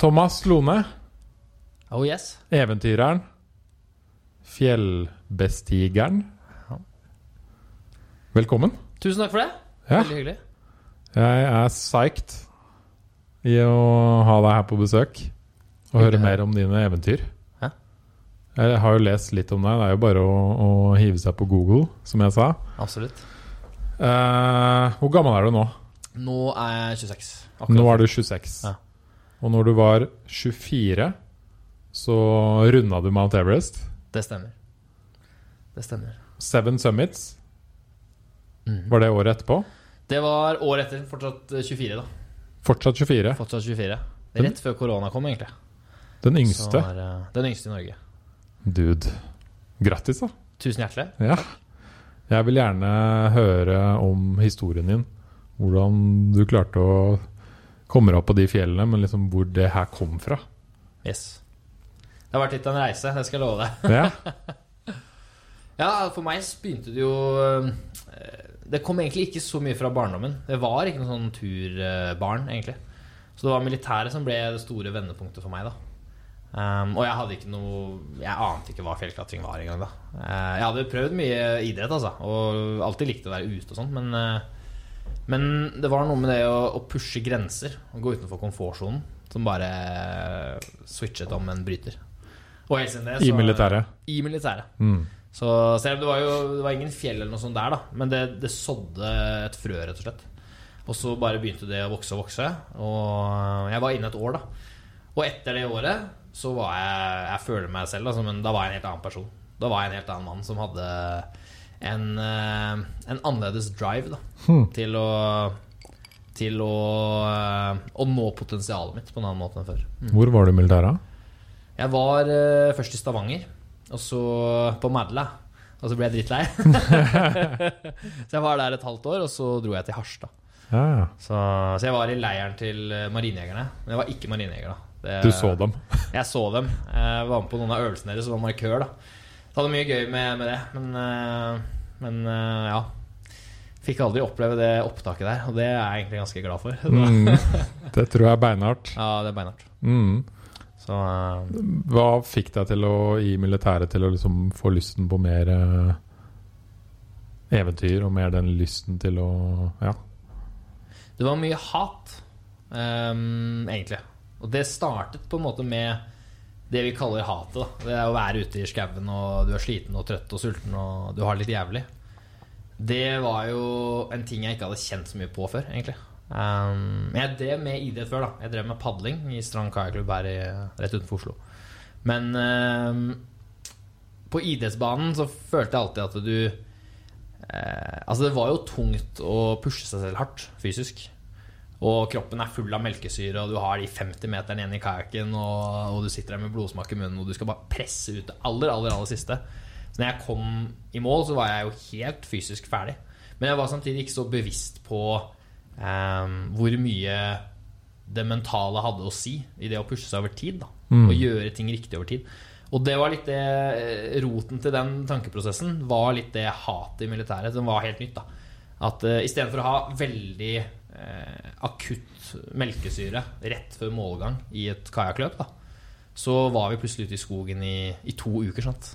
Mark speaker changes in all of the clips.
Speaker 1: Thomas Lone,
Speaker 2: Oh yes.
Speaker 1: eventyreren. Fjellbestigeren. Velkommen.
Speaker 2: Tusen takk for det.
Speaker 1: Ja.
Speaker 2: Veldig hyggelig.
Speaker 1: Jeg er psyched i å ha deg her på besøk og høre mer om dine eventyr.
Speaker 2: Hæ?
Speaker 1: Jeg har jo lest litt om deg. Det er jo bare å, å hive seg på Google, som jeg sa.
Speaker 2: Absolutt.
Speaker 1: Eh, hvor gammel er du nå?
Speaker 2: Nå er jeg 26. Akkurat.
Speaker 1: Nå er du 26.
Speaker 2: Ja.
Speaker 1: Og når du var 24, så runda du Mount Everest.
Speaker 2: Det stemmer. Det stemmer.
Speaker 1: Seven Summits.
Speaker 2: Mm.
Speaker 1: Var det året etterpå?
Speaker 2: Det var året etter. Fortsatt eh, 24, da.
Speaker 1: Fortsatt 24.
Speaker 2: Fortsatt 24.
Speaker 1: Den-
Speaker 2: Rett før korona kom, egentlig.
Speaker 1: Den yngste.
Speaker 2: var, eh, den yngste i Norge.
Speaker 1: Dude. Grattis, da.
Speaker 2: Tusen hjertelig.
Speaker 1: Ja. Jeg vil gjerne høre om historien din. Hvordan du klarte å komme deg opp på de fjellene, men liksom hvor det her kom fra.
Speaker 2: Yes. Det har vært litt av en reise, det skal jeg love deg.
Speaker 1: Ja.
Speaker 2: Ja, for meg så begynte det jo eh, Det kom egentlig ikke så mye fra barndommen. Det var ikke noe sånn turbarn, egentlig. Så det var militæret som ble det store vendepunktet for meg, da. Um, og jeg hadde ikke noe Jeg ante ikke hva fjellklatring var engang da. uh, jeg hadde prøvd mye idrett, altså, og alltid likte å være ute og sånn, men eh, Men det var noe med det å, å pushe grenser, å gå utenfor komfortsonen, som bare switchet om en bryter. Og helt siden det
Speaker 1: I militæret.
Speaker 2: I militæret.
Speaker 1: Mm.
Speaker 2: Så selv om det var jo det var ingen fjell eller noe sånt der, da. Men det, det sådde et frø, rett og slett. Og så bare begynte det å vokse og vokse. Og jeg var inne et år, da. Og etter det året så var jeg Jeg føler meg selv da, som en, Da var jeg en helt annen person. Da var jeg en helt annen mann som hadde en, eh, en annerledes drive da,
Speaker 1: Hmm.
Speaker 2: til å til å, eh, å nå potensialet mitt på en annen måte enn før.
Speaker 1: Hvor var du i militæret?
Speaker 2: Jeg var uh, først i Stavanger, og så på Madla. Og så ble jeg drittlei. så jeg var der et halvt år, og så dro jeg til Harstad.
Speaker 1: Ja, ja.
Speaker 2: Så, så jeg var i leiren til marinejegerne. Men jeg var ikke marinejeger, da. Det-
Speaker 1: Du så dem.
Speaker 2: Jeg så dem. Jeg var med på noen av øvelsene deres og var markør, da. Hadde mye gøy med, med det. Men, eh, men eh, ja. Fikk aldri oppleve det opptaket der, og det er jeg egentlig ganske glad for.
Speaker 1: Mm. Det tror jeg er beinhardt.
Speaker 2: Ja, det er beinhardt.
Speaker 1: Mm.
Speaker 2: Så uh,
Speaker 1: Hva fikk deg til å i militæret til å liksom få lysten på mer uh, eventyr, og mer den lysten til å Ja.
Speaker 2: Det var mye hat, um, egentlig. Og det startet på en måte med det vi kaller hatet. Det er å være ute i skauen, og du er sliten og trøtt og sulten, og du har det litt jævlig. Det var jo en ting jeg ikke hadde kjent så mye på før, egentlig. Um, jeg drev med idrett før, da. Jeg drev med padling i Strand kajakklubb her i, rett utenfor Oslo. Men um, på idrettsbanen så følte jeg alltid at du eh, Altså, det var jo tungt å pushe seg selv hardt fysisk. Og kroppen er full av melkesyre, og du har de 50 meterne igjen i kajakken, og, og du sitter der med blodsmak i munnen, og du skal bare presse ut det aller, aller, aller siste. Så når jeg kom i mål, så var jeg jo helt fysisk ferdig. Men jeg var samtidig ikke så bevisst på eh, hvor mye det mentale hadde å si i det å pushe seg over tid. da Og gjøre ting riktig over tid. Og det var litt det eh, roten til den tankeprosessen var litt det hatet i militæret som var helt nytt. da At uh, istedenfor å ha veldig eh, akutt melkesyre rett før målgang i et kajakkløp, så var vi plutselig ute i skogen i, i to uker. sant?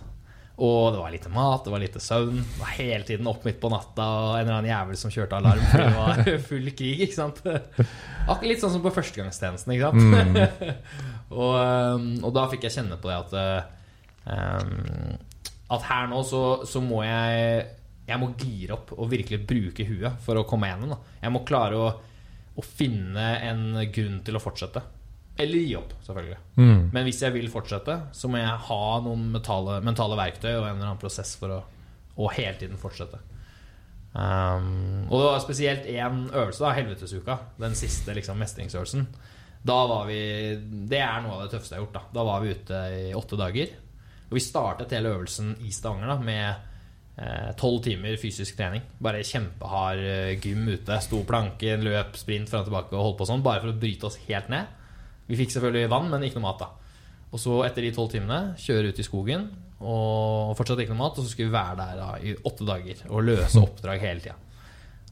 Speaker 2: Og det var lite mat, det var lite søvn. Det var hele tiden opp midt på natta og en eller annen jævel som kjørte alarm. For det var full krig, ikke sant? Akkurat litt sånn som på førstegangstjenesten, ikke sant? og, um, og da fikk jeg kjenne på det at um, At her nå så, så må jeg Jeg må gire opp og virkelig bruke huet for å komme gjennom. Da. Jeg må klare å, å finne en grunn til å fortsette. Eller gi opp, selvfølgelig.
Speaker 1: Mm.
Speaker 2: Men hvis jeg vil fortsette, så må jeg ha noen mentale, mentale verktøy og en eller annen prosess for å, å hele tiden fortsette. Um, og det var spesielt én øvelse, da, helvetesuka. Den siste liksom, mestringsøvelsen. Da var vi Det er noe av det tøffeste jeg har gjort. Da Da var vi ute i åtte dager. Og vi startet hele øvelsen i Stavanger da med tolv timer fysisk trening. Bare kjempehard eh, gym ute. Sto planke, løp, sprint fram og tilbake og holdt på sånn. Bare for å bryte oss helt ned. Vi fikk selvfølgelig vann, men ikke noe mat. da Og så etter de tolv timene kjøre ut i skogen og fortsatt ikke noe mat. Og så skulle vi være der da i åtte dager og løse oppdrag hele tida.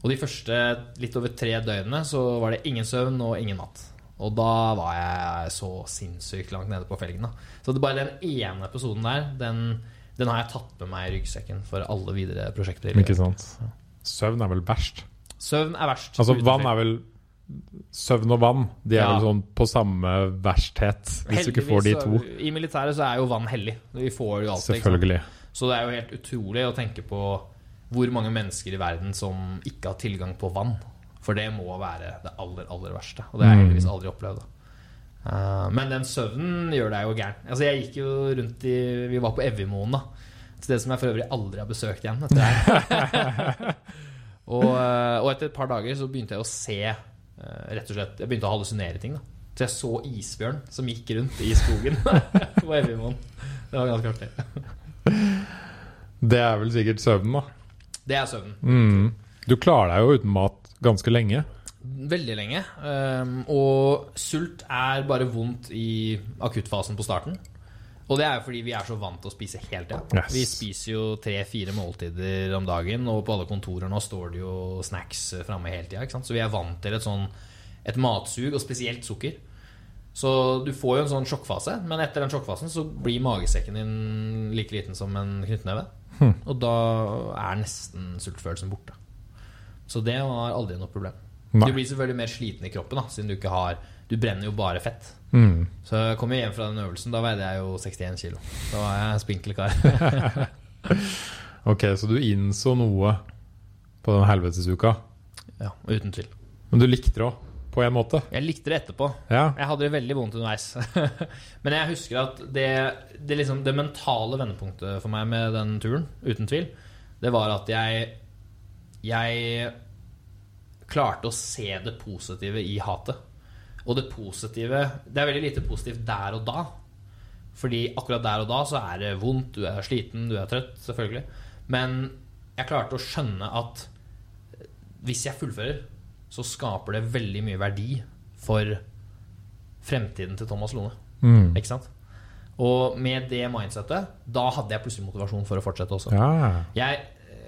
Speaker 2: Og de første litt over tre døgnene så var det ingen søvn og ingen mat. Og da var jeg så sinnssykt langt nede på felgen. da Så det bare den ene episoden der, den, den har jeg tatt med meg i ryggsekken for alle videre prosjekter.
Speaker 1: Ikke sant? Søvn er vel verst?
Speaker 2: Søvn er verst.
Speaker 1: Altså vann er vel Søvn og vann De er
Speaker 2: Ja.
Speaker 1: vel sånn på samme versthet, hvis du ikke får de to.
Speaker 2: så- I militæret så er jo vann hellig. Vi får jo alt.
Speaker 1: Selvfølgelig.
Speaker 2: Så det er jo helt utrolig å tenke på hvor mange mennesker i verden som ikke har tilgang på vann. For det må være det aller, aller verste. Og det har jeg heldigvis aldri opplevd. Eh, men den søvnen gjør deg jo gæren. Altså, jeg gikk jo rundt i Vi var på Evjemoen, da. Et sted som jeg for øvrig aldri har besøkt igjen. Og, eh, og etter et par dager så begynte jeg å se eh, Rett og slett Jeg begynte å hallusinere ting. da Så jeg så isbjørn som gikk rundt i skogen på Evjemoen. Det var ganske artig.
Speaker 1: Det er vel sikkert søvnen, da.
Speaker 2: Det er søvnen.
Speaker 1: Mm. Du klarer deg jo uten mat ganske lenge.
Speaker 2: Veldig lenge. Um, og sult er bare vondt i akuttfasen på starten. Og det er jo fordi vi er så vant til å spise hele tida.
Speaker 1: Yes.
Speaker 2: Vi spiser jo tre-fire måltider om dagen, og på alle kontorer nå står det jo snacks framme hele tida. Så vi er vant til et sånn et matsug, og spesielt sukker. Så du får jo en sånn sjokkfase, men etter den sjokkfasen så blir magesekken din like liten som en knyttneve. Og da er nesten sultfølelsen borte. Så det var aldri noe problem.
Speaker 1: Nei.
Speaker 2: Du blir selvfølgelig mer sliten i kroppen, da, siden du ikke har Du brenner jo bare fett.
Speaker 1: Mm.
Speaker 2: Så jeg kom hjem fra den øvelsen. Da veide jeg jo 61 kilo. Da var jeg spinkel kar.
Speaker 1: Ok, så du innså noe på den helvetesuka.
Speaker 2: ja, uten tvil.
Speaker 1: Men du likte det òg, på en måte.
Speaker 2: Jeg likte det etterpå.
Speaker 1: Ja.
Speaker 2: Jeg hadde det veldig vondt underveis. Men jeg husker at det, det, liksom, det mentale vendepunktet for meg med den turen, uten tvil, det var at jeg Jeg klarte å se det positive i hatet. Og det positive Det er veldig lite positivt der og da. Fordi akkurat der og da så er det vondt, du er sliten, du er trøtt, selvfølgelig. Men jeg klarte å skjønne at hvis jeg fullfører, så skaper det veldig mye verdi for fremtiden til Thomas Lone.
Speaker 1: Mm.
Speaker 2: Ikke sant? Og med det mindsettet, da hadde jeg plutselig motivasjon for å fortsette også.
Speaker 1: ja.
Speaker 2: Jeg,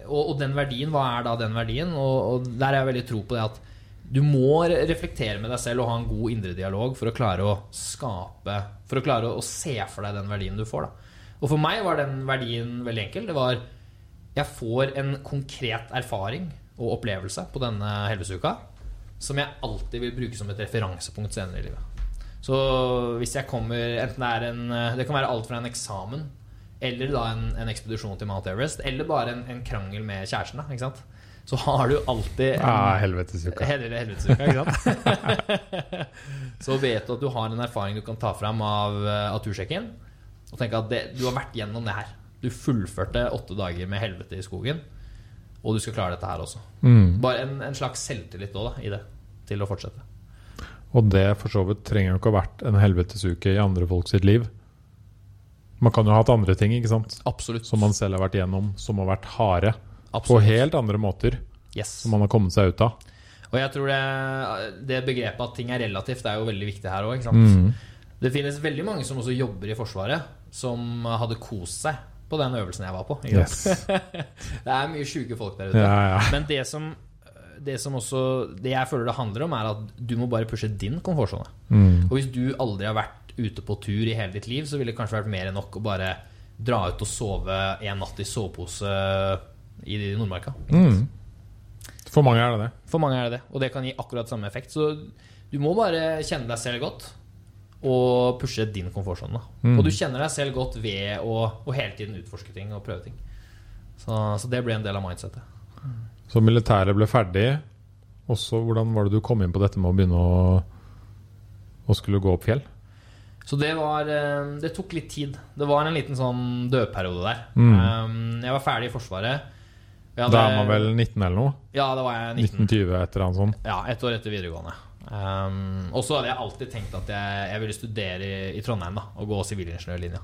Speaker 2: og, og den verdien, hva er da den verdien? Og, og der er jeg veldig tro på det at du må reflektere med deg selv og ha en god indre dialog for å klare å skape For å klare å se for deg den verdien du får. Da. Og for meg var den verdien veldig enkel. Det var Jeg får en konkret erfaring og opplevelse på denne helvetesuka som jeg alltid vil bruke som et referansepunkt senere i livet. Så hvis jeg kommer Enten det er en Det kan være alt fra en eksamen eller da en, en ekspedisjon til Mount Everest, eller bare en, en krangel med kjæresten. Da, ikke sant? Så har du alltid en,
Speaker 1: ja helvetesuka.
Speaker 2: Helvetesuka, ikke sant? så vet du at du har en erfaring du kan ta fram av, eh, av tursjekken. Og tenke at det, du har vært gjennom det her. Du fullførte åtte dager med helvete i skogen. Og du skal klare dette her også.
Speaker 1: Mm.
Speaker 2: Bare en, en slags selvtillit også, da, i det. Til å fortsette.
Speaker 1: Og det for så vidt trenger jo ikke å ha vært en helvetesuke i andre folk sitt liv. Man kan jo ha hatt andre ting ikke sant?
Speaker 2: Absolutt.
Speaker 1: som man selv har vært gjennom, som har vært harde. På helt andre måter,
Speaker 2: Yes.
Speaker 1: som man har kommet seg ut av.
Speaker 2: Og jeg tror det, det begrepet at ting er relativt, er jo veldig viktig her òg.
Speaker 1: Mm.
Speaker 2: Det finnes veldig mange som også jobber i Forsvaret, som hadde kost seg på den øvelsen jeg var på.
Speaker 1: Yes.
Speaker 2: Det er mye sjuke folk der ute.
Speaker 1: Ja, ja.
Speaker 2: Men det som, det som også Det jeg føler det handler om, er at du må bare pushe din komfortsone.
Speaker 1: Mm.
Speaker 2: Og hvis du aldri har vært ute på tur i hele ditt liv, så ville det kanskje vært mer enn nok å bare dra ut og sove en natt i sovepose i Nordmarka.
Speaker 1: Mm. For mange er det det.
Speaker 2: For mange er det det, og det kan gi akkurat samme effekt. Så du må bare kjenne deg selv godt og pushe din komfortsone.
Speaker 1: Mm.
Speaker 2: Og du kjenner deg selv godt ved å, å hele tiden utforske ting og prøve ting. Så, så det ble en del av mindsettet.
Speaker 1: Så militæret ble ferdig. Også, hvordan var det du kom inn på dette med å begynne å, å skulle gå opp fjell?
Speaker 2: Så det var eh, Det tok litt tid. Det var en liten sånn dødperiode der.
Speaker 1: Mm.
Speaker 2: Um, Jeg var ferdig i Forsvaret. Hadde-
Speaker 1: Da er man vel 19 eller noe?
Speaker 2: Ja, da var jeg 19.
Speaker 1: 1920 et eller annet sånt.
Speaker 2: Ja, ett år etter videregående. Um, og så hadde jeg alltid tenkt at jeg, jeg ville studere i, i Trondheim da og gå sivilingeniørlinja.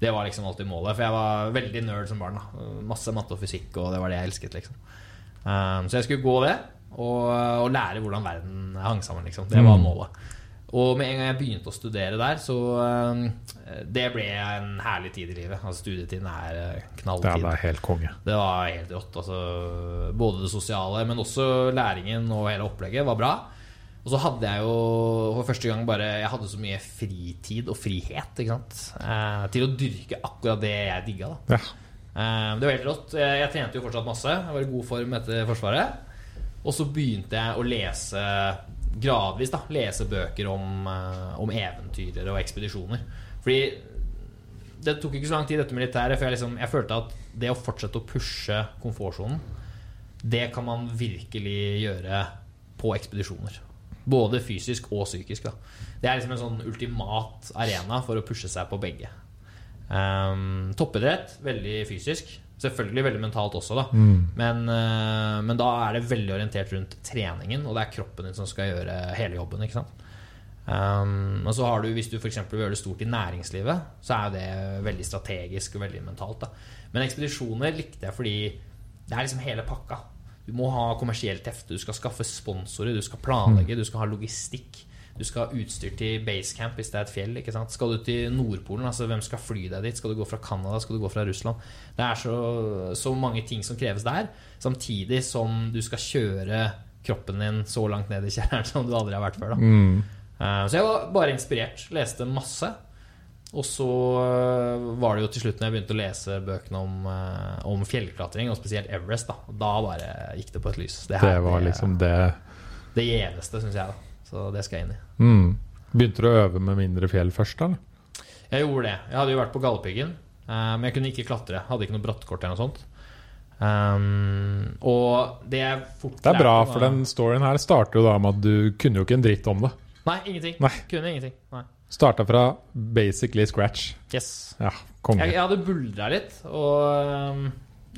Speaker 2: Det var liksom alltid målet, for jeg var veldig nerd som barn. da Masse matte og fysikk, og det var det jeg elsket. liksom um, Så jeg skulle gå det, og, og lære hvordan verden hang sammen. liksom Det var
Speaker 1: Mm.
Speaker 2: målet. Og med en gang jeg begynte å studere der, så um, Det ble en herlig tid i livet. Altså Studietiden er eh, knalltid.
Speaker 1: det er helt konge.
Speaker 2: Det var helt rått. Altså, både det sosiale, men også læringen og hele opplegget var bra. Og så hadde jeg jo for første gang bare Jeg hadde så mye fritid og frihet ikke sant? Eh, til å dyrke akkurat det jeg digga. da
Speaker 1: Ja.
Speaker 2: Eh, Det var helt rått. Jeg, jeg trente jo fortsatt masse. Jeg var i god form etter Forsvaret. Og så begynte jeg å lese gradvis da Lese bøker om, eh, om eventyrer og ekspedisjoner. Fordi det tok ikke så lang tid, dette militæret, for jeg, liksom, jeg følte at det å fortsette å pushe komfortsonen, det kan man virkelig gjøre på ekspedisjoner. Både fysisk og psykisk. Da. Det er liksom en sånn ultimat arena for å pushe seg på begge. Um, toppidrett, veldig fysisk. Selvfølgelig veldig mentalt også, da. Men, eh, men da er det veldig orientert rundt treningen, og det er kroppen din som skal gjøre hele jobben. ikke sant? Um, og så har du, Hvis du for vil gjøre det stort i næringslivet, så er det veldig strategisk og veldig mentalt. da Men ekspedisjoner likte jeg fordi det er liksom hele pakka. Du må ha kommersielt hefte, du skal skaffe sponsorer, du skal planlegge, du skal ha logistikk. Du skal ha utstyr til basecamp hvis det er et fjell. ikke sant? Skal du til Nordpolen, altså hvem skal fly deg dit? Skal du gå fra Canada? Skal du gå fra Russland? Det er så, så mange ting som kreves der, samtidig som du skal kjøre kroppen din så langt ned i kjelleren som du aldri har vært før. da
Speaker 1: Mm.
Speaker 2: Eh, Så jeg var bare inspirert. Leste masse. Og så eh, var det jo til slutt når jeg begynte å lese bøkene om, eh, om fjellklatring, og spesielt Everest, da. Da bare gikk det på et lys.
Speaker 1: Det
Speaker 2: her,
Speaker 1: var liksom det
Speaker 2: det gjeveste, syns jeg. da Så det skal jeg inn i.
Speaker 1: mm. Begynte du å øve med mindre fjell først, da?
Speaker 2: Jeg gjorde det. Jeg hadde jo vært på Galdhøpiggen, eh, men jeg kunne ikke klatre. Hadde ikke noe brattkort eller noe sånt. Um, og det jeg fort
Speaker 1: Det er bra, for den storyen her starter jo da med at du kunne jo ikke en dritt om det.
Speaker 2: Nei, ingenting.
Speaker 1: Nei.
Speaker 2: Kunne ingenting. Nei.
Speaker 1: Starta fra basically scratch.
Speaker 2: Yes.
Speaker 1: Ja, konge.
Speaker 2: Jeg, jeg hadde buldra litt, og um,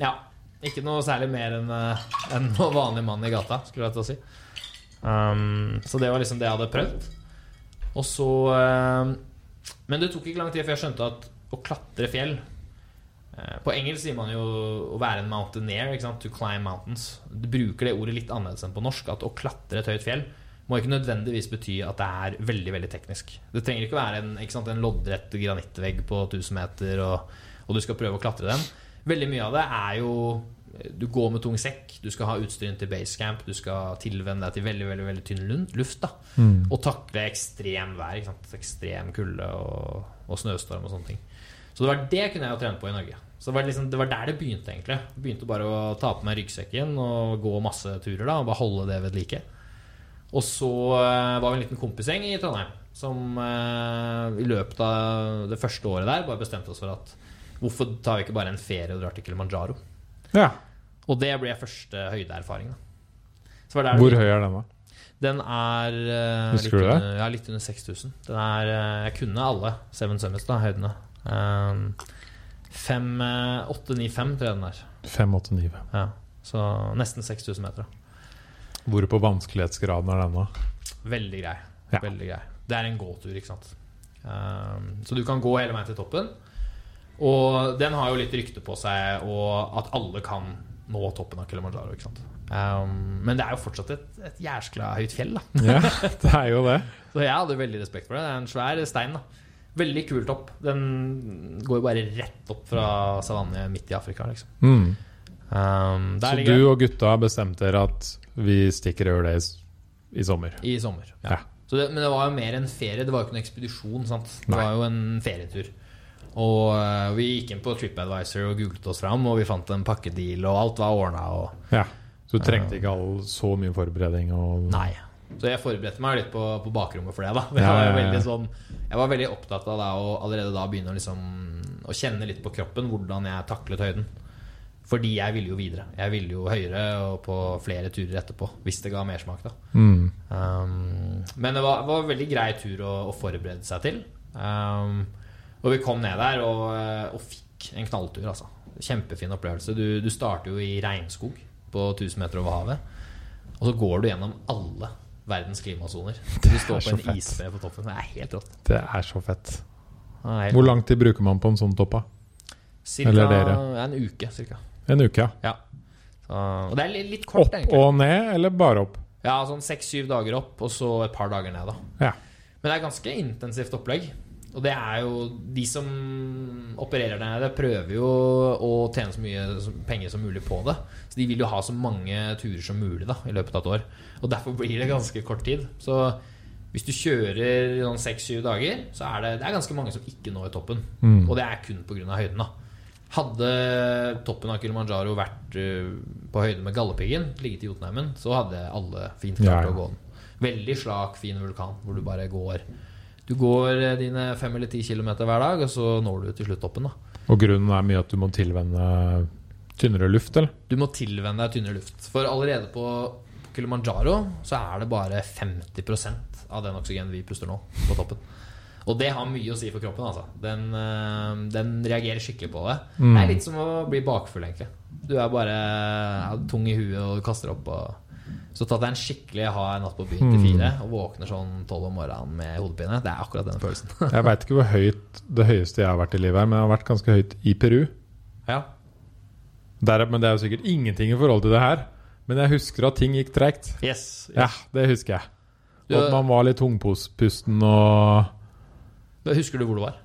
Speaker 2: ja. Ikke noe særlig mer enn en vanlig mann i gata, skulle jeg til å si. Um, så det var liksom det jeg hadde prøvd. Og så um, Men det tok ikke lang tid før jeg skjønte at å klatre fjell uh, På engelsk sier man jo å være en mountaineer, to climb mountains. Du bruker det ordet litt annerledes enn på norsk. At å klatre et høyt fjell må ikke nødvendigvis bety at det er veldig veldig teknisk. Det trenger ikke å være en, ikke sant, en loddrett granittvegg på 1000 meter, og, og du skal prøve å klatre den. Veldig mye av det er jo Du går med tung sekk, du skal ha utstyr til basecamp, du skal tilvenne deg til veldig veldig, veldig tynn luft.
Speaker 1: Mm.
Speaker 2: Og takle ekstrem vær. Ekstrem kulde og, og snøstorm og sånne ting. Så det var det kunne jeg jo trene på i Norge. Så det var, liksom, det var der det begynte, egentlig. Begynte bare å ta på meg ryggsekken og gå masse turer da og bare holde det ved like. Og så eh, var vi en liten kompisgjeng i Trondheim som eh, i løpet av det første året der bare bestemte oss for at hvorfor tar vi ikke bare en ferie og drar til Kilimanjaro?
Speaker 1: Ja.
Speaker 2: Og det ble første høydeerfaring. Så var det
Speaker 1: Hvor høy er den, da?
Speaker 2: Den er uh, litt, under, ja, litt under 6000. Den er, uh, jeg kunne alle Seven Summits, da, høydene. Um, 5, 8, 9, 5 tror jeg den er.
Speaker 1: 5895.
Speaker 2: Ja. Så nesten 6000 meter.
Speaker 1: Hvor på vanskelighetsgraden er den, da?
Speaker 2: Veldig grei.
Speaker 1: Ja.
Speaker 2: Veldig grei. Det er en gåtur, ikke sant. Um, så du kan gå hele veien til toppen. Og den har jo litt rykte på seg, og at alle kan nå toppen av Kilimanjaro. Ikke sant? Um, men det er jo fortsatt et, et jæskla høyt fjell, da.
Speaker 1: Ja, det er jo det.
Speaker 2: Så jeg hadde veldig respekt for det. Det er en svær stein. da Veldig kul topp. Den går jo bare rett opp fra savanne midt i Afrika. Liksom.
Speaker 1: Mm.
Speaker 2: Um,
Speaker 1: Så
Speaker 2: ligger
Speaker 1: du og gutta bestemte dere at vi stikker over det i, sommer?
Speaker 2: i sommer.
Speaker 1: Ja.
Speaker 2: Så det, men det var jo mer en ferie. Det var jo ikke en ekspedisjon. Sant? Det
Speaker 1: Nei.
Speaker 2: var jo en ferietur. Og uh, vi gikk inn på TripAdvisor og googlet oss fram, og vi fant en pakkedeal, og alt var ordna.
Speaker 1: Ja. Så du trengte ikke all, så mye forberedning og
Speaker 2: nei. Så jeg forberedte meg litt på, på bakrommet for det. da Jeg var, veldig sånn, jeg var veldig opptatt av det å allerede da begynne å, liksom, å kjenne litt på kroppen hvordan jeg taklet høyden. Fordi jeg ville jo videre. Jeg ville jo høyere og på flere turer etterpå, hvis det ga mersmak. da
Speaker 1: mm.
Speaker 2: Um, men det var, var en veldig grei tur å, å forberede seg til. Um, og vi kom ned der og, og fikk en knalltur, altså. Kjempefin opplevelse. Du, du starter jo i regnskog på 1000 meter over havet. Og så går du gjennom alle verdens klimasoner. Du står på en isbre på toppen. Det er helt rått.
Speaker 1: Det er så fett.
Speaker 2: Er
Speaker 1: Hvor lang tid bruker man på en sånn topp?
Speaker 2: Cirka en uke, cirka.
Speaker 1: En uke, ja.
Speaker 2: Ja. Så, og det er litt, kort,
Speaker 1: Opp
Speaker 2: egentlig.
Speaker 1: og ned, eller bare opp?
Speaker 2: Ja, sånn seks-syv dager opp, og så et par dager ned, da.
Speaker 1: Ja.
Speaker 2: Men det er ganske intensivt opplegg. Og det er jo De som opererer der nede, prøver jo å tjene så mye penger som mulig på det. Så de vil jo ha så mange turer som mulig da i løpet av et år. Og derfor blir det ganske kort tid. Så hvis du kjører sånn seks-syv dager, så er det, det er ganske mange som ikke når toppen.
Speaker 1: Mm.
Speaker 2: Og det er kun pga. høyden. da Hadde toppen av Kilimanjaro vært eh, på høyde med Galdhøpiggen, ligget i Jotunheimen, så hadde alle fint klart
Speaker 1: Ja, ja.
Speaker 2: å gå den. Veldig slak, fin vulkan hvor du bare går Du går eh, dine fem eller ti kilometer hver dag, og så når du til slutt toppen. da
Speaker 1: Og grunnen er mye at du må tilvenne tynnere luft, eller?
Speaker 2: Du må tilvenne deg tynnere luft. For allerede på Kilimanjaro så er det bare 50% av den oksygenen vi puster nå, på toppen. Og det har mye å si for kroppen. altså Den, øh, den reagerer skikkelig på det.
Speaker 1: Mm.
Speaker 2: Det er litt som å bli bakfull, egentlig. Du er bare ja, tung i huet og du kaster opp. Og... Så tatt deg en skikkelig hard natt på byen til
Speaker 1: Mm.
Speaker 2: fire og våkner sånn tolv om morgenen med hodepine. Det er akkurat denne følelsen.
Speaker 1: Jeg veit ikke hvor høyt det høyeste jeg har vært i livet her, men jeg har vært ganske høyt i Peru.
Speaker 2: ja.
Speaker 1: Der, men det er jo sikkert ingenting i forhold til det her. Men jeg husker at ting gikk tregt.
Speaker 2: Yes.
Speaker 1: Ja, det husker jeg. Og at man var litt tungpusten og
Speaker 2: husker du hvor du var?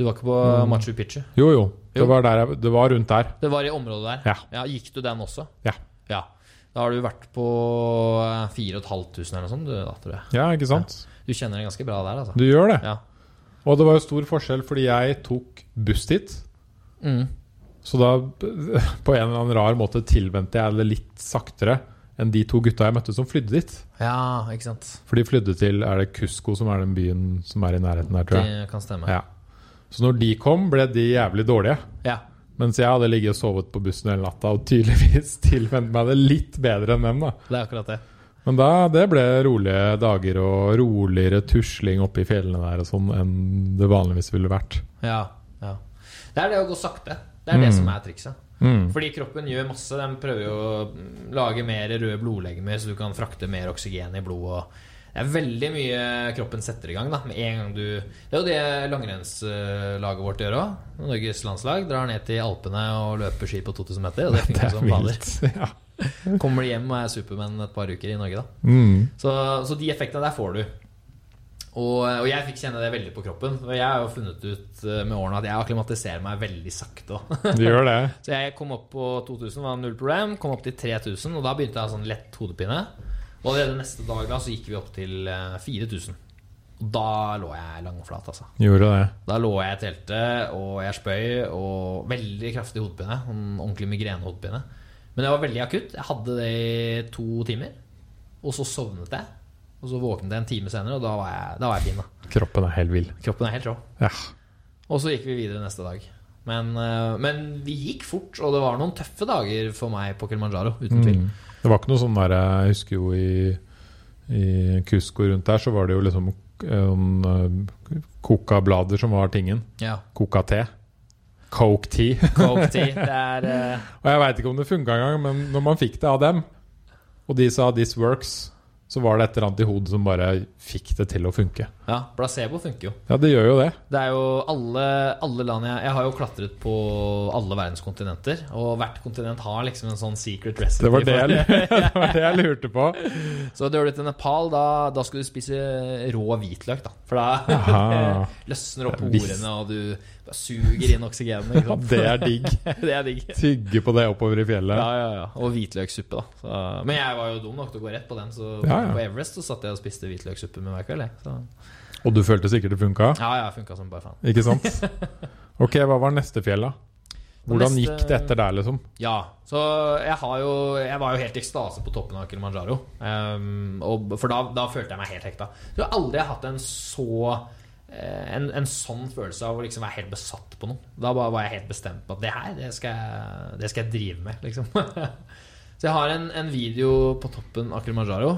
Speaker 2: Du var ikke på
Speaker 1: Mm.
Speaker 2: Machu Picchu?
Speaker 1: Jo, jo. Det
Speaker 2: Jo.
Speaker 1: var, jeg, det var rundt der.
Speaker 2: Det var i området der?
Speaker 1: Ja.
Speaker 2: ja Gikk du den også?
Speaker 1: Ja.
Speaker 2: Ja. Da har du vært på 4500 eller noe sånt, du, da, tror jeg.
Speaker 1: Ja, ikke sant?
Speaker 2: Du kjenner det ganske bra der, altså.
Speaker 1: Du gjør det.
Speaker 2: Ja.
Speaker 1: Og det var jo stor forskjell, fordi jeg tok buss dit.
Speaker 2: Mm.
Speaker 1: Så da, på en eller annen rar måte, tilvente jeg det litt saktere enn de to gutta jeg møtte som flydde dit.
Speaker 2: ja, ikke sant.
Speaker 1: For de flydde til Er det Cusco som er den byen som er i nærheten der, tror jeg.
Speaker 2: Det kan stemme.
Speaker 1: Ja. Så når de kom, ble de jævlig dårlige.
Speaker 2: Ja.
Speaker 1: Mens jeg hadde ligget og sovet på bussen hele natta og tydeligvis tilvent meg det litt bedre enn dem. da
Speaker 2: Det er akkurat det.
Speaker 1: Men da, det ble rolige dager og roligere tusling oppe i fjellene der og sånn enn det vanligvis ville vært.
Speaker 2: Ja, ja. Det er det å gå sakte. Det er det
Speaker 1: Mm.
Speaker 2: som er trikset.
Speaker 1: Mm.
Speaker 2: Fordi kroppen gjør masse. Den prøver jo å lage mer røde blodlegemer, så du kan frakte mer oksygen i blodet. Det er veldig mye kroppen setter i gang da med en gang du Det er jo det langrennslaget vårt gjør òg. Norges landslag drar ned til Alpene og løper ski på 2000 meter. Og det funker
Speaker 1: er
Speaker 2: som fader.
Speaker 1: Ja.
Speaker 2: Kommer de hjem og er supermenn et par uker i Norge, da.
Speaker 1: Mm.
Speaker 2: Så, så de effektene der får du. Og, og jeg fikk kjenne det veldig på kroppen. Og jeg har jo funnet ut eh, med årene at jeg akklimatiserer meg veldig sakte.
Speaker 1: Du gjør det.
Speaker 2: Så jeg kom opp på 2000, var null problem. Kom opp til 3000, og da begynte jeg å ha sånn lett hodepine. Og allerede neste dag da så gikk vi opp til eh, 4000. Og da lå jeg langflat, altså.
Speaker 1: Gjorde det.
Speaker 2: Da lå jeg i teltet, og jeg spøy, og veldig kraftig hodepine. Sånn ordentlig migrenehodepine. Men det var veldig akutt. Jeg hadde det i to timer. Og så sovnet jeg. Og så våknet jeg en time senere, og da var jeg, da var jeg fin. da
Speaker 1: Kroppen er helt vill.
Speaker 2: Kroppen er helt rå.
Speaker 1: Ja.
Speaker 2: Og så gikk vi videre neste dag. Men, eh, men vi gikk fort, og det var noen tøffe dager for meg på Kilimanjaro. Uten tvil.
Speaker 1: Mm. Det var ikke noe sånn der Jeg husker jo i, i Cusco rundt der, så var det jo liksom um, Coca-blader som var tingen.
Speaker 2: Ja.
Speaker 1: Coca-te. Coke tea.
Speaker 2: Coke tea. Det er uh...
Speaker 1: Og jeg veit ikke om det funka engang, men når man fikk det av dem, og de sa 'this works', så var det et eller annet i hodet som bare fikk det til å funke.
Speaker 2: Ja, placebo funker jo.
Speaker 1: Ja, det gjør jo det.
Speaker 2: Det er jo alle, alle land jeg Jeg har jo klatret på alle verdens kontinenter. Og hvert kontinent har liksom en sånn secret recipe.
Speaker 1: Det var det jeg, det, var det jeg lurte på.
Speaker 2: Så drar du til Nepal, da, da skal du spise rå hvitløk, da. For da løsner opp ordene, og du bare suger inn oksygenet. Ikke sant?
Speaker 1: det er digg.
Speaker 2: det er digg.
Speaker 1: Tygge på det oppover i fjellet.
Speaker 2: Ja, ja, ja. Og hvitløkssuppe, da. Så, men jeg var jo dum nok til å gå rett på den, så
Speaker 1: Ja, ja.
Speaker 2: på Everest så satt jeg og spiste hvitløkssuppe med hver kveld. Så,
Speaker 1: Og du følte sikkert det funka?
Speaker 2: ja, ja, funka som bare faen.
Speaker 1: Ikke sant? Ok, hva var neste fjell, da? Hvordan gikk det etter der, liksom?
Speaker 2: Ja, så jeg har jo Jeg var jo helt i ekstase på toppen av Kilimanjaro. Um, og, for da, da følte jeg meg helt hekta. Jeg har aldri hatt en så en, en sånn følelse av å liksom være helt besatt på noe. Da var jeg helt bestemt på at det her, det skal jeg, det skal jeg drive med, liksom. så jeg har en, en video på toppen av Kilimanjaro.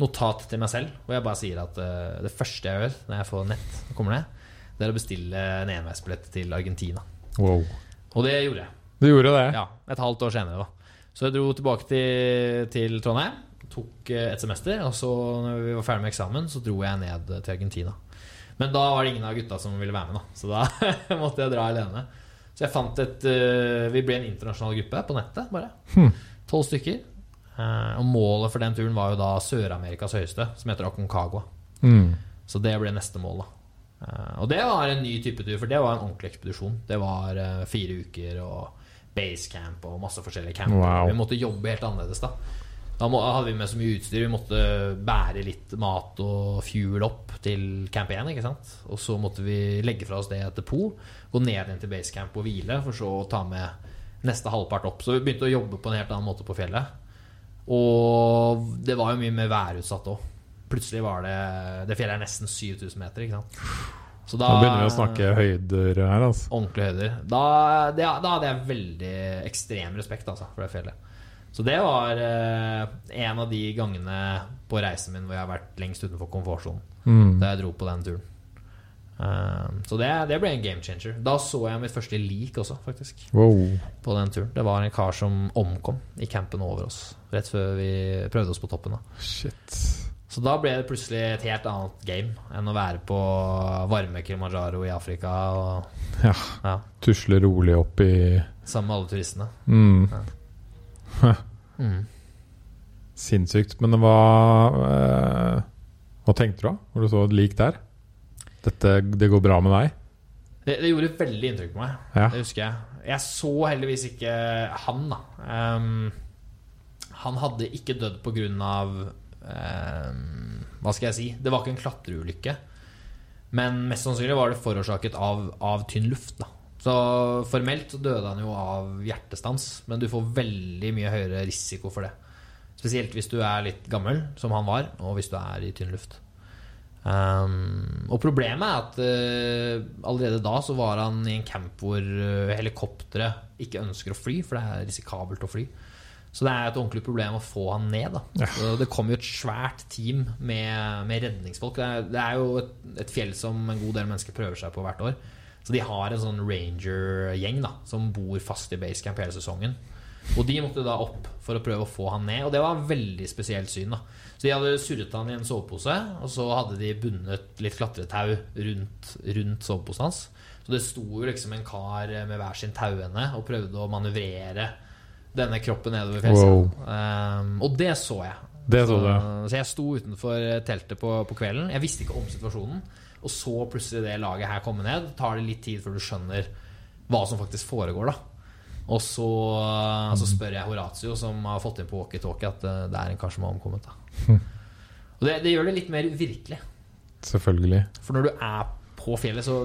Speaker 2: Notat til meg selv, hvor jeg bare sier at uh, det første jeg gjør når jeg får nett, kommer ned, det er å bestille en enveisbillett til Argentina.
Speaker 1: Wow.
Speaker 2: Og det gjorde jeg.
Speaker 1: Du gjorde det?
Speaker 2: Ja, et halvt år senere da Så jeg dro tilbake til, til Trondheim Tok eh, et semester Og så når vi var ferdig med eksamen Så dro jeg ned til Argentina Men da var det ingen av gutta som ville være med da Så da måtte jeg dra alene Så jeg fant et uh, Vi ble en internasjonal gruppe på nettet bare
Speaker 1: Tolv
Speaker 2: 12 stykker Uh, Og målet for den turen var jo da Sør-Amerikas høyeste Som heter Aconcagua
Speaker 1: Mm.
Speaker 2: Så det ble neste mål, da. Uh, og det var en ny type tur, for det var en ordentlig ekspedisjon. Det var fire uker og basecamp og masse forskjellige camper.
Speaker 1: Wow.
Speaker 2: Vi måtte jobbe helt annerledes da. Da må, hadde vi med så mye utstyr. Vi måtte bære litt mat og fuel opp til camp 1. Ikke sant? Og så måtte vi legge fra oss det et depot, gå ned igjen til basecamp og hvile, for så å ta med neste halvpart opp. Så vi begynte å jobbe på en helt annen måte på fjellet. Og det var jo mye mer værutsatt òg. Plutselig var det Det fjellet er nesten 7000 meter, ikke sant. Så
Speaker 1: Da begynner vi å snakke høyder her, altså.
Speaker 2: Ordentlige høyder. Da, det, da hadde jeg veldig ekstrem respekt altså, for det fjellet. Så det var eh, en av de gangene på reisen min hvor jeg har vært lengst utenfor komfortsonen.
Speaker 1: Mm.
Speaker 2: Da jeg dro på den turen. Um, så det, det ble en game changer. Da så jeg mitt første lik også, faktisk.
Speaker 1: Wow.
Speaker 2: På den turen Det var en kar som omkom i campen over oss. Rett før vi prøvde oss på toppen. da
Speaker 1: Shit.
Speaker 2: Så da ble det plutselig et helt annet game enn å være på varme Kilimanjaro i Afrika. Og,
Speaker 1: Ja.
Speaker 2: ja,
Speaker 1: Tusle rolig opp i
Speaker 2: sammen med alle turistene.
Speaker 1: mm.
Speaker 2: Mm.
Speaker 1: Sinnssykt. Men hva eh, Hva tenkte du da når du så et lik der? Dette, det går bra med deg?
Speaker 2: Det, det gjorde veldig inntrykk på meg.
Speaker 1: Ja.
Speaker 2: Det husker jeg. Jeg så heldigvis ikke han, da. Um, han hadde ikke dødd på grunn av um, Hva skal jeg si? Det var ikke en klatreulykke. Men mest sannsynlig var det forårsaket av, av tynn luft. da Så formelt så døde han jo av hjertestans, men du får veldig mye høyere risiko for det. Spesielt hvis du er litt gammel, som han var, og hvis du er i tynn luft. Um, og problemet er at uh, allerede da så var han i en camp hvor uh, helikopteret ikke ønsker å fly, for det er risikabelt å fly. Så det er et ordentlig problem å få han ned. Da. Så det kommer jo et svært team med, med redningsfolk. Det er, det er jo et, et fjell som en god del mennesker prøver seg på hvert år. Så de har en sånn ranger-gjeng da som bor fast i basecamp hele sesongen. Og de måtte da opp for å prøve å få han ned, og det var veldig spesielt syn. da Så de hadde surret han i en sovepose, og så hadde de bundet litt klatretau rundt, rundt soveposen hans. Så det sto jo liksom en kar med hver sin tauende og prøvde å manøvrere denne kroppen nedover fjellsiden. Um, og det så jeg.
Speaker 1: Det så,
Speaker 2: så jeg sto utenfor teltet på, på kvelden. Jeg visste ikke om situasjonen. Og så plutselig det laget her komme ned. Tar det litt tid før du skjønner hva som faktisk foregår, da. Og så, så spør jeg Horatio, som har fått inn på walkietalkie, at eh, det er en kar som har omkommet. Da. Og det, det gjør det litt mer virkelig.
Speaker 1: Selvfølgelig.
Speaker 2: For når du er på fjellet, så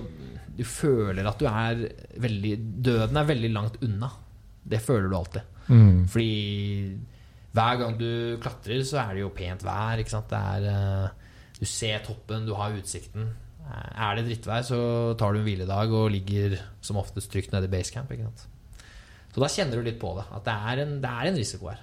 Speaker 2: du føler at du er veldig Døden er veldig langt unna. Det føler du alltid.
Speaker 1: Mm.
Speaker 2: Fordi hver gang du klatrer, så er det jo pent vær. Ikke sant? Det er, eh, du ser toppen, du har utsikten. Er det drittvær, så tar du en hviledag og ligger som oftest trygt nede i basecamp. Ikke sant? Så da kjenner du litt på det. At det er en, det er en risiko her.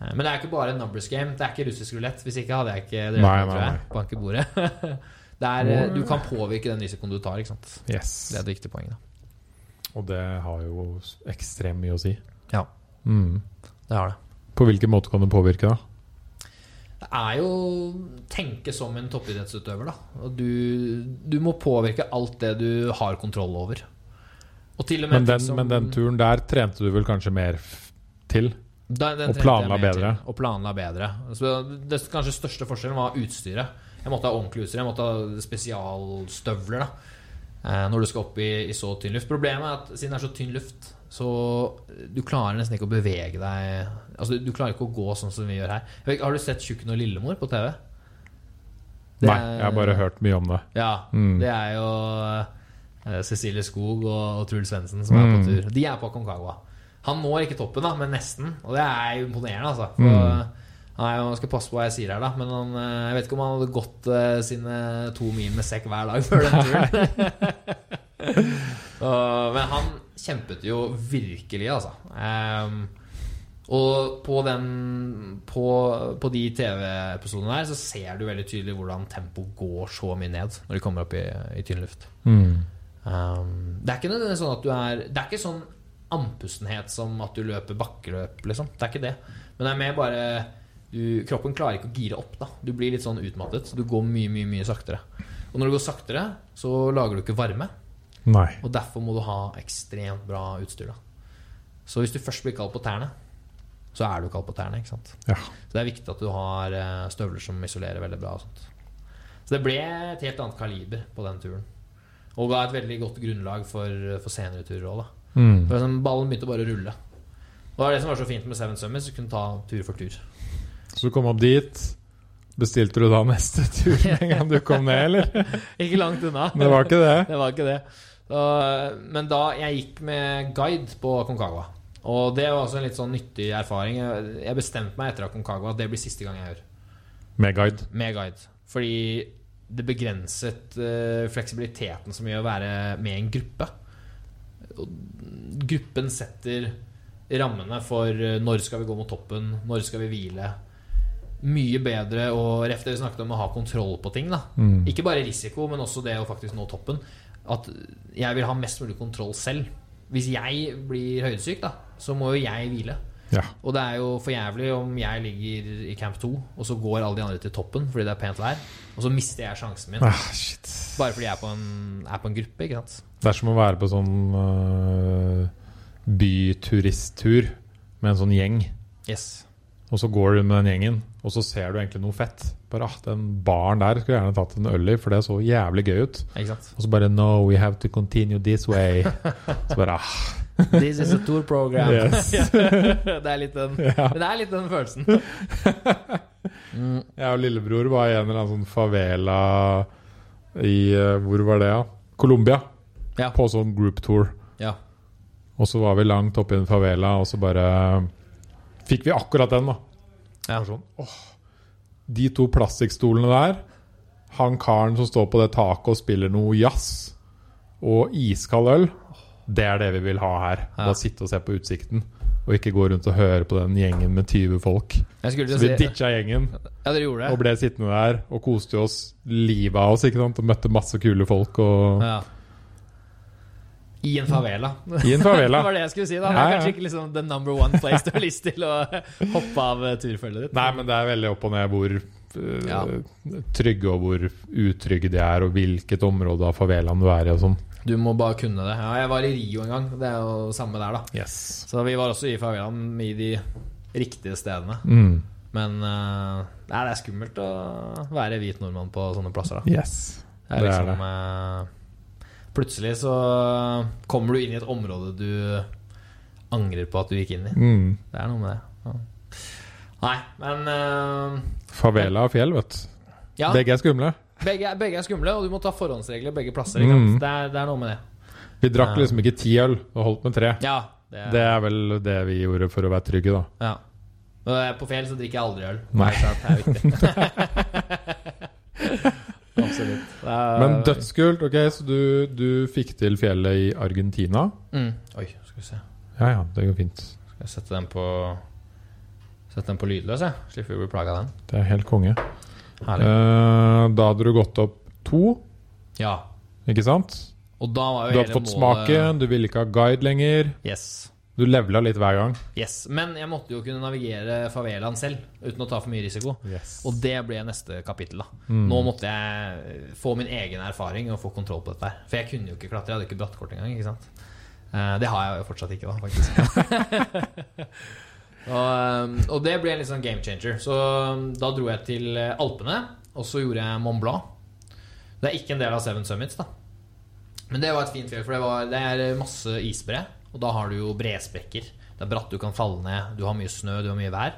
Speaker 2: Eh, Men det er ikke bare en numbers game. Det er ikke russisk rulett. Hvis ikke hadde jeg ikke drevet
Speaker 1: Nei,
Speaker 2: med tror jeg. Banke bordet. Det er, eh, du kan påvirke den risikoen du tar. Ikke sant?
Speaker 1: Yes.
Speaker 2: Det er et viktig poeng. Da.
Speaker 1: Og det har jo ekstremt mye å si.
Speaker 2: Ja,
Speaker 1: Mm.
Speaker 2: det har det.
Speaker 1: På hvilken måte kan du påvirke, da?
Speaker 2: Det er jo tenke som en toppidrettsutøver, da. Du, du må påvirke alt det du har kontroll over.
Speaker 1: Men den,
Speaker 2: som-
Speaker 1: men den turen der trente du vel kanskje mer til?
Speaker 2: Den, den
Speaker 1: Og planla bedre.
Speaker 2: til, Og planla bedre. Så det kanskje største forskjellen var utstyret. Jeg måtte ha ordentlig utstyr. Jeg måtte ha spesialstøvler da eh, når du skal opp i, i så tynn luft. Problemet er at siden det er så tynn luft, så du klarer nesten ikke å bevege deg Altså Du klarer ikke å gå sånn som vi gjør her. Vet, har du sett Tjukken og Lillemor på TV? Det
Speaker 1: Nei,
Speaker 2: er-
Speaker 1: jeg har bare hørt mye om det.
Speaker 2: Ja,
Speaker 1: Mm.
Speaker 2: det er jo eh, Cecilie Skog og, og Truls Svendsen som er på
Speaker 1: Mm.
Speaker 2: tur. De er på Aconcagua. Han når ikke toppen, da, men nesten. Og det er imponerende, altså. For,
Speaker 1: Mm.
Speaker 2: Han er jo, jeg skal passe på hva jeg sier her, da, men han, eh, jeg vet ikke om han hadde gått uh, sine to mil med sekk hver dag før den turen. uh, men han kjempet jo virkelig, altså. Um, og på, den, på, på de TV-episodene der så ser du veldig tydelig hvordan tempoet går så mye ned når de kommer opp i, i tynn luft.
Speaker 1: Mm.
Speaker 2: Um, det er ikke nødvendigvis sånn at du er Det er ikke sånn andpustenhet som at du løper bakkeløp, liksom. Det er ikke det. Men det er mer bare du, Kroppen klarer ikke å gire opp. da Du blir litt sånn utmattet. Du går mye, mye, mye saktere. Og når du går saktere, så lager du ikke varme.
Speaker 1: Nei.
Speaker 2: Og derfor må du ha ekstremt bra utstyr. da Så hvis du først blir kald på tærne, så er du kald på tærne. ikke sant
Speaker 1: Ja.
Speaker 2: Så det er viktig at du har eh, støvler som isolerer veldig bra. Så det ble et helt annet kaliber på den turen. Og ga et veldig godt grunnlag for, for senere turer òg.
Speaker 1: Mm.
Speaker 2: For liksom, ballen begynte bare å rulle. Og det var det som var så fint med Seven Summits, du kunne ta tur for tur.
Speaker 1: Så du kom opp dit. Bestilte du da neste tur med en gang du kom ned, eller?
Speaker 2: Ikke langt unna.
Speaker 1: Det var ikke det.
Speaker 2: Det var ikke det. Så, men da jeg gikk med guide på Concagua Og det var også en litt sånn nyttig erfaring. Jeg bestemte meg etter Concagua at det blir siste gang jeg gjør
Speaker 1: Med guide.
Speaker 2: med guide. Fordi det begrenset eh, fleksibiliteten som gjør å være med i en gruppe. Gruppen setter rammene for eh, når skal vi gå mot toppen, når skal vi hvile. Mye bedre og ref det vi snakket om å ha kontroll på ting.
Speaker 1: Mm.
Speaker 2: Ikke bare risiko, men også det å faktisk nå toppen. At jeg vil ha mest mulig kontroll selv. Hvis jeg blir høydesyk, da, så må jo jeg hvile.
Speaker 1: Ja.
Speaker 2: Og det er jo for jævlig om jeg ligger i camp 2, og så går alle de andre til toppen fordi det er pent vær, og så mister jeg sjansen min
Speaker 1: Ah, shit.
Speaker 2: bare fordi jeg er på en, er på en gruppe.
Speaker 1: Det er som å være på sånn uh, byturisttur med en sånn gjeng.
Speaker 2: Yes.
Speaker 1: Og så går du med den gjengen, og så ser du egentlig noe fett. Bare ah, Den baren der skulle jeg gjerne tatt en øl i, for det så jævlig gøy ut.
Speaker 2: Ikke sant?
Speaker 1: Og så bare No, we have to continue this way. Så bare ah,
Speaker 2: This is a tour program.
Speaker 1: Yes.
Speaker 2: det, er litt den,
Speaker 1: Ja.
Speaker 2: det er litt den følelsen. Mm.
Speaker 1: Jeg og lillebror var i en eller annen sånn favela i øh, Hvor var det, da? Colombia.
Speaker 2: Ja.
Speaker 1: På sånn group tour.
Speaker 2: Ja.
Speaker 1: Og så var vi langt oppe i en favela, og så bare fikk vi akkurat den, da.
Speaker 2: Ja.
Speaker 1: Sånn, åh, de to plastikkstolene der, han karen som står på det taket og spiller noe jazz, og iskald øl, det er det vi vil ha her.
Speaker 2: Ja.
Speaker 1: Bare sitte og se på utsikten, og ikke gå rundt og høre på den gjengen med 20 folk. Så vi
Speaker 2: si
Speaker 1: ditcha gjengen
Speaker 2: Ja,
Speaker 1: og ble sittende der og koste oss livet av oss? Og møtte masse kule folk og
Speaker 2: Ja. I en favela.
Speaker 1: I en favela.
Speaker 2: det var det jeg skulle si. da Det er kanskje ikke liksom the number one place du har lyst til å hoppe av eh, turfølget ditt.
Speaker 1: Nei, men det er veldig opp og ned hvor øh,
Speaker 2: Ja.
Speaker 1: trygge og hvor utrygge de er, og hvilket område av favelaen du er i og sånn.
Speaker 2: Du må bare kunne det. Ja, jeg var i Rio en gang. Det er jo samme der, da.
Speaker 1: Yes.
Speaker 2: Så vi var også i favelaen i de riktige stedene.
Speaker 1: Mm.
Speaker 2: Men eh, nei, det er skummelt å være hvit nordmann på sånne plasser, da.
Speaker 1: Yes.
Speaker 2: Det er
Speaker 1: Det er
Speaker 2: liksom eh, Plutselig så kommer du inn i et område du angrer på at du gikk inn i.
Speaker 1: Mm.
Speaker 2: Det er noe med det. Ja. Nei, men uh,
Speaker 1: Favela og fjell, vet du.
Speaker 2: Ja,
Speaker 1: Begge er skumle.
Speaker 2: begge, begge er skumle, og du må ta forhåndsregler begge plasser.
Speaker 1: Mm.
Speaker 2: Det, er, det er noe med det.
Speaker 1: Vi drakk liksom ikke ti øl og holdt med tre.
Speaker 2: Ja, det er,
Speaker 1: Det er vel det vi gjorde for å være trygge, da.
Speaker 2: ja. Jeg er på fjell så drikker jeg aldri øl.
Speaker 1: Nei.
Speaker 2: Det er viktig. Absolutt. Er-
Speaker 1: Men dødskult. Ok, så du, du fikk til fjellet i Argentina.
Speaker 2: mm. Oi, skal vi se.
Speaker 1: Ja ja, det går fint.
Speaker 2: Skal jeg sette den på Sette den på lydløs, jeg. Slipper vi å bli plaga av den.
Speaker 1: Det er helt konge.
Speaker 2: Herlig.
Speaker 1: Eh, da hadde du gått opp to,
Speaker 2: Ja.
Speaker 1: ikke sant?
Speaker 2: Og da var jo
Speaker 1: Du hadde fått
Speaker 2: målet-
Speaker 1: smaken, du ville ikke ha guide lenger.
Speaker 2: Yes.
Speaker 1: Du levela litt hver gang.
Speaker 2: yes. Men jeg måtte jo kunne navigere favelaen selv uten å ta for mye risiko. Og det ble neste kapittel. da
Speaker 1: Mm.
Speaker 2: Nå måtte jeg få min egen erfaring og få kontroll på dette. her For jeg kunne jo ikke klatre. Jeg hadde ikke brattkort engang. Ikke sant? Eh, det har jeg jo fortsatt ikke, da, faktisk. og, og det ble en litt sånn game changer. Så um, da dro jeg til Alpene, og så gjorde jeg Mont Blanc. Det er ikke en del av Seven Summits, da. Men det var et fint fjell, for det, var, det er masse isbre. Og da har du jo bresprekker. Det er bratt, du kan falle ned. Du har mye snø, du har mye vær.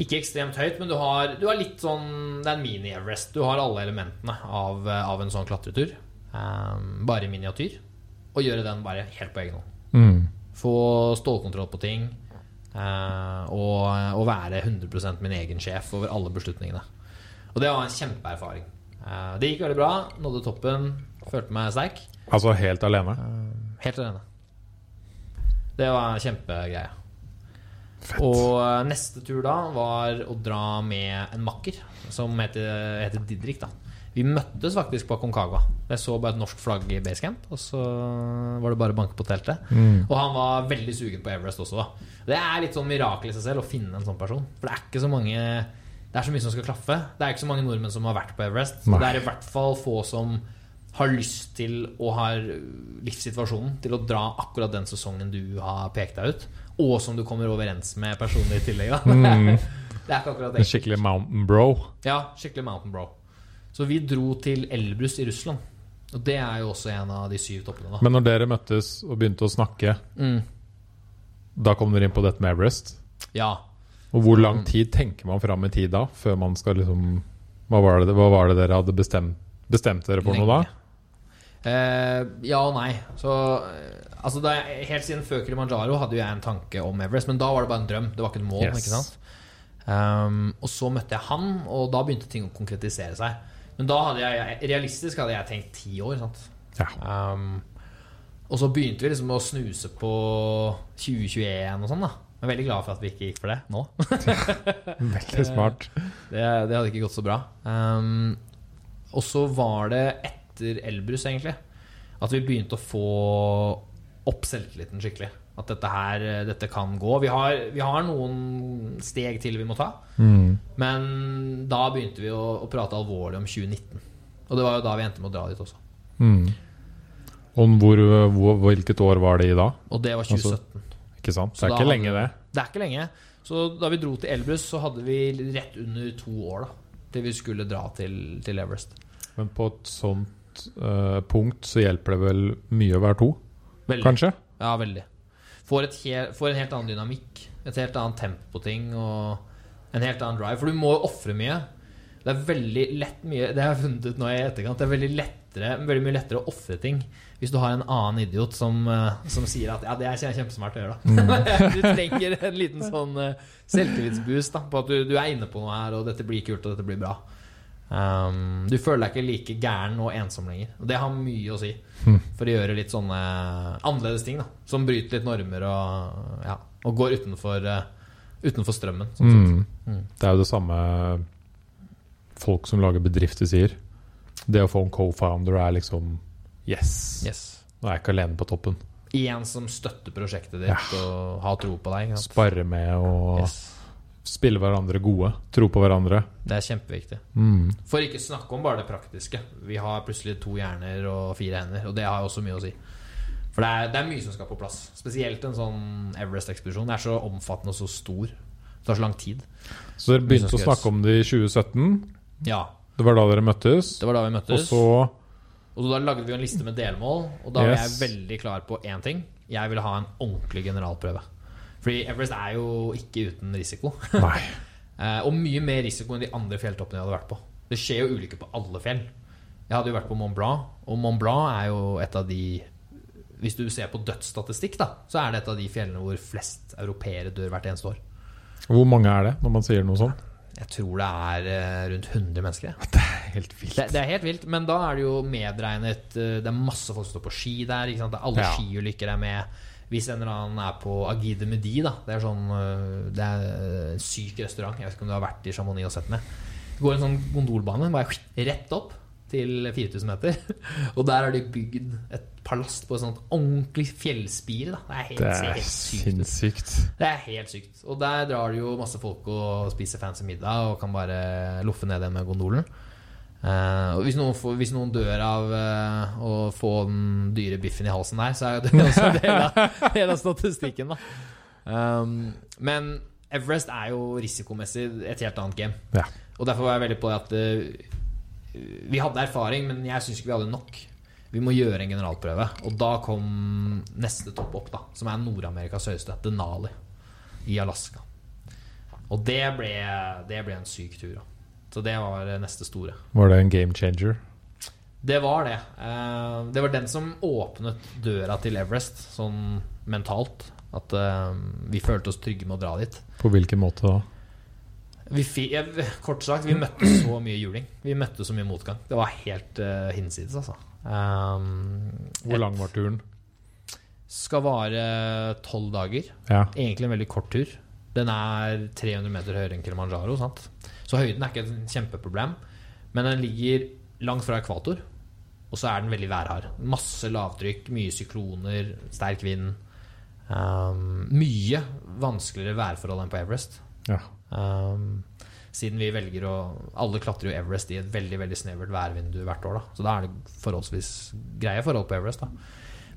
Speaker 2: Ikke ekstremt høyt, men du har, du har litt sånn Det er en mini-Everest. Du har alle elementene av, av en sånn klatretur. Um, bare i miniatyr. Og gjøre den bare helt på egen hånd.
Speaker 1: Mm.
Speaker 2: Få stålkontroll på ting. Uh, og, og være 100% min egen sjef over alle beslutningene. Og det var en kjempeerfaring. Uh, det gikk veldig bra. Nådde toppen. Følte meg sterk.
Speaker 1: Altså helt alene.
Speaker 2: Helt alene. Det var en kjempegreie.
Speaker 1: Fett.
Speaker 2: Og eh, neste tur da var å dra med en makker som heter, heter Didrik. da Vi møttes faktisk på Concagua. Jeg så bare et norsk flagg i basecamp, og så var det bare å banke på teltet.
Speaker 1: Mm.
Speaker 2: Og han var veldig sugen på Everest også. da Det er litt sånn mirakel i seg selv å finne en sånn person. For det er ikke så mange Det er så mye som skal klaffe. Det er ikke så mange nordmenn som har vært på Everest. Det er i hvert fall få som har lyst til og har livssituasjonen til å dra akkurat den sesongen du har pekt deg ut, og som du kommer overens med personlig i tillegg.
Speaker 1: Mm.
Speaker 2: Det er ikke akkurat det.
Speaker 1: skikkelig mountain bro.
Speaker 2: Ja, skikkelig mountain bro. Så vi dro til Elbrus i Russland. Og det er jo også en av de syv toppene, da.
Speaker 1: Men når dere møttes og begynte å snakke,
Speaker 2: Mm.
Speaker 1: da kom dere inn på dette med Everest.
Speaker 2: Ja.
Speaker 1: Og hvor lang tid tenker man fram i tid da, før man skal liksom Hva var det, hva var det dere hadde bestemt, bestemt dere for noe da?
Speaker 2: Eh, ja og nei. Så eh, altså da Helt siden før Kilimanjaro hadde jeg en tanke om Everest, men da var det bare en drøm. Det var ikke et mål.
Speaker 1: Yes.
Speaker 2: ikke sant? Um, og så møtte jeg han, og da begynte ting å konkretisere seg. Men da hadde jeg realistisk hadde jeg tenkt ti år.
Speaker 1: Ja.
Speaker 2: Um, og så begynte vi liksom å snuse på 2021 og sånn. da Jeg er veldig glad for at vi ikke gikk for det nå.
Speaker 1: Veldig smart.
Speaker 2: Det, det hadde ikke gått så bra. Um, og så var det etter Elbrus, egentlig, at vi begynte å få opp selvtilliten skikkelig. At dette her, dette kan gå. Vi har, vi har noen steg til vi må ta.
Speaker 1: Mm.
Speaker 2: Men da begynte vi å, å prate alvorlig om 2019. Og det var jo da vi endte med å dra dit også.
Speaker 1: Mm. Og hvor, hvor, hvilket år var det i da?
Speaker 2: Og det var
Speaker 1: Altså,
Speaker 2: 2017.
Speaker 1: Ikke sant?
Speaker 2: Så
Speaker 1: Det er ikke
Speaker 2: hadde-
Speaker 1: lenge, det.
Speaker 2: Det er ikke lenge. Så da vi dro til Elbrus, så hadde vi rett under to år da til vi skulle dra til, til Everest.
Speaker 1: Men på et sånt eh, punkt så hjelper det vel mye å være to,
Speaker 2: Veldig.
Speaker 1: kanskje?
Speaker 2: Ja, veldig. Får, et hel, får en helt annen dynamikk. Et helt annet tempo på ting og en helt annen drive. For du må jo ofre mye. Det er veldig lett mye Det har jeg funnet ut nå i etterkant. Det er veldig, lettere, veldig mye lettere å ofre ting hvis du har en annen idiot som, eh, som sier at ja, det er kjempesmart å gjøre, da. du trenger en liten sånn eh, selvtillitsboost da, på at du, du er inne på noe her, og dette blir kult, og dette blir bra. Um, du føler deg ikke like gæren og ensom lenger. Og det har mye å si for å gjøre litt sånne annerledes ting. da Som bryter litt normer og, ja, og går utenfor, uh, utenfor strømmen. Sånn.
Speaker 1: Mm.
Speaker 2: Mm.
Speaker 1: Det er jo det samme folk som lager bedrifter sier. Det å få en co-founder er liksom Yes!
Speaker 2: Yes.
Speaker 1: Nå er jeg ikke alene på toppen.
Speaker 2: En som støtter prosjektet ditt
Speaker 1: Ja.
Speaker 2: og har tro på deg.
Speaker 1: Sparre med og
Speaker 2: Yes.
Speaker 1: Spille hverandre gode. Tro på hverandre.
Speaker 2: Det er kjempeviktig.
Speaker 1: Mm.
Speaker 2: For ikke snakke om bare det praktiske. Vi har plutselig to hjerner og fire hender, og det har også mye å si. For det er, det er mye som skal på plass. Spesielt en sånn Everest-ekspedisjon. Det er så omfattende og så stor. Det tar så lang tid.
Speaker 1: Så dere begynte å snakke om det i 2017.
Speaker 2: Ja,
Speaker 1: Det var da dere møttes.
Speaker 2: det var da vi
Speaker 1: Og så
Speaker 2: Og da lagde vi en liste med delmål, og da
Speaker 1: Yes.
Speaker 2: var jeg veldig klar på én ting. Jeg ville ha en ordentlig generalprøve. Fordi Everest er jo ikke uten risiko.
Speaker 1: Nei.
Speaker 2: Eh, og mye mer risiko enn de andre fjelltoppene jeg hadde vært på. Det skjer jo ulykker på alle fjell. Jeg hadde jo vært på Mont Blanc, og Mont Blanc er jo et av de Hvis du ser på dødsstatistikk, da, så er det et av de fjellene hvor flest europeere dør hvert eneste år.
Speaker 1: Hvor mange er det, når man sier noe sånt?
Speaker 2: Jeg tror det er eh, rundt 100 mennesker.
Speaker 1: Det er helt vilt.
Speaker 2: Det, det er helt vilt, men da er det jo medregnet eh, Det er masse folk som står på ski der. Ikke sant? Er Alle
Speaker 1: Ja.
Speaker 2: skiulykker er med. Hvis en eller annen er på Agide Medi, da Det er sånn eh, Det er en syk restaurant. Jeg vet ikke om du har vært i Chamonix og sett den. Det går en sånn gondolbane bare rett opp til 4000 meter. Og der har de bygd et palast på et sånt ordentlig fjellspire. Det er helt,
Speaker 1: Det er
Speaker 2: helt sykt
Speaker 1: sinnssykt.
Speaker 2: Det er helt sykt. Og der drar det jo masse folk og spiser fancy middag og kan bare loffe ned igjen med gondolen. Eh, og hvis noen, får, hvis noen dør av uh, å få den dyre biffen i halsen der, så er det også del av, del av statistikken. Um, men Everest er jo risikomessig et helt annet game.
Speaker 1: Ja.
Speaker 2: Og derfor var jeg veldig på at uh, vi hadde erfaring, men jeg syns ikke vi hadde nok. Vi må gjøre en generalprøve. Og da kom neste topp opp, da som er Nord-Amerikas høyeste, Denali i Alaska. Og det ble, det ble en syk tur. Da. Så det var neste store.
Speaker 1: Var det en game changer?
Speaker 2: Det var det. Eh, Det var den som åpnet døra til Everest, sånn mentalt. At eh, vi følte oss trygge med å dra dit.
Speaker 1: På hvilken måte da?
Speaker 2: Kort sagt, vi møtte så mye juling. Vi møtte så mye motgang. Det var helt hinsides, altså.
Speaker 1: Hvor lang var turen?
Speaker 2: Skal vare tolv dager.
Speaker 1: Ja.
Speaker 2: Egentlig en veldig kort tur. Den er 300 meter høyere enn Kilimanjaro. Sant? Så høyden er ikke et kjempeproblem. Men den ligger langt fra ekvator, og så er den veldig værhard. Masse lavtrykk, mye sykloner, sterk vind. Um, mye vanskeligere værforhold enn på Everest.
Speaker 1: ja.
Speaker 2: Um, siden vi velger å Alle klatrer jo Everest i et veldig veldig snevert værvindu hvert år. da Så da er det forholdsvis greie forhold på Everest. da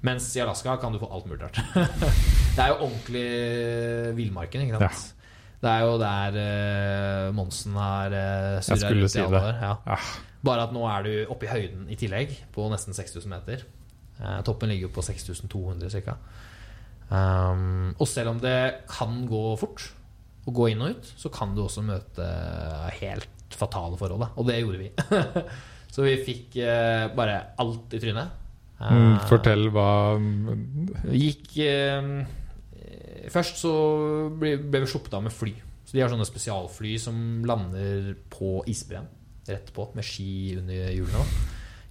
Speaker 2: Mens i Alaska kan du få alt mulig rart. det er jo ordentlig villmarken. Ikke sant? Det er jo der uh, Monsen har uh,
Speaker 1: Jeg i si år.
Speaker 2: Ja.
Speaker 1: Ja.
Speaker 2: Bare at nå er du oppe i høyden i tillegg, på nesten 6000 meter. Uh, toppen ligger jo på 6200 ca. Um, og selv om det kan gå fort å gå inn og ut, så kan du også møte helt fatale forhold. Da. Og det gjorde vi. så vi fikk uh, bare alt i trynet.
Speaker 1: Mm, fortell hva
Speaker 2: Gikk eh, Først så ble, ble vi sluppet av med fly. Så De har sånne spesialfly som lander på isbreen rett på med ski under hjulene.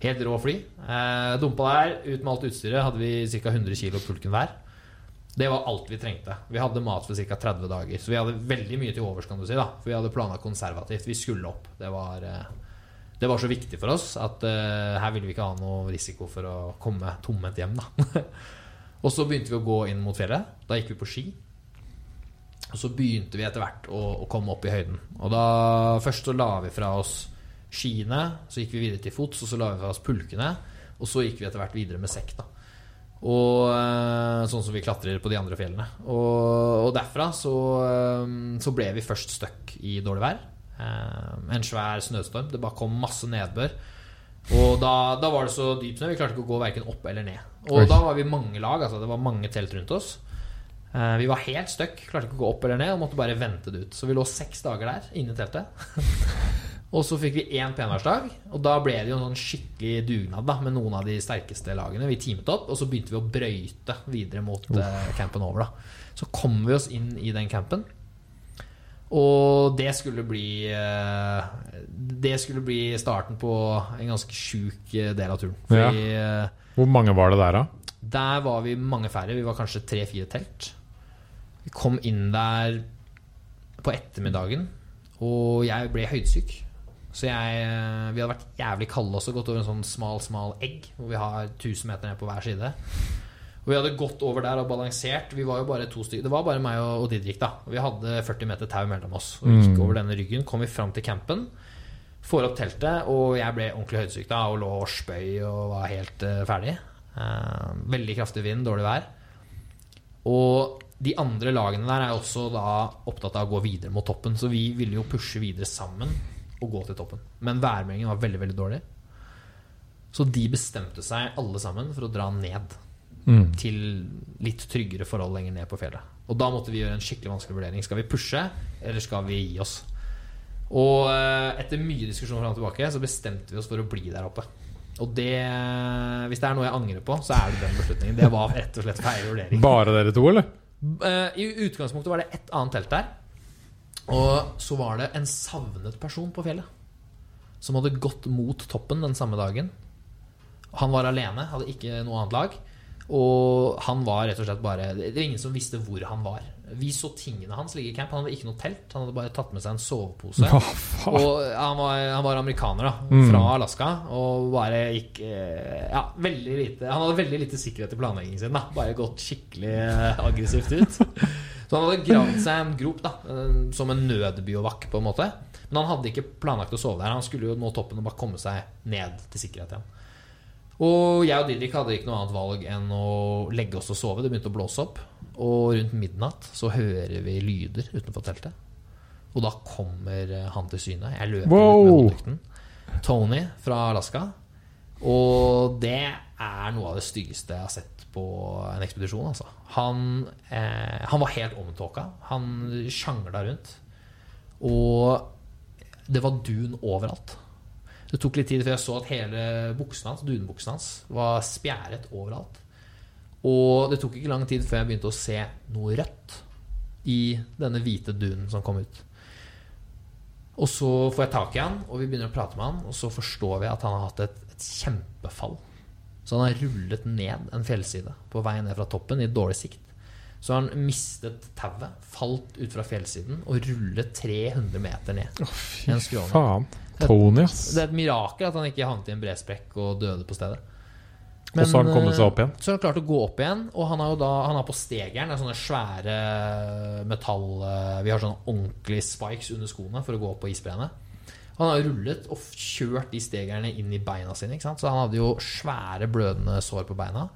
Speaker 2: Helt rå fly. Eh, dumpa der, ut med alt utstyret, hadde vi ca. 100 kg pulken hver. Det var alt vi trengte. Vi hadde mat for ca. 30 dager. Så vi hadde veldig mye til overs, kan du si. da For vi hadde planlagt konservativt. Vi skulle opp. Det var, eh, det var så viktig for oss at eh, her ville vi ikke ha noe risiko for å komme tomhendt hjem. da Og så begynte vi å gå inn mot fjellet. Da gikk vi på ski. Og så begynte vi etter hvert å, å komme opp i høyden. Og da Først så la vi fra oss skiene, så gikk vi videre til fots, og så la vi fra oss pulkene. Og så gikk vi etter hvert videre med sekk. da og Sånn som vi klatrer på de andre fjellene. Og, og derfra så, så, ble vi først stuck i dårlig vær. En svær snøstorm. Det bare kom masse nedbør. Og da, da var det så dypt snø. Vi klarte ikke å gå verken opp eller ned. Og Oi. da var vi mange lag. Altså det var mange telt rundt oss. Vi var helt stuck. Klarte ikke å gå opp eller ned og måtte bare vente det ut. Så vi lå seks dager der inne i teltet. Og så fikk vi én penværsdag, og da ble det jo en sånn skikkelig dugnad da, med noen av de sterkeste lagene. Vi teamet opp, og så begynte vi å brøyte videre mot uh, campen over. da Så kom vi oss inn i den campen. Og det skulle bli uh, Det skulle bli starten på en ganske sjuk eh, del av turen. Fordi,
Speaker 1: ja. Hvor mange var det der, da?
Speaker 2: Der var vi mange færre. Vi var kanskje tre-fire telt. Vi kom inn der på ettermiddagen, og jeg ble høydesyk. Så jeg, eh, vi hadde vært jævlig kalde også, gått over en sånn smal, smal egg, hvor vi har 1000 meter ned på hver side. Og vi hadde gått over der og balansert. Vi var jo bare to stykker Det var bare meg og, Didrik, da. Vi hadde 40 meter tau mellom oss. Og gikk mm. over denne ryggen. Kom vi fram til campen. Får opp teltet, og jeg ble ordentlig høydesyk da og lå og spøy og var helt uh, ferdig. Uh, veldig kraftig vind, dårlig vær. Og de andre lagene der er også da opptatt av å gå videre mot toppen, så vi ville jo pushe videre sammen og gå til toppen. Men værmeldingen var veldig, veldig dårlig. Så de bestemte seg alle sammen for å dra ned. Mm. Til litt tryggere forhold lenger ned på fjellet. Og da måtte vi gjøre en skikkelig vanskelig vurdering. Skal vi pushe, eller skal vi gi oss? Og eh, etter mye diskusjon fram og tilbake så bestemte vi oss for å bli der oppe. Og det Hvis det er noe jeg angrer på, så er det den beslutningen. Det var rett og slett feil vurdering.
Speaker 1: Bare dere to, eller?
Speaker 2: Eh, I utgangspunktet var det ett annet telt der. Og så var det en savnet person på fjellet. Som hadde gått mot toppen den samme dagen. Han var alene, hadde ikke noe annet lag. Og han var rett og slett bare Det var ingen som visste hvor han var. Vi så tingene hans ligge i camp. Han hadde ikke noe telt. Han hadde bare tatt med seg en sovepose. og han var, han var amerikaner, da. Mm. Fra Alaska. Og bare gikk eh, Ja, veldig lite Han hadde veldig lite sikkerhet i planleggingen sin. Da. Bare gått skikkelig eh, aggressivt ut. Så han hadde gravd seg en grop da eh, som en nødbiovakk, på en måte. Men han hadde ikke planlagt å sove der. Han skulle jo nå toppen og bare komme seg ned til sikkerhet igjen. Og jeg og Didrik hadde ikke noe annet valg enn å legge oss og sove. Det begynte å blåse opp. Og rundt midnatt så hører vi lyder utenfor teltet. Og da kommer eh, han til syne. Jeg løper wow. ut med håndlykten. Tony fra Alaska. Og det er noe av det styggeste jeg har sett på en ekspedisjon. Altså. Han, eh, han, var helt omtåka. Han sjangla rundt. Og det var dun overalt. Det tok litt tid før jeg så at hele buksen hans, dunbuksen hans var spjæret overalt. Og det tok ikke lang tid før jeg begynte å se noe rødt i denne hvite dunen som kom ut. Og så får jeg tak i han, og vi begynner å prate med han, og så forstår vi at han har hatt et, et kjempefall. Så han har rullet ned en fjellside på vei ned fra toppen i dårlig sikt. Så har han mistet tauet, falt ut fra fjellsiden og rullet 300 meter ned.
Speaker 1: Oh, fy faen. Tony, ass.
Speaker 2: Det er et mirakel at han ikke havnet i en bresprekk og døde på stedet.
Speaker 1: Men, og så har han kommet seg opp igjen?
Speaker 2: Så har han klart å gå opp igjen. Og han har jo da Han har på stegeren det er sånne svære metall Vi har sånne ordentlige spikes under skoene for å gå opp på isbreene. Han har rullet og kjørt de stegerne inn i beina sine. Så han hadde jo svære blødende sår på beina.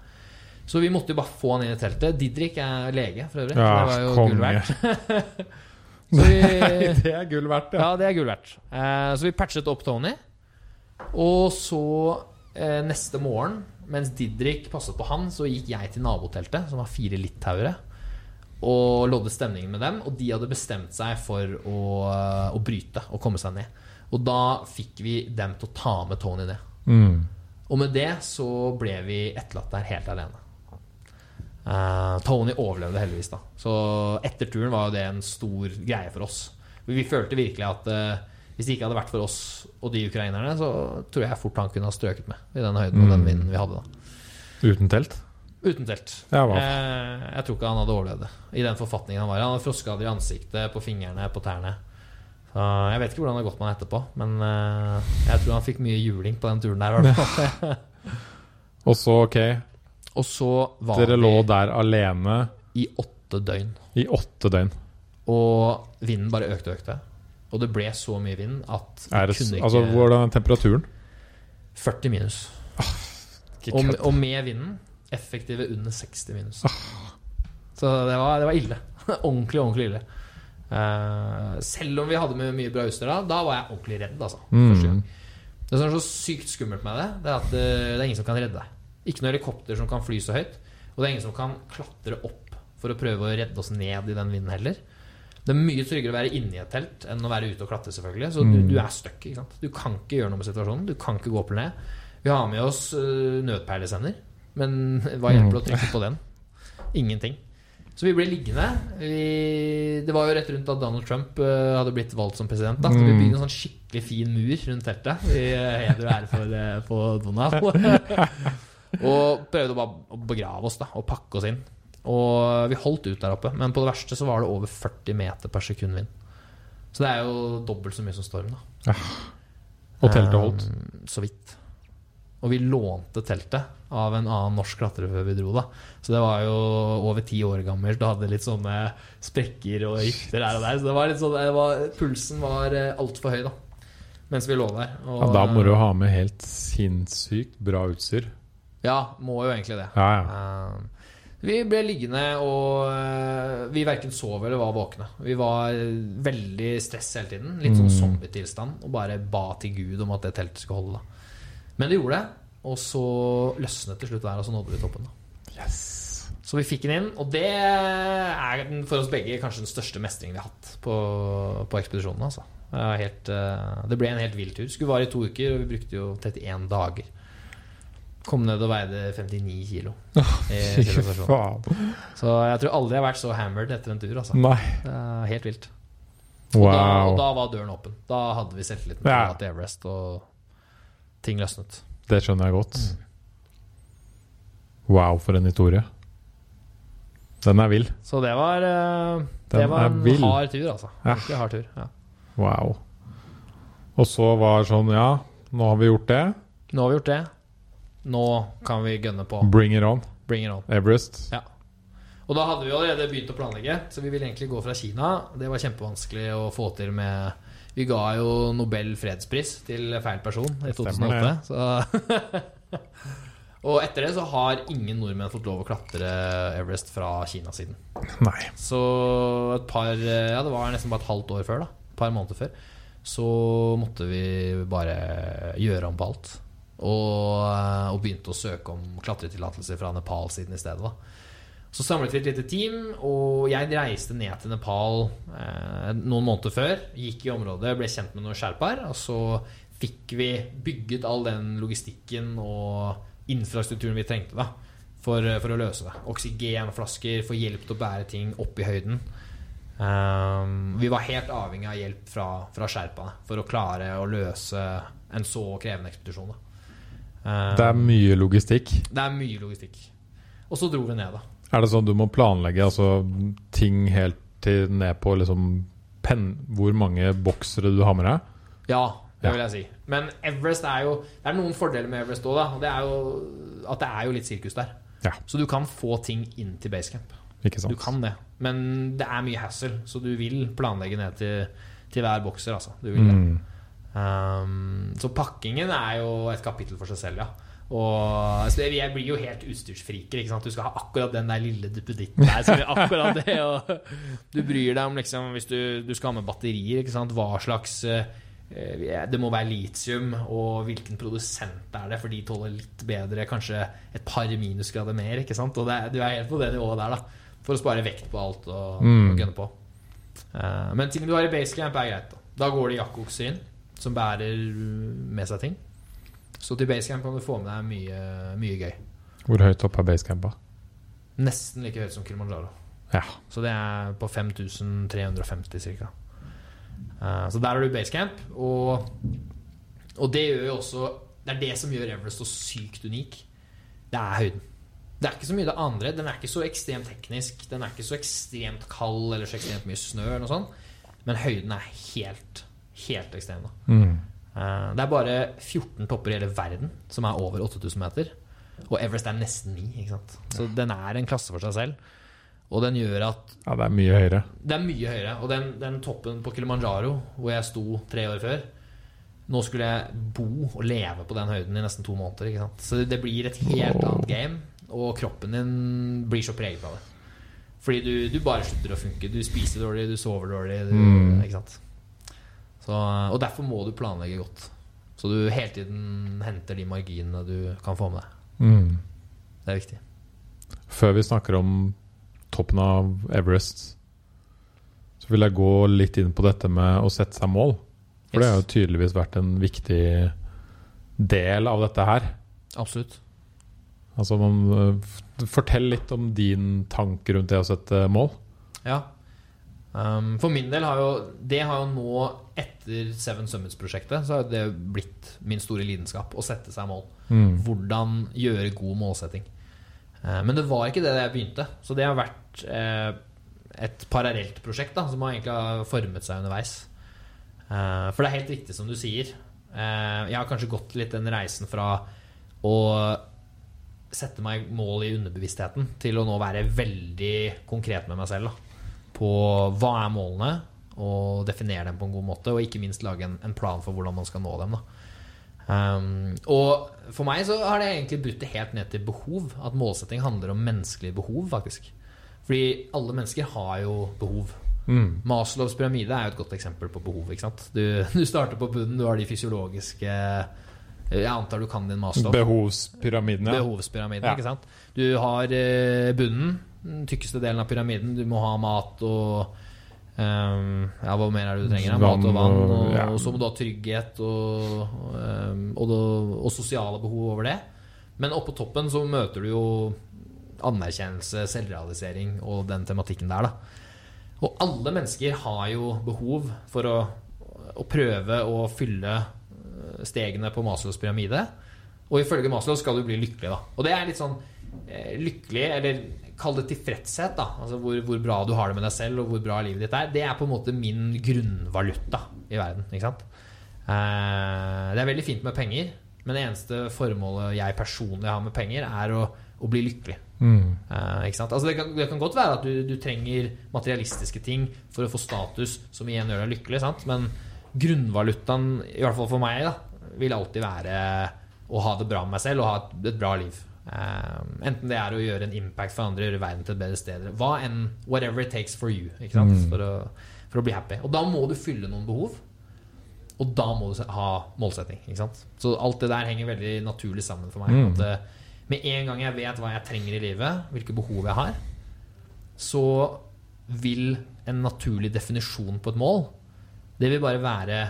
Speaker 2: Så vi måtte jo bare få han inn i teltet. Didrik er lege, for øvrig.
Speaker 1: Ja, det var jo gull verdt.
Speaker 2: Vi,
Speaker 1: det er gull verdt, ja.
Speaker 2: ja, det er gull verdt. Eh, så vi patchet opp Tony. Og så eh, neste morgen, mens Didrik passet på han, så gikk jeg til naboteltet, som var fire litauere, og lodde stemningen med dem. Og de hadde bestemt seg for å, eh, å bryte og komme seg ned. Og da fikk vi dem til å ta med Tony ned.
Speaker 1: Mm.
Speaker 2: Og med det så ble vi etterlatt der helt alene. Eh, Tony overlevde heldigvis, da. Så etter turen var jo det en stor greie for oss. Vi følte virkelig at eh, hvis det ikke hadde vært for oss og de ukrainerne, så tror jeg fort han kunne ha strøket med i den høyden og den vinden vi hadde da.
Speaker 1: Uten telt?
Speaker 2: Uten telt.
Speaker 1: Ja?
Speaker 2: Eh, jeg tror ikke han hadde overlevd det i den forfatningen han var i. Han hadde frostskader i ansiktet, på fingrene, på tærne. Så jeg vet ikke hvordan det har gått med han etterpå, men eh, jeg tror han fikk mye juling på den turen der.
Speaker 1: Og så, ok,
Speaker 2: Og så var
Speaker 1: dere
Speaker 2: vi
Speaker 1: lå der alene
Speaker 2: i åtte døgn.
Speaker 1: i åtte døgn.
Speaker 2: Og vinden bare økte og økte. Og det ble så mye vind at vi
Speaker 1: Er det,
Speaker 2: kunne ikke
Speaker 1: altså, hvordan er temperaturen?
Speaker 2: 40 minus.
Speaker 1: Ah,
Speaker 2: Og, og med vinden effektive under 60 minus. Så det var, det var ille. ordentlig, ordentlig ille. Uh, selv om vi hadde med mye bra utstyr da, da var jeg ordentlig redd. Altså.
Speaker 1: Mm.
Speaker 2: Det som er så sykt skummelt med det, det er at det, det er ingen som kan redde deg. Ikke noe helikopter som kan fly så høyt. Og det er ingen som kan klatre opp for å prøve å redde oss ned i den vinden heller. Det er mye tryggere å være inni et telt enn å være ute og klatre, selvfølgelig. Så du,
Speaker 1: Mm.
Speaker 2: du er stuck. ikke sant? Du kan ikke gjøre noe med situasjonen. Du kan ikke gå opp eller ned. Vi har med oss nødperlesender, men hva hjelper det å trykke på den? Ingenting. Så vi ble liggende. Vi, det var jo rett rundt da Donald Trump uh, hadde blitt valgt som president. Da. Så vi
Speaker 1: Mm.
Speaker 2: bygde en sånn skikkelig fin mur rundt teltet. I uh, heder og ære for, for Donald. og prøvde bare å begrave oss da, og pakke oss inn. Og vi holdt ut der oppe, men på det verste så var det over 40 meter per sekund vind. Så det er jo dobbelt så mye som storm, da.
Speaker 1: Og teltet holdt.
Speaker 2: Um, så vidt. Og vi lånte teltet av en annen norsk klatrer før vi dro, da. Så det var jo over ti år gammelt og hadde litt sånne sprekker og rifter her og der. Så det var litt sånn, det var, pulsen var altfor høy, da. Mens vi lå der. Og,
Speaker 1: Ja, da må du ha med helt sinnssykt bra utstyr.
Speaker 2: Ja, må jo egentlig det.
Speaker 1: Ja, ja.
Speaker 2: Um, vi ble liggende, og uh, vi verken sov eller var våkne. Vi var veldig stress hele tiden. Litt sånn
Speaker 1: Mm.
Speaker 2: zombietilstand. Og bare ba til Gud om at det teltet skulle holde. Da. Men det gjorde det. Og så løsnet til slutt der, og så nådde vi toppen. Da.
Speaker 1: Yes.
Speaker 2: Så vi fikk den inn, og det er den- for oss begge kanskje den største mestringen vi har hatt på, på ekspedisjonen. Altså. Det, helt, uh, det ble en helt vill tur. Skulle vare i to uker, og vi brukte jo 31 dager. Kom ned og veide 59 kilo.
Speaker 1: Oh.
Speaker 2: Så jeg tror aldri jeg har vært så hammered etter en tur. Altså. Helt vilt. Og, da, og da var døren åpen. Da hadde vi selvtilliten til
Speaker 1: Ja.
Speaker 2: til Everest, og ting løsnet.
Speaker 1: Det skjønner jeg godt.
Speaker 2: Mm.
Speaker 1: Wow, for en historie. Den er vill.
Speaker 2: Så det var, eh, det var en
Speaker 1: vill.
Speaker 2: hard tur, altså.
Speaker 1: Ja.
Speaker 2: Virkelig hard tur. Ja.
Speaker 1: Wow. Og så var det sånn Ja, nå har vi gjort det.
Speaker 2: Nå har vi gjort det. Nå kan vi gønne på.
Speaker 1: Bring it on.
Speaker 2: Bring it on.
Speaker 1: Everest.
Speaker 2: Og da hadde vi allerede begynt å planlegge, så vi ville egentlig gå fra Kina. Det var kjempevanskelig å få til med Vi ga jo Nobel fredspris til feil person i
Speaker 1: Stemmer
Speaker 2: 2008. Så og etter det så har ingen nordmenn fått lov å klatre Everest fra Kina siden.
Speaker 1: Nei.
Speaker 2: Så et par Ja, det var nesten bare et halvt år før, da. Et par måneder før. Så måtte vi bare gjøre om på alt. Og, og begynte å søke om klatretillatelse fra Nepal siden i stedet, da. Så samlet vi et lite team, og jeg reiste ned til Nepal eh, noen måneder før. Gikk i området, ble kjent med noen sherpaer, og så fikk vi bygget all den logistikken og infrastrukturen vi trengte da for, for å løse det. Oksygenflasker, få hjelp til å bære ting opp i høyden. Um, vi var helt avhengig av hjelp fra, fra sherpaene for å klare å løse en så krevende ekspedisjon. Da. Ehm,
Speaker 1: Det er mye logistikk.
Speaker 2: det er mye logistikk. Og så dro vi ned, da.
Speaker 1: Er det sånn du må planlegge altså, ting helt til ned på liksom pen, hvor mange boksere du har med deg?
Speaker 2: Ja, det vil jeg si. Men Everest er jo Det er noen fordeler med Everest òg. Og det er jo at det er jo litt sirkus der.
Speaker 1: Ja.
Speaker 2: Så du kan få ting inn til basecamp. Du kan det. Men det er mye hassle, så du vil planlegge ned til, til hver bokser, altså. Du vil det.
Speaker 1: Mm.
Speaker 2: Um, så pakkingen er jo et kapittel for seg selv, ja. Og altså, Jeg blir jo helt utstyrsfriker. Ikke sant? Du skal ha akkurat den der lille duppeditten der. Så akkurat det Og Du bryr deg om liksom, hvis du, du skal ha med batterier, ikke sant? hva slags uh, det må være litium, og hvilken produsent er det? For de tåler litt bedre, kanskje et par minusgrader mer. ikke sant? Og det, du er helt på det nivået der, da. For å spare vekt på alt og, mm. og gunne på. Uh, men ting du har i basecamp, er greit. Da, da går det jakkokser inn, som bærer med seg ting. Så til basecamp kan du få med deg mye, mye gøy.
Speaker 1: Hvor høyt opp er basecampa?
Speaker 2: Nesten like høyt som Kilimanjaro.
Speaker 1: Ja.
Speaker 2: Så det er på 5350 ca. Uh, så der har du basecamp. Og, og det gjør jo også Det er det som gjør Everest så sykt unik. Det er høyden. Det er ikke så mye det andre. Den er ikke så ekstremt teknisk. Den er ikke så ekstremt kald eller så ekstremt mye snø. Eller noe sånt. Men høyden er helt, helt ekstreme.
Speaker 1: Mm.
Speaker 2: Uh, det er bare 14 topper i hele verden som er over 8000 meter. Og Everest er nesten 9. Så den er en klasse for seg selv. Og den gjør at
Speaker 1: Ja, det er mye høyere.
Speaker 2: Det er mye høyere. Og den, den toppen på Kilimanjaro, hvor jeg sto tre år før Nå skulle jeg bo og leve på den høyden i nesten to måneder. Så det blir et helt annet game, og kroppen din blir så preget av det. Fordi du, du, bare slutter å funke. Du spiser dårlig, du sover dårlig. Du, mm. Ikke sant? Så, og derfor må du planlegge godt. Så du hele tiden henter de marginene du kan få med deg.
Speaker 1: Mm.
Speaker 2: Det er viktig.
Speaker 1: Før vi snakker om toppen av Everest, så vil jeg gå litt inn på dette med å sette seg mål. For yes. det har jo tydeligvis vært en viktig del av dette her.
Speaker 2: Absolutt.
Speaker 1: Altså, man, eh, fortell litt om din tanke rundt det å sette mål.
Speaker 2: Ja. Um, for min del har jo Det har jo nå, etter Seven Summits-prosjektet, så har det blitt min store lidenskap å sette seg mål.
Speaker 1: Mm.
Speaker 2: Hvordan gjøre god målsetting. Uh, men det var ikke det da jeg begynte. Så det har vært uh, et parallelt prosjekt da, som har egentlig har formet seg underveis. Uh, for det er helt riktig som du sier. jeg har kanskje gått litt den reisen fra å sette meg mål i underbevisstheten til å nå være veldig konkret med meg selv. da på hva er målene, og definere dem på en god måte. Og ikke minst lage en, en plan for hvordan man skal nå dem. Um, og for meg så har det egentlig brutt det helt ned til behov. At målsetting handler om menneskelige behov, faktisk. Fordi alle mennesker har jo behov.
Speaker 1: Mm.
Speaker 2: Maslows pyramide er jo et godt eksempel på behov. Du, du, starter på bunnen, du har de fysiologiske Jeg antar du kan din Maslow.
Speaker 1: Behovspyramiden,
Speaker 2: ja. Behovspyramiden, ja. ikke sant? Du har uh, bunnen, den tykkeste delen av pyramiden. Du må ha mat og um, Ja, hva mer er det du trenger? Mat og vann. Og, ja. og så må du ha trygghet og, um, og, og, sosiale behov over det. Men oppå toppen så møter du jo anerkjennelse, selvrealisering og den tematikken der, da. Og alle mennesker har jo behov for å, å prøve å fylle eh, stegene på Maslows pyramide. Og ifølge Maslow skal du bli lykkelig, da. Og det er litt sånn eh, lykkelig, eller Kall det tilfredshet. da Altså hvor, hvor, bra du har det med deg selv, og hvor bra livet ditt er. Det er på en måte min grunnvaluta i verden. Ikke sant? Eh, det er veldig fint med penger, men det eneste formålet jeg personlig har med penger, er å, å bli lykkelig.
Speaker 1: Mm.
Speaker 2: Eh, ikke sant? Altså det, kan, det, kan, godt være at du, du, trenger materialistiske ting for å få status som igjen gjør deg lykkelig, sant? men grunnvalutaen, i hvert fall for meg, da, vil alltid være å ha det bra med meg selv og ha et, et bra liv. Um, enten det er å gjøre en impact for andre, gjøre verden til et bedre sted. Hva enn, whatever it takes for you. Mm. For, å, for, å, bli happy. Og da må du fylle noen behov. Og da må du ha målsetting. Så alt det der henger veldig naturlig sammen for meg. Mm. At uh, med en gang jeg vet hva jeg trenger i livet, hvilke behov jeg har, så vil en naturlig definisjon på et mål Det vil bare være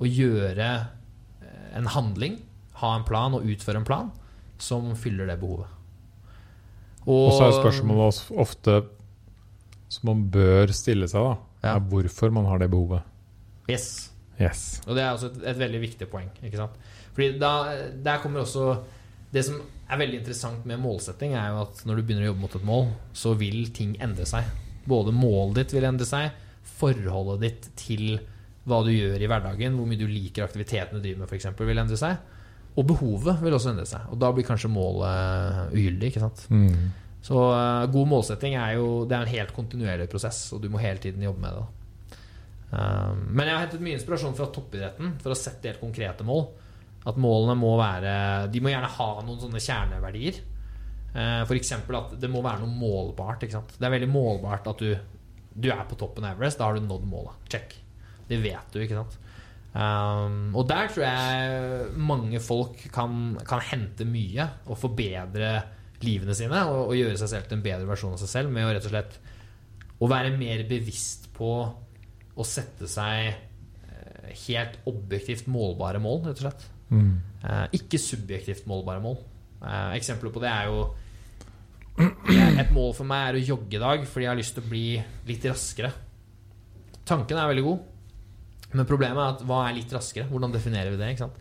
Speaker 2: å gjøre eh, en handling, ha en plan og utføre en plan som fyller det behovet.
Speaker 1: Og, og så er spørsmålet ofte som man bør stille seg, da, ja. er hvorfor man har det behovet.
Speaker 2: Yes.
Speaker 1: yes.
Speaker 2: Og det er også et, et veldig viktig poeng. Fordi da, der kommer også Det som er veldig interessant med målsetting, er jo at når du begynner å jobbe mot et mål, så vil ting endre seg. Både målet ditt vil endre seg, forholdet ditt til hva du gjør i hverdagen, hvor mye du liker aktiviteten du driver med, f.eks., vil endre seg. Og behovet vil også endre seg. Og da blir kanskje målet ugyldig. ikke sant?
Speaker 1: Mm.
Speaker 2: Så uh, god målsetting er jo det er en helt kontinuerlig prosess, og du må hele tiden jobbe med det. Um, men jeg har hentet mye inspirasjon fra toppidretten for å sette helt konkrete mål. At målene må være De må gjerne ha noen sånne kjerneverdier. Uh, F.eks. at det må være noe målbart. Ikke sant? Det er veldig målbart at du, du er på toppen av Everest. Da har du nådd målet. Check. Det vet du, ikke sant. Um, og der tror jeg mange folk kan, kan hente mye og forbedre livene sine og, og, gjøre seg selv til en bedre versjon av seg selv med å rett og slett å være mer bevisst på å sette seg eh, helt objektivt målbare mål, rett og slett. Mm. Uh, ikke subjektivt målbare mål. Uh, eksempler på det er jo Et mål for meg er å jogge i dag fordi jeg har lyst til å bli litt raskere. Tanken er veldig god, men problemet er at hva er litt raskere? Hvordan definerer vi det? ikke sant?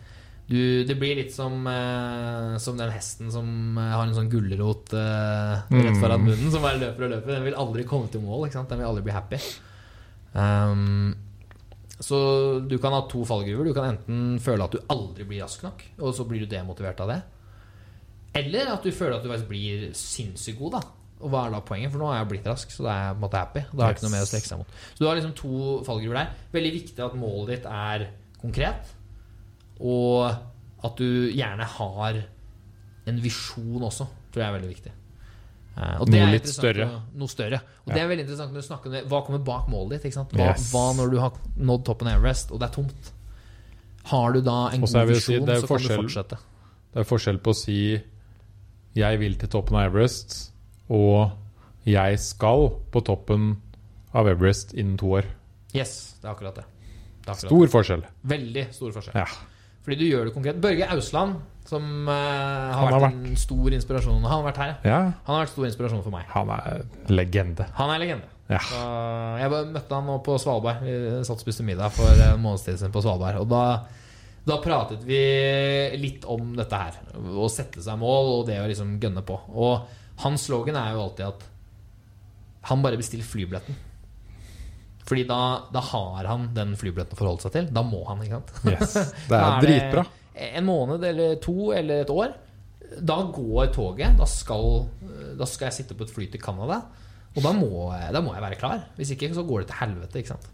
Speaker 2: Du, det blir litt som, eh, som den hesten som uh, har en sånn gulrot eh, rett foran munnen, som bare løper og løper. Den vil aldri komme til mål. Den vil aldri bli happy. Um, så du kan ha to fallgruver. Du kan enten føle at du aldri blir rask nok, og så blir du demotivert av det. Eller at du føler at du faktisk blir sinnssykt god. da Og hva er da poenget? For nå har jeg blitt rask, så da er jeg på en måte happy. Da har jeg ikke noe mer å strekke seg mot. Så du har liksom to fallgruver der. Veldig viktig at målet ditt er konkret, og at du gjerne har en visjon også. Tror jeg er veldig viktig.
Speaker 1: Uh, noe litt større.
Speaker 2: Noe større. Og ja. det er veldig interessant når du snakker om det. Hva kommer bak målet ditt? Hva, yes. hva, når du har nådd toppen av Everest, og det er tomt? Har du da en god visjon, si, så kan du fortsette.
Speaker 1: Det er forskjell på å si 'jeg vil til toppen av Everest', og 'jeg skal på toppen av Everest innen to år'.
Speaker 2: Yes, det er akkurat det.
Speaker 1: det er akkurat stor det. forskjell.
Speaker 2: Veldig stor forskjell. Ja. Fordi du gjør det konkret. Børge Ausland, som uh, har, har vært, vært, en stor inspirasjon Han har vært her,
Speaker 1: ja.
Speaker 2: Han har vært stor inspirasjon for meg.
Speaker 1: Han er legende.
Speaker 2: Han er legende. Ja. jeg møtte han nå på Svalbard. Vi satt og spiste middag for en måneds tid siden på Svalbard. Og da, da, pratet vi litt om dette her. Å sette seg mål og det å liksom gønne på. Og hans slogan er jo alltid at han bare bestiller flybilletten. Fordi da, da, har han den flybilletten å forholde seg til. Da må han, ikke sant?
Speaker 1: Yes. Det er, er dritbra.
Speaker 2: En måned eller to eller et år. Da går toget. Da skal, da skal jeg sitte på et fly til Canada. Og da må, da må, jeg være klar. Hvis ikke så går det til helvete. ikke sant?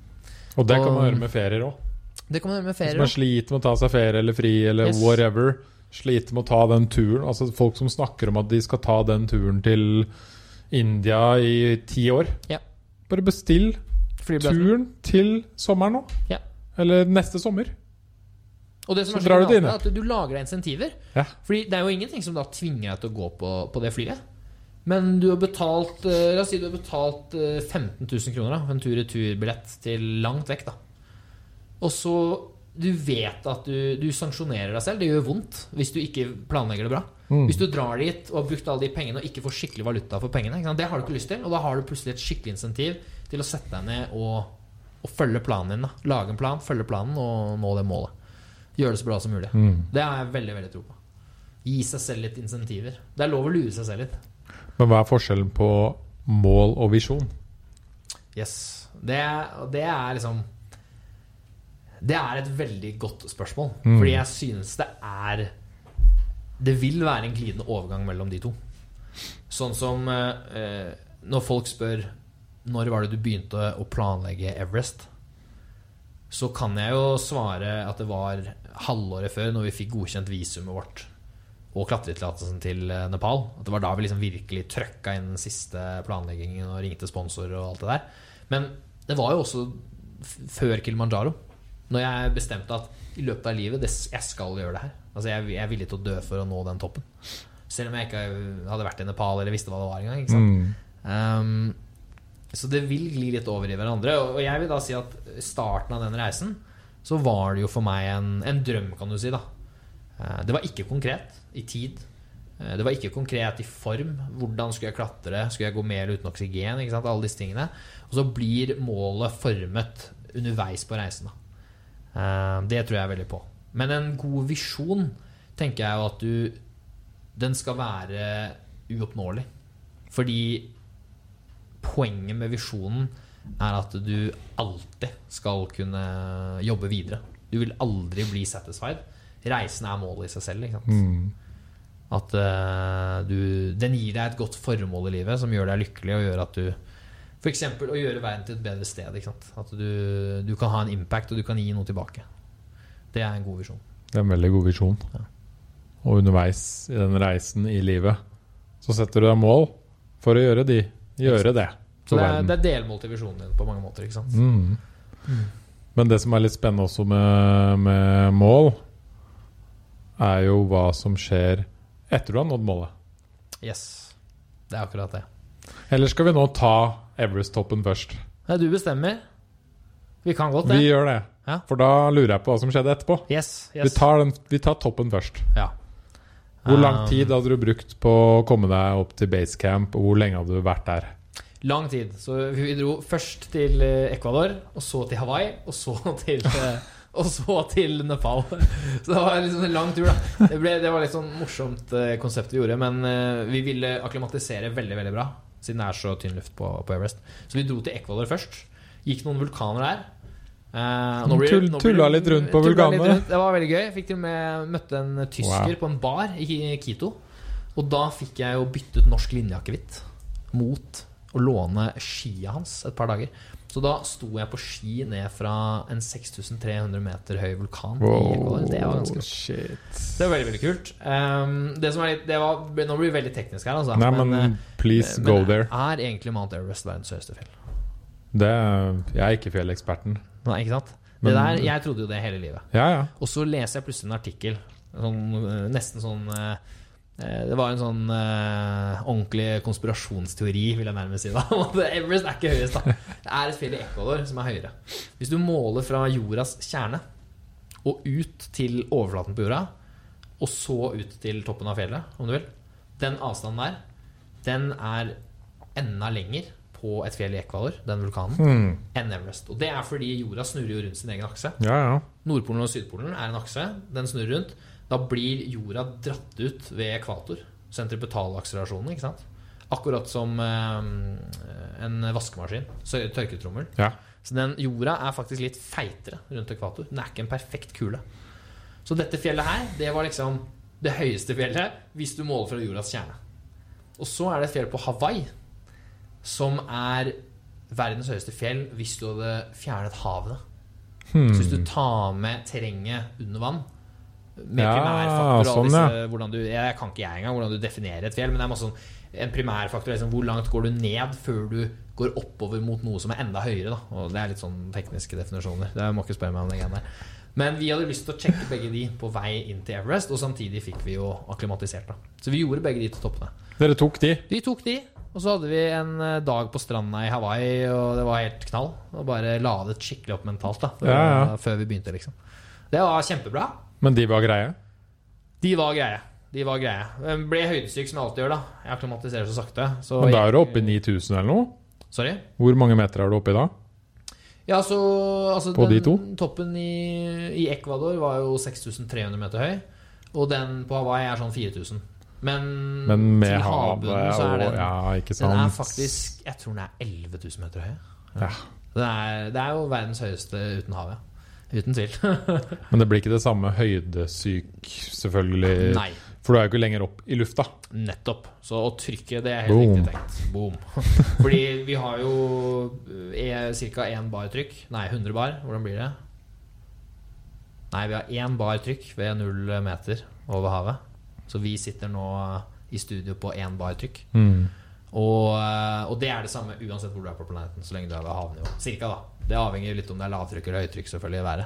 Speaker 1: Og det kan man gjøre med ferier òg. Hvis man sliter med å ta seg ferie eller fri eller yes. whatever. Sliter med å ta den turen. Altså Folk som snakker om at de skal ta den turen til India i ti år.
Speaker 2: Ja.
Speaker 1: Bare bestill turen til sommeren nå.
Speaker 2: Ja.
Speaker 1: Eller neste sommer.
Speaker 2: Og det som er så drar er at du lager deg insentiver. Ja. Fordi det er jo ingenting som da tvinger deg til å gå på, på det flyet. Men du har betalt eh, La oss si du har betalt 15 eh, 000 kroner da, en tur-retur-billett til langt vekk. da Og så Du vet at du, du sanksjonerer deg selv. Det gjør vondt hvis du ikke planlegger det bra. Mm. Hvis du drar dit og har brukt alle de pengene og ikke får skikkelig valuta for pengene, det har du ikke lyst til. Og da har du plutselig et skikkelig insentiv til å sette deg ned og, og følge planen din. Da. Lage en plan, følge planen og nå det målet. Gjøre det så bra som mulig. Mm. Det har jeg veldig veldig tro på. Gi seg selv litt insentiver. Det er lov å lure seg selv litt.
Speaker 1: Men hva er forskjellen på mål og visjon?
Speaker 2: Yes. Det, det er liksom Det er et veldig godt spørsmål. Mm. Fordi jeg synes det er Det vil være en glidende overgang mellom de to. Sånn som eh, når folk spør når var det du begynte å planlegge Everest, så kan jeg jo svare at det var halvåret før, når vi fikk godkjent visumet vårt og klatretillatelsen til eh, Nepal. At det var da vi liksom virkelig trøkka inn den siste planleggingen og ringte sponsorer og alt det der. Men det var jo også før Kilimanjaro. Når jeg bestemte at i løpet av livet det, jeg skal gjøre det her. Altså jeg, jeg, er villig til å dø for å nå den toppen. Selv om jeg ikke hadde vært i Nepal eller visste hva det var engang. Mm. Um, så det vil gli litt over i hverandre. Og jeg vil da si at starten av den reisen så var det jo for meg en, en drøm, kan du si. da Eh, det var ikke konkret i tid. Eh, det var ikke konkret i form. Hvordan skulle jeg klatre? Skulle jeg gå mer uten oksygen? Alle disse tingene. Og så blir målet formet underveis på reisen. Eh, det tror jeg veldig på. Men en god visjon tenker jeg jo at du Den skal være uoppnåelig. Fordi poenget med visjonen er at du alltid skal kunne jobbe videre. Du vil aldri bli satisfied reisen er målet i seg selv. Mm. At uh, du, den gir deg et godt formål i livet som gjør deg lykkelig og gjør at du F.eks. å gjøre verden til et bedre sted. At du, du kan ha en impact, og du kan gi noe tilbake. Det er en god visjon.
Speaker 1: Det er en veldig god visjon.
Speaker 2: Ja.
Speaker 1: Og underveis i den reisen i livet så setter du deg mål for å gjøre, de, gjøre det
Speaker 2: Så det er, det er delmål til visjonen din på mange måter. ikke sant?
Speaker 1: Mm.
Speaker 2: Mm.
Speaker 1: Men det som er litt spennende også med, med mål, er jo hva som skjer etter du har nådd målet.
Speaker 2: Yes. Det er akkurat det.
Speaker 1: Eller skal vi nå ta Everest-toppen først?
Speaker 2: Nei, du bestemmer. Vi kan godt det.
Speaker 1: Vi gjør det.
Speaker 2: Ja.
Speaker 1: For da lurer jeg på hva som skjedde etterpå.
Speaker 2: Yes.
Speaker 1: Vi, tar den, vi tar toppen først.
Speaker 2: Ja.
Speaker 1: Hvor lang
Speaker 2: Um,
Speaker 1: tid hadde du brukt på å komme deg opp til basecamp, og hvor lenge hadde du vært der?
Speaker 2: Lang tid. Så vi dro først til eh, Ecuador, og så til Hawaii, og så til eh, Og så til Nepal. Så det var liksom en lang tur, da. Det, ble, det var litt sånn morsomt eh, konsept vi gjorde, men vi ville akklimatisere veldig, veldig bra. Siden det er så tynn luft på, på Everest. Så vi dro til Ecuador først. Gikk noen vulkaner der. Eh, og
Speaker 1: Tull-
Speaker 2: nå
Speaker 1: tulla litt rundt på vulkanene.
Speaker 2: Det var veldig gøy. Fikk til og med møtte en tysker
Speaker 1: Wow.
Speaker 2: på en bar i Quito. Og da fikk jeg jo byttet norsk linjeakevitt mot å låne skia hans et par dager. Så da sto jeg på ski ned fra en 6300 meter høy vulkan i Det var ganske kult.
Speaker 1: shit.
Speaker 2: Det var veldig veldig kult. Um, det som er litt, det var, Nå blir det veldig teknisk her, altså.
Speaker 1: Nei, men
Speaker 2: men
Speaker 1: please
Speaker 2: men
Speaker 1: go there.
Speaker 2: Er egentlig Mount Everest verdens høyeste fjell?
Speaker 1: Det, jeg er ikke fjelleksperten.
Speaker 2: Nei, ikke sant?
Speaker 1: Men-
Speaker 2: det der, jeg trodde jo det hele livet.
Speaker 1: Ja, ja.
Speaker 2: Og så leser jeg plutselig en artikkel, sånn, eh, nesten sånn eh, eh, Det var en sånn uh, ordentlig konspirasjonsteori, vil jeg nærmest si. da Everest er ikke høyest, da. Det er et fjell i Ecuador som er høyere. Hvis du måler fra jordas kjerne og ut til overflaten på jorda, og så ut til toppen av fjellet, om du vil Den avstanden der, den er enda lenger på et fjell i Ecuador, den vulkanen,
Speaker 1: mm.
Speaker 2: enn Everest. Og det er fordi jorda snurrer jo rundt sin egen akse.
Speaker 1: Ja, ja.
Speaker 2: Nordpolen og Sydpolen er en akse. Den snurrer rundt. Da blir jorda dratt ut ved ekvator. Sentripetalakselerasjonen, ikke sant? Akkurat som eh, en vaskemaskin. Tørketrommel.
Speaker 1: ja.
Speaker 2: Så den jorda er faktisk litt feitere rundt ekvator. Den er ikke en perfekt kule. Så dette fjellet her, det var liksom det høyeste fjellet hvis du måler fra jordas kjerne. Og så er det et fjell på Hawaii som er verdens høyeste fjell hvis du hadde fjernet havene.
Speaker 1: Hmm.
Speaker 2: Så hvis du tar med terrenget under vann med
Speaker 1: Ja,
Speaker 2: primærfaktor og
Speaker 1: sånn,
Speaker 2: ja. hvordan du, Jeg kan ikke jeg engang hvordan du definerer et fjell, men det er masse sånn en primærfaktor liksom, hvor langt går du ned før du går oppover mot noe som er enda høyere. Da. Og Det er litt sånn tekniske definisjoner. Det må ikke spørre meg om det greiene der. Men vi hadde lyst til å sjekke begge de på vei inn til Everest, og samtidig fikk vi jo akklimatisert. da Så vi gjorde begge de til toppene.
Speaker 1: Dere tok de?
Speaker 2: Vi tok de, og så hadde vi en eh, dag på stranda i Hawaii, og det var helt knall. Og bare ladet skikkelig opp mentalt da før,
Speaker 1: Ja, ja.
Speaker 2: før vi begynte, liksom. Det var kjempebra.
Speaker 1: Men de var greie?
Speaker 2: De var greie. De var greie. Jeg ble høydesyk, som jeg alltid gjør. da Jeg akklimatiserer så sakte. Så
Speaker 1: Men da er du oppe i 9000 eller noe?
Speaker 2: Sorry?
Speaker 1: Hvor mange meter er du oppe i da?
Speaker 2: Ja, så altså,
Speaker 1: På de to?
Speaker 2: Toppen i, i Ecuador var jo 6300 meter høy. Og den på Hawaii er sånn 4000. Men,
Speaker 1: Men med havet
Speaker 2: havbunnen så er
Speaker 1: og
Speaker 2: den
Speaker 1: Ja, ikke
Speaker 2: Den er faktisk Jeg tror den er 11 000 meter høy.
Speaker 1: Ja.
Speaker 2: Det, er, det er jo verdens høyeste uten havet. Uten tvil.
Speaker 1: Men det blir ikke det samme høydesyk, selvfølgelig.
Speaker 2: Nei.
Speaker 1: For du er jo ikke lenger opp i lufta.
Speaker 2: Nettopp. Så å trykke, det er helt
Speaker 1: Boom.
Speaker 2: riktig tenkt. Boom. Fordi vi har jo ca. én bar trykk. Nei, 100 bar. Hvordan blir det? Nei, vi har én bar trykk ved null meter over havet. Så vi sitter nå i studio på én bar trykk.
Speaker 1: Mm.
Speaker 2: Og, eh, og det er det samme uansett hvor du er på planeten. Så lenge du er ved havnivå. Cirka, da. Det avhenger litt om det er lavtrykk eller høytrykk selvfølgelig i været.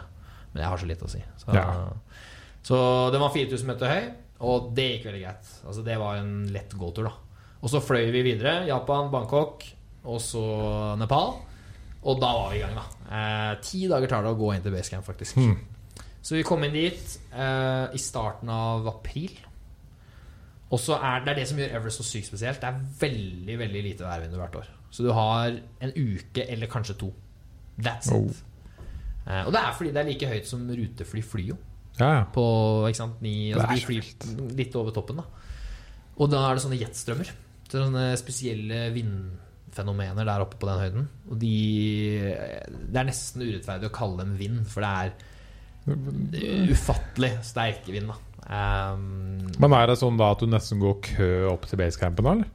Speaker 2: Men jeg har så litt å si. Så,
Speaker 1: Ja.
Speaker 2: så den var 4000 meter høy, og det gikk veldig greit. Altså Det var en lett gåtur, da. Og så fløy vi videre. Japan, Bangkok, og så Nepal. Og da var vi i gang, da. Eh, ti dager tar det å gå inn til basecamp, faktisk.
Speaker 1: Mm.
Speaker 2: Så vi kom inn dit eh, i starten av april. Og så er det er det som gjør Everest så sykt spesielt. Det er veldig veldig lite værvindu hvert år. Så du har en uke eller kanskje to. That's it.
Speaker 1: Oh.
Speaker 2: Eh, og det er fordi det er like høyt som rutefly flyr jo.
Speaker 1: Ja, ja.
Speaker 2: På, ikke sant, ni, altså de flyr litt over toppen. da Og da er det sånne jetstrømmer. Sånne spesielle vindfenomener der oppe på den høyden. Og de Det er nesten urettferdig å kalle dem vind, for det er ufattelig sterke vind. da Um,
Speaker 1: Men er det sånn da at du nesten går kø opp til basecampen, da? eller?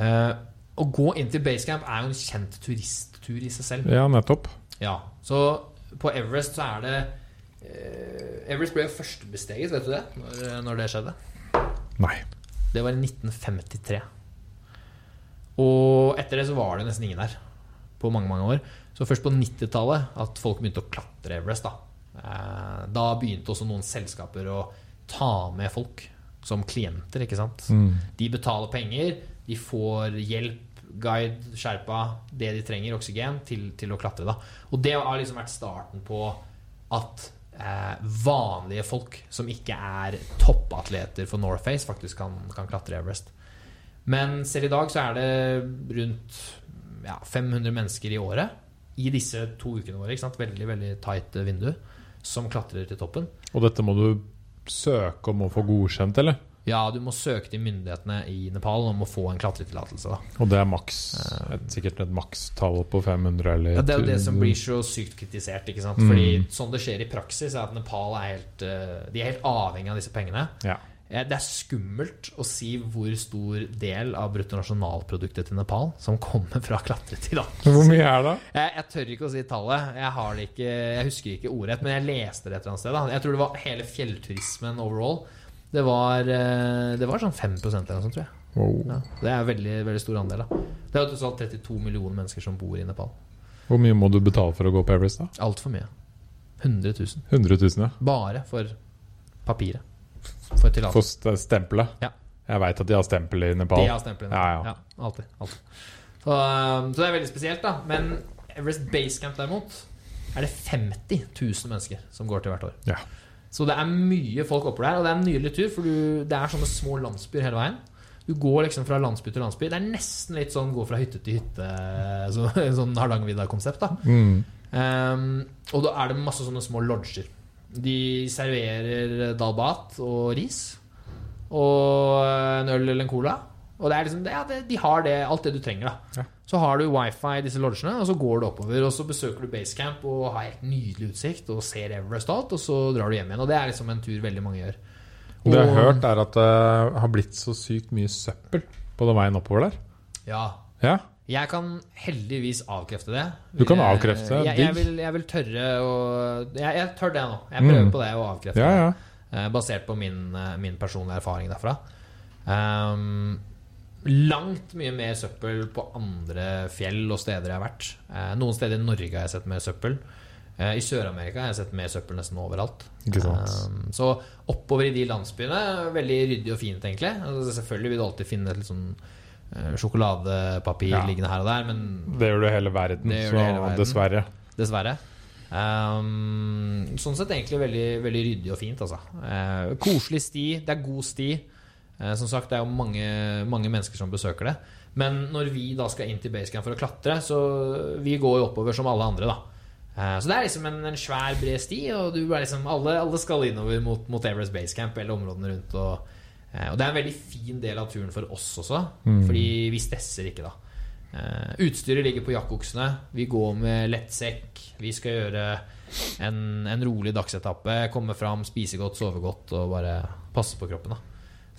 Speaker 2: Uh, å gå inn til basecamp er jo en kjent turisttur i seg selv.
Speaker 1: Ja, nettopp.
Speaker 2: Ja, Så på Everest så er det eh, Everest ble jo førstebesteget, vet du det? Når, når det skjedde?
Speaker 1: Nei.
Speaker 2: Det var i 1953. Og etter det så var det nesten ingen der på mange mange år. Så først på 90-tallet at folk begynte å klatre Everest. Da Eh, Da begynte også noen selskaper å ta med folk som klienter. ikke sant?
Speaker 1: Mm.
Speaker 2: De betaler penger, de får hjelp, guide, skjerpa, det de trenger, oksygen, til, til å klatre. da Og det har liksom vært starten på at eh, vanlige folk som ikke er toppatleter for Norface, faktisk kan, kan klatre Everest. Men selv i dag så er det rundt ja, 500 mennesker i året i disse to ukene våre. Veldig veldig tight vindu. Som klatrer til toppen.
Speaker 1: Og dette må du søke om å få godkjent, eller?
Speaker 2: Ja, du må søke til myndighetene i Nepal om å få en klatretillatelse.
Speaker 1: Og det er maks et, sikkert et makstall på 500, eller
Speaker 2: Ja, det er jo det som blir så sykt kritisert. ikke sant?
Speaker 1: Mm.
Speaker 2: Fordi sånn det skjer i praksis, er at Nepal er helt, eh, de er helt avhengig av disse pengene.
Speaker 1: Ja.
Speaker 2: Eh, Det er skummelt å si hvor stor del av bruttonasjonalproduktet til Nepal som kommer fra klatretillatelse.
Speaker 1: Hvor mye er det?
Speaker 2: Jeg, jeg tør ikke å si tallet. Jeg, har det ikke, jeg husker ikke ordrett, men jeg leste det et eller annet sted. Da. Jeg tror det var hele fjellturismen overall. Det var, eh, det var sånn 5 eller noe tror jeg.
Speaker 1: Wow.
Speaker 2: Ja, det er veldig, veldig stor andel. Da. Det er jo totalt 32 millioner mennesker som bor i Nepal.
Speaker 1: Hvor mye må du betale for å gå på Everest, da?
Speaker 2: Altfor mye. 100 000.
Speaker 1: 100 000, ja.
Speaker 2: Bare for papiret. For
Speaker 1: For
Speaker 2: tillatelse.
Speaker 1: stempelet?
Speaker 2: Ja.
Speaker 1: Jeg veit at de har stempel i Nepal.
Speaker 2: De har stempel i Nepal.
Speaker 1: Ja, ja.
Speaker 2: alltid. alltid. Så, um, så det er veldig spesielt, da. Men Everest Basecamp derimot er det 50 000 mennesker som går til hvert år.
Speaker 1: Ja.
Speaker 2: Så det er mye folk oppå der, og det er en nydelig tur, for du, det er sånne små landsbyer hele veien. Du går liksom fra landsby til landsby. Det er nesten litt sånn gå fra hytte til hytte, så, sånn Hardangervidda-konsept. da
Speaker 1: Mm.
Speaker 2: um, og da er det masse sånne små lodger. De serverer dalbat og ris. Og en øl eller en cola. Og det er liksom, ja, det, de har det, alt det du trenger. da
Speaker 1: Ja.
Speaker 2: Så har du wifi i disse lodgene, og så går du oppover. Og så besøker du basecamp og har helt nydelig utsikt og ser Everest og alt, og så drar du hjem igjen. Og det er liksom en tur veldig mange gjør.
Speaker 1: Det jeg har hørt, er at det har blitt så sykt mye søppel på den veien oppover der.
Speaker 2: Ja,
Speaker 1: Ja.
Speaker 2: Jeg kan heldigvis avkrefte det.
Speaker 1: Du kan avkrefte det,
Speaker 2: Jeg, jeg, vil, jeg vil tørre å jeg, jeg tør det nå. Jeg prøver
Speaker 1: Mm.
Speaker 2: på det å avkrefte
Speaker 1: Ja, ja.
Speaker 2: det. eh, Basert på min, eh, min personlige erfaring derfra. Ehm, langt mye mer søppel på andre fjell og steder jeg har vært. Eh, noen steder i Norge har jeg sett mer søppel. Eh, I Sør-Amerika har jeg sett mer søppel nesten overalt. Ehm, så oppover i de landsbyene, veldig ryddig og fint, egentlig. Altså, selvfølgelig vil du alltid finne et litt sånn eh, sjokoladepapir
Speaker 1: Ja.
Speaker 2: liggende her og der, men
Speaker 1: Det gjør du hele verden, så
Speaker 2: hele verden.
Speaker 1: dessverre.
Speaker 2: Dessverre. Ehm, sånn sett egentlig veldig, veldig ryddig og fint, altså. Eh, koselig sti. Det er god sti. Eh, som sagt, det er jo mange, mange mennesker som besøker det. Men når vi da skal inn til basecamp for å klatre, så vi går jo oppover som alle andre, da. Eh, så det er liksom en, en svær, bred sti, og du er liksom, alle, alle skal innover mot, mot Everest basecamp eller områdene rundt. Og, eh, og det er en veldig fin del av turen for oss også,
Speaker 1: Mm.
Speaker 2: fordi vi stresser ikke da. Utstyret ligger på jakkoksene. Vi går med lettsekk. Vi skal gjøre en, en rolig dagsetappe. Komme fram, spise godt, sove godt og bare passe på kroppen. Da.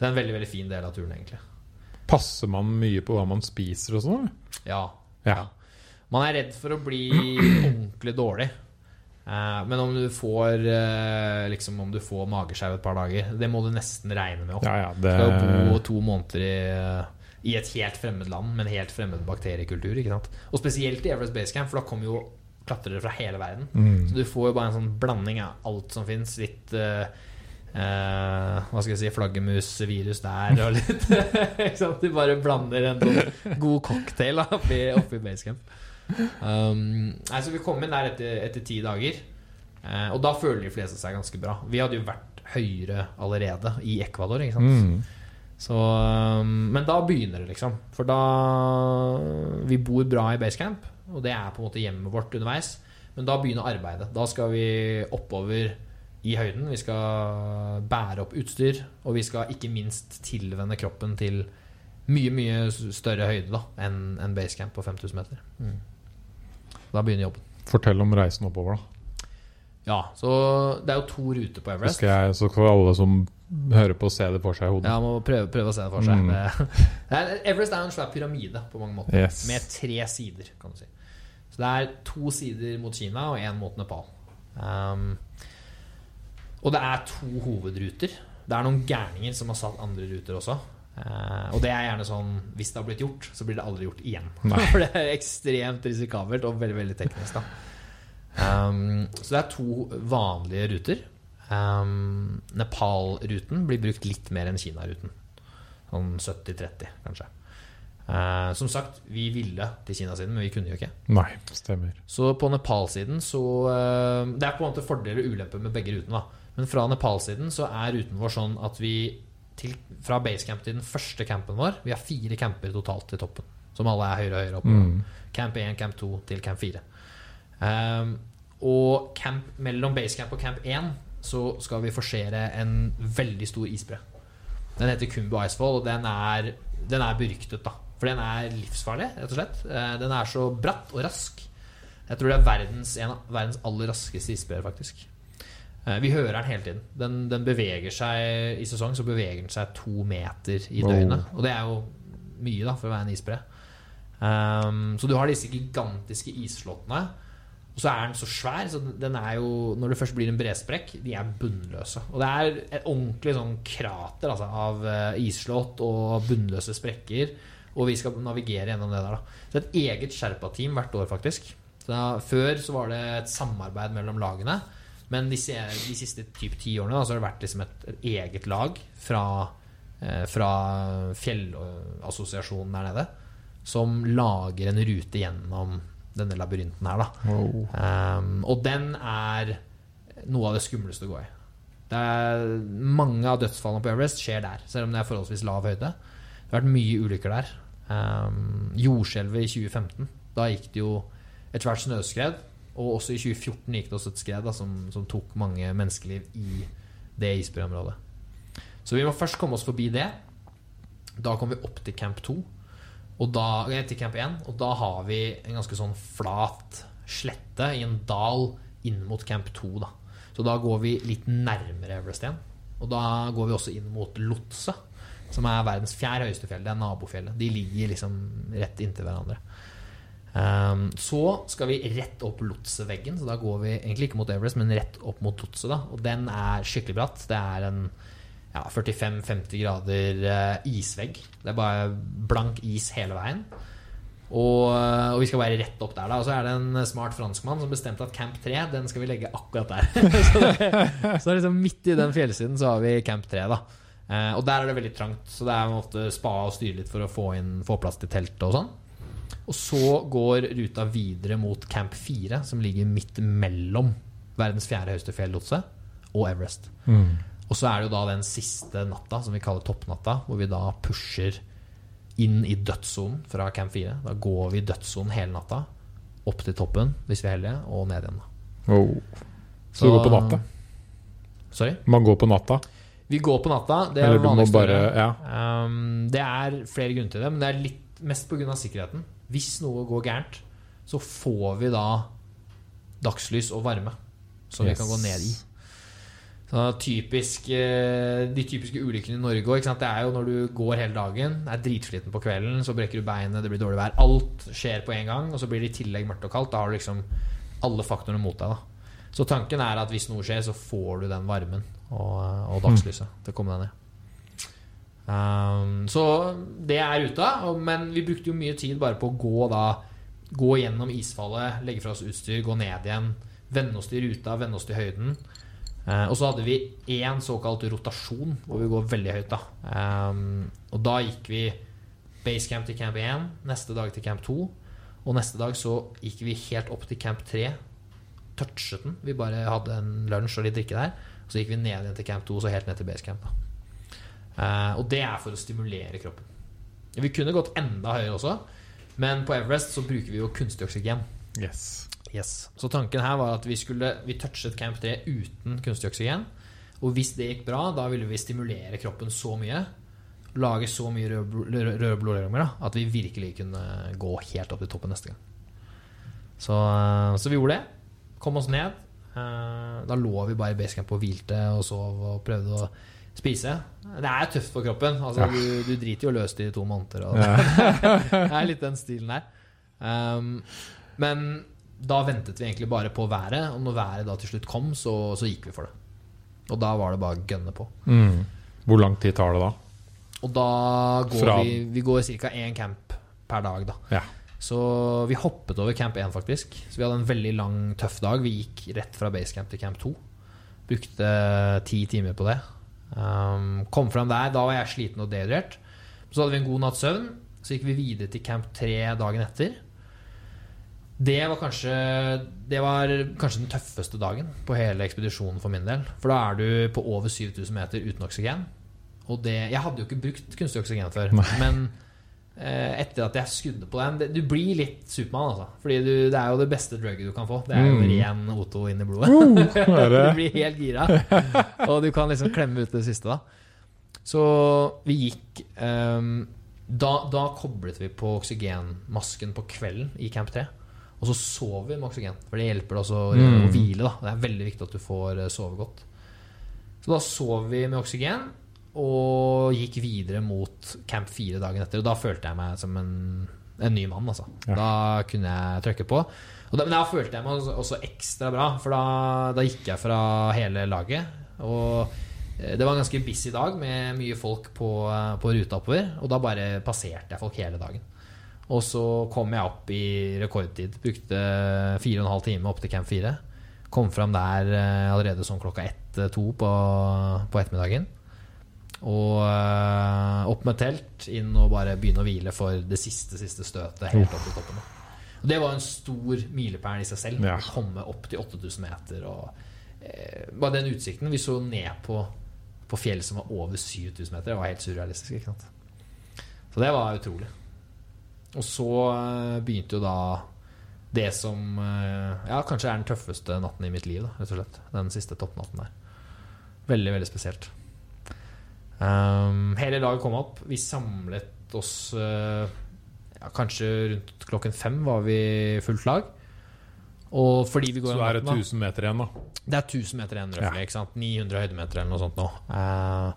Speaker 2: Så det er en veldig veldig fin del av turen, egentlig.
Speaker 1: Passer man mye på hva man spiser og sånn? Ja.
Speaker 2: Ja.
Speaker 1: Ja.
Speaker 2: Man er redd for å bli ordentlig dårlig. Eh, men om du får eh, liksom om du får mageskjev et par dager, det må du nesten regne med. også.
Speaker 1: Ja, ja, det
Speaker 2: skal bo to måneder i, i et helt fremmed land med en helt fremmed bakteriekultur. Og spesielt i Everest Base Camp, for da kommer jo klatrere fra hele verden.
Speaker 1: Mm.
Speaker 2: Så du får jo bare en sånn blanding av alt som fins. Litt eh, eh, Hva skal jeg si flaggermusvirus der og litt? Du bare blander en sånn god cocktail da, oppi, oppi basecamp. Um, så vi kom inn der etter, etter ti dager. uh, og da føler de fleste seg ganske bra. Vi hadde jo vært høyere allerede i Ecuador. Ikke sant?
Speaker 1: Mm.
Speaker 2: Så, um, men da begynner det, liksom. For da Vi bor bra i basecamp, og det er på en måte hjemmet vårt underveis. Men da begynner arbeidet. Da skal vi oppover i høyden. Vi skal bære opp utstyr, og vi skal ikke minst tilvenne kroppen til mye, mye større høyde da enn en basecamp på 5000 meter. Da begynner jobben.
Speaker 1: Fortell om reisen oppover, da.
Speaker 2: Ja, så det er jo to ruter på Everest.
Speaker 1: skal jeg, så for alle som hører på se det for seg i hodet.
Speaker 2: Ja, må prøve, prøve å se det for seg.
Speaker 1: Mm.
Speaker 2: Er- Everest er en svær pyramide på mange måter.
Speaker 1: Yes.
Speaker 2: Med tre sider, kan du si. Så det er to sider mot Kina og én mot Nepal. Um, og det er to hovedruter. Det er noen gærninger som har satt andre ruter også. Uh, og det er gjerne sånn Hvis det har blitt gjort, så blir det aldri gjort igjen. For det er ekstremt risikabelt og veldig veldig teknisk. da um, Så det er to vanlige ruter. Um, Nepal-ruten blir brukt litt mer enn Kina-ruten. Sånn 70-30, kanskje. Uh, som sagt, vi ville til Kina-siden, men vi kunne jo ikke.
Speaker 1: Nei, stemmer.
Speaker 2: Så på Nepal-siden så uh, Det er på en måte fordeler og ulemper med begge rutene. da Men fra Nepal-siden så er ruten vår sånn at vi til, fra basecamp til den første campen vår Vi har fire camper totalt til toppen, som alle er høyere og høyere opp.
Speaker 1: Mm.
Speaker 2: Camp 1, camp 2 til camp 4. Um, og camp, mellom basecamp og camp 1 så skal vi forsere en veldig stor isbre. Den heter Kumbu Icefall, og den er, den er beryktet, da. For den er livsfarlig, rett og slett. Eh, Den er så bratt og rask. Jeg tror det er verdens, en av verdens aller raskeste isbreer, faktisk. Eh, Vi hører den hele tiden. Den, den beveger seg I sesong så beveger den seg to meter i døgnet. Og det er jo mye da for å være en isbre. Um, så du har disse gigantiske isslåttene. Og så er den så svær, så den er jo Når det først blir en bresprekk, de er bunnløse. Og det er et ordentlig sånn krater altså, av isslått og bunnløse sprekker. Og vi skal navigere gjennom det der. Da. Så et eget Sherpa-team hvert år, faktisk. Så da, før så var det et samarbeid mellom lagene. Men de, de siste typ ti årene da, så har det vært liksom et, et eget lag fra, eh, fra Fjellassosiasjonen der nede. Som lager en rute gjennom denne labyrinten her, da.
Speaker 1: Wow.
Speaker 2: Um, og den er noe av det skumleste å gå i. Det er, mange av dødsfallene på Everest skjer der, selv om det er forholdsvis lav høyde. Det har vært mye ulykker der. Um, jordskjelvet i 2015, da gikk det jo et svært snøskred. Og også i 2014 gikk det også et skred da, som, som tok mange menneskeliv i det isbreområdet. Så vi må først komme oss forbi det. Da kommer vi opp til camp 2. Og da, til camp 1, og da har vi en ganske sånn flat slette i en dal inn mot camp 2. Da. Så da går vi litt nærmere Everest igjen. Og da går vi også inn mot Lotse, som er verdens fjerde høyeste fjell. Det er nabofjellet. De ligger liksom rett inntil hverandre. Um, så skal vi rett opp Lotseveggen, så da går vi egentlig ikke mot Everest, men rett opp mot Lotse. Da. Og den er skikkelig bratt. Det er en ja, 45-50 grader uh, isvegg. Det er bare blank is hele veien. Og, og vi skal være rett opp der, da. Og så er det en smart franskmann som bestemte at Camp 3 den skal vi legge akkurat der. så, det, så liksom midt i den fjellsiden så har vi Camp 3, da. uh, og der er det veldig trangt, så det er ofte spa og styre litt for å få, inn, få plass til teltet og sånn. Og så går ruta videre mot Camp 4, som ligger midt mellom verdens fjerde høyeste fjell, Lotse, og Everest.
Speaker 1: Mm.
Speaker 2: Og så er det jo da den siste natta, som vi kaller toppnatta, hvor vi da pusher inn i dødssonen fra camp 4. Da går vi i dødssonen hele natta. Opp til toppen, hvis vi er heldige, og ned igjen. Oh.
Speaker 1: Wow. Så du går på natta?
Speaker 2: Sorry?
Speaker 1: Man går på natta?
Speaker 2: Vi går på natta. Det er
Speaker 1: bare. Ja.
Speaker 2: Um, det er flere grunner til det, men det er litt mest pga. sikkerheten. Hvis noe går gærent, så får vi da dagslys og varme som vi kan gå ned i. Så typisk, eh, De typiske ulykkene i Norge også? Det er jo når du går hele dagen, er dritsliten på kvelden, så brekker du beinet, det blir dårlig vær. Alt skjer på en gang, og så blir det i tillegg mørkt og kaldt. Da har du liksom alle faktorene mot deg. da Så tanken er at hvis noe skjer, så får du den varmen og, og dagslyset til å komme deg ned. Um, så det er ruta, men vi brukte jo mye tid bare på å gå da Gå gjennom isfallet, legge fra oss utstyr, gå ned igjen. Vende oss til ruta, vende oss til høyden. Uh, og så hadde vi én såkalt rotasjon, hvor vi går veldig høyt. da um, Og da gikk vi basecamp til camp 1, neste dag til camp 2. Og neste dag så gikk vi helt opp til camp 3. Touchet den. Vi bare hadde en lunsj og litt drikke der. Så gikk vi ned igjen til camp 2, så helt ned til basecamp. da Og det er for å stimulere kroppen. Vi kunne gått enda høyere også, men på Everest så bruker vi jo kunstig oksygen.
Speaker 1: Yes.
Speaker 2: Yes. Så tanken her var at vi skulle Vi touchet Camp 3 uten kunstig oksygen. Og hvis det gikk bra, da ville vi stimulere kroppen så mye, lage så mye røde blo- røde- røde blodlegemer, at vi virkelig kunne gå helt opp til toppen neste gang. Så, så vi gjorde det. Kom oss ned. Eh, Da lå vi bare i basecamp og hvilte og sov og prøvde å spise. Det er tøft for kroppen. Altså,
Speaker 1: Ja.
Speaker 2: du, du driter jo løst i to måneder.
Speaker 1: Ja.
Speaker 2: det er litt den stilen der. Um, men da ventet vi egentlig bare på været, og når været da til slutt kom, så, så gikk vi for det. Og da var det bare å gønne på.
Speaker 1: Mm. Hvor lang tid tar det da?
Speaker 2: Og da går
Speaker 1: Fra-
Speaker 2: vi Vi går ca. én camp per dag, da.
Speaker 1: Ja.
Speaker 2: Så vi hoppet over camp 1, faktisk. Så vi hadde en veldig lang, tøff dag. Vi gikk rett fra basecamp til camp 2. Brukte ti timer på det. Um, kom fram der. Da var jeg sliten og dehydrert. Så hadde vi en god natts søvn. Så gikk vi videre til camp 3 dagen etter. Det var kanskje Det var kanskje den tøffeste dagen på hele ekspedisjonen for min del. For da er du på over 7000 meter uten oksygen. Og det Jeg hadde jo ikke brukt kunstig oksygen før,
Speaker 1: Nei.
Speaker 2: men etter at jeg skudde på den Du blir litt Supermann, altså. Fordi du, det er jo det beste drugget du kan få. Det er jo
Speaker 1: Mm.
Speaker 2: ren O2 inn i blodet.
Speaker 1: Uh,
Speaker 2: du blir helt gira. Og du kan liksom klemme ut det siste, da. Så vi gikk um, da, da koblet vi på oksygenmasken på kvelden i Camp 3. Og så sov vi med oksygen, for det hjelper deg også
Speaker 1: Mm.
Speaker 2: å hvile. da Det er veldig viktig at du får eh, sove godt. Så da sov vi med oksygen og gikk videre mot Camp 4 dagen etter. Og da følte jeg meg som en, en ny mann, altså.
Speaker 1: Ja.
Speaker 2: Da kunne jeg trykke på. Og da, men da følte jeg meg også, også ekstra bra, for da, da gikk jeg fra hele laget. Og eh, det var en ganske busy dag med mye folk på, eh, på ruta oppover. Og da bare passerte jeg folk hele dagen. Og så kom jeg opp i rekordtid. Brukte fire og en halv time opp til camp 4. Kom fram der eh, allerede sånn klokka ett-to på, på ettermiddagen. Og uh, opp med telt, inn og bare begynne å hvile for det siste siste støtet helt opp til toppen. Og Det var en stor milepæl i seg selv.
Speaker 1: Ja.
Speaker 2: Å komme opp til 8000 meter. Og, uh, bare den utsikten. Vi så ned på, på fjell som var over 7000 meter. Det var helt surrealistisk. ikke sant? Så det var utrolig. Og så eh, begynte jo da det som ja, kanskje er den tøffeste natten i mitt liv. Da, rett og slett. Den siste toppnatten der. Veldig, veldig spesielt. Um, hele laget kom opp. Vi samlet oss uh, ja, Kanskje rundt klokken fem var vi fullt lag. Og fordi vi går
Speaker 1: Så er det
Speaker 2: natten,
Speaker 1: 1000 meter igjen, da.
Speaker 2: det er 1000 meter igjen,
Speaker 1: Ja.
Speaker 2: røftlig, sant? 900 høydemeter eller noe sånt nå. Uh,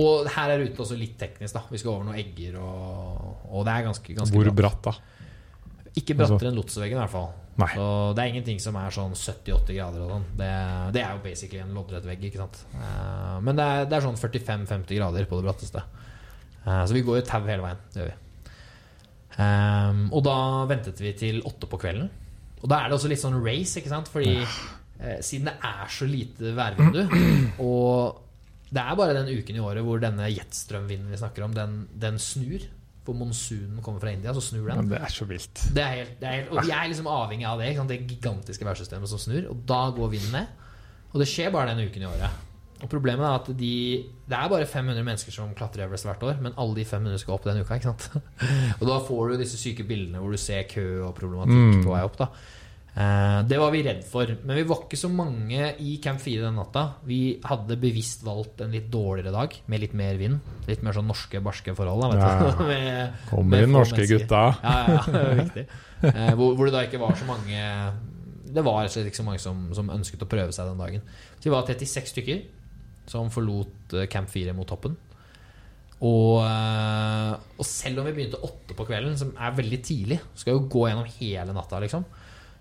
Speaker 2: og her er ruten også litt teknisk, da. Vi skal over noen egger, og, og det er ganske, ganske
Speaker 1: Hvor
Speaker 2: bratt.
Speaker 1: bratt, da?
Speaker 2: Ikke brattere enn Lotseveggen, i hvert fall.
Speaker 1: Nei.
Speaker 2: Så det er ingenting som er sånn 70-80 grader og sånn. Det, det er jo basically en loddrett vegg, ikke sant. Eh, men det er, det er sånn 45-50 grader på det bratteste. Eh, så vi går jo tau hele veien. Det gjør vi. Eh, og da ventet vi til åtte på kvelden. Og da er det også litt sånn race, ikke sant? Fordi eh, siden det er så lite værvindu, og det er bare den uken i året hvor denne jetstrømvinden vi snakker om, den, den snur. For monsunen kommer fra India, så snur den.
Speaker 1: Men det er så vilt.
Speaker 2: Det er helt, det er helt, og vi er liksom avhengig av det. Det gigantiske værsystemet som snur. Og da går vinden ned. Og det skjer bare den uken i året. Og problemet er at de, det er bare 500 mennesker som klatrer Everest hvert år, men alle de 500 skal opp den uka. ikke sant? Og da får du disse syke bildene hvor du ser kø og problematikk
Speaker 1: Mm.
Speaker 2: på vei opp. da Det var vi redd for. Men vi var ikke så mange i Camp 4 den natta. Vi hadde bevisst valgt en litt dårligere dag, med litt mer vind. Litt mer sånn norske, barske forhold. Vet
Speaker 1: Ja.
Speaker 2: Med-
Speaker 1: Kommer de norske gutta.
Speaker 2: Ja, ja, viktig. Eh, hvor, hvor det da ikke var så mange Det var rett og slett ikke så mange som, som ønsket å prøve seg den dagen. Så vi var 36 stykker som forlot eh, Camp 4 mot toppen. Og, eh, og selv om vi begynte åtte på kvelden, som er veldig tidlig, skal jo gå gjennom hele natta, liksom,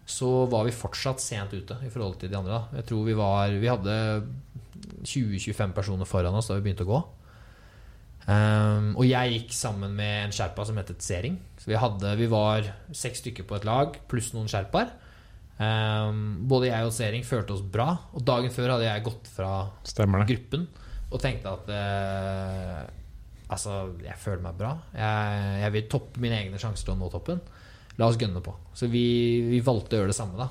Speaker 2: så var vi fortsatt sent ute i forhold til de andre. Da. Jeg tror vi var Vi hadde 20-25 personer foran oss da vi begynte å gå. Um, og jeg gikk sammen med en sherpa som het Sering. Så vi, hadde, vi var seks stykker på et lag, pluss noen sherpaer. Um, både jeg og Sering følte oss bra. Og dagen før hadde jeg gått fra gruppen og tenkte at uh, Altså, jeg føler meg bra. Jeg, jeg vil toppe mine egne sjanser til å nå toppen. La oss gønne på. Så vi, vi valgte å gjøre det samme, da.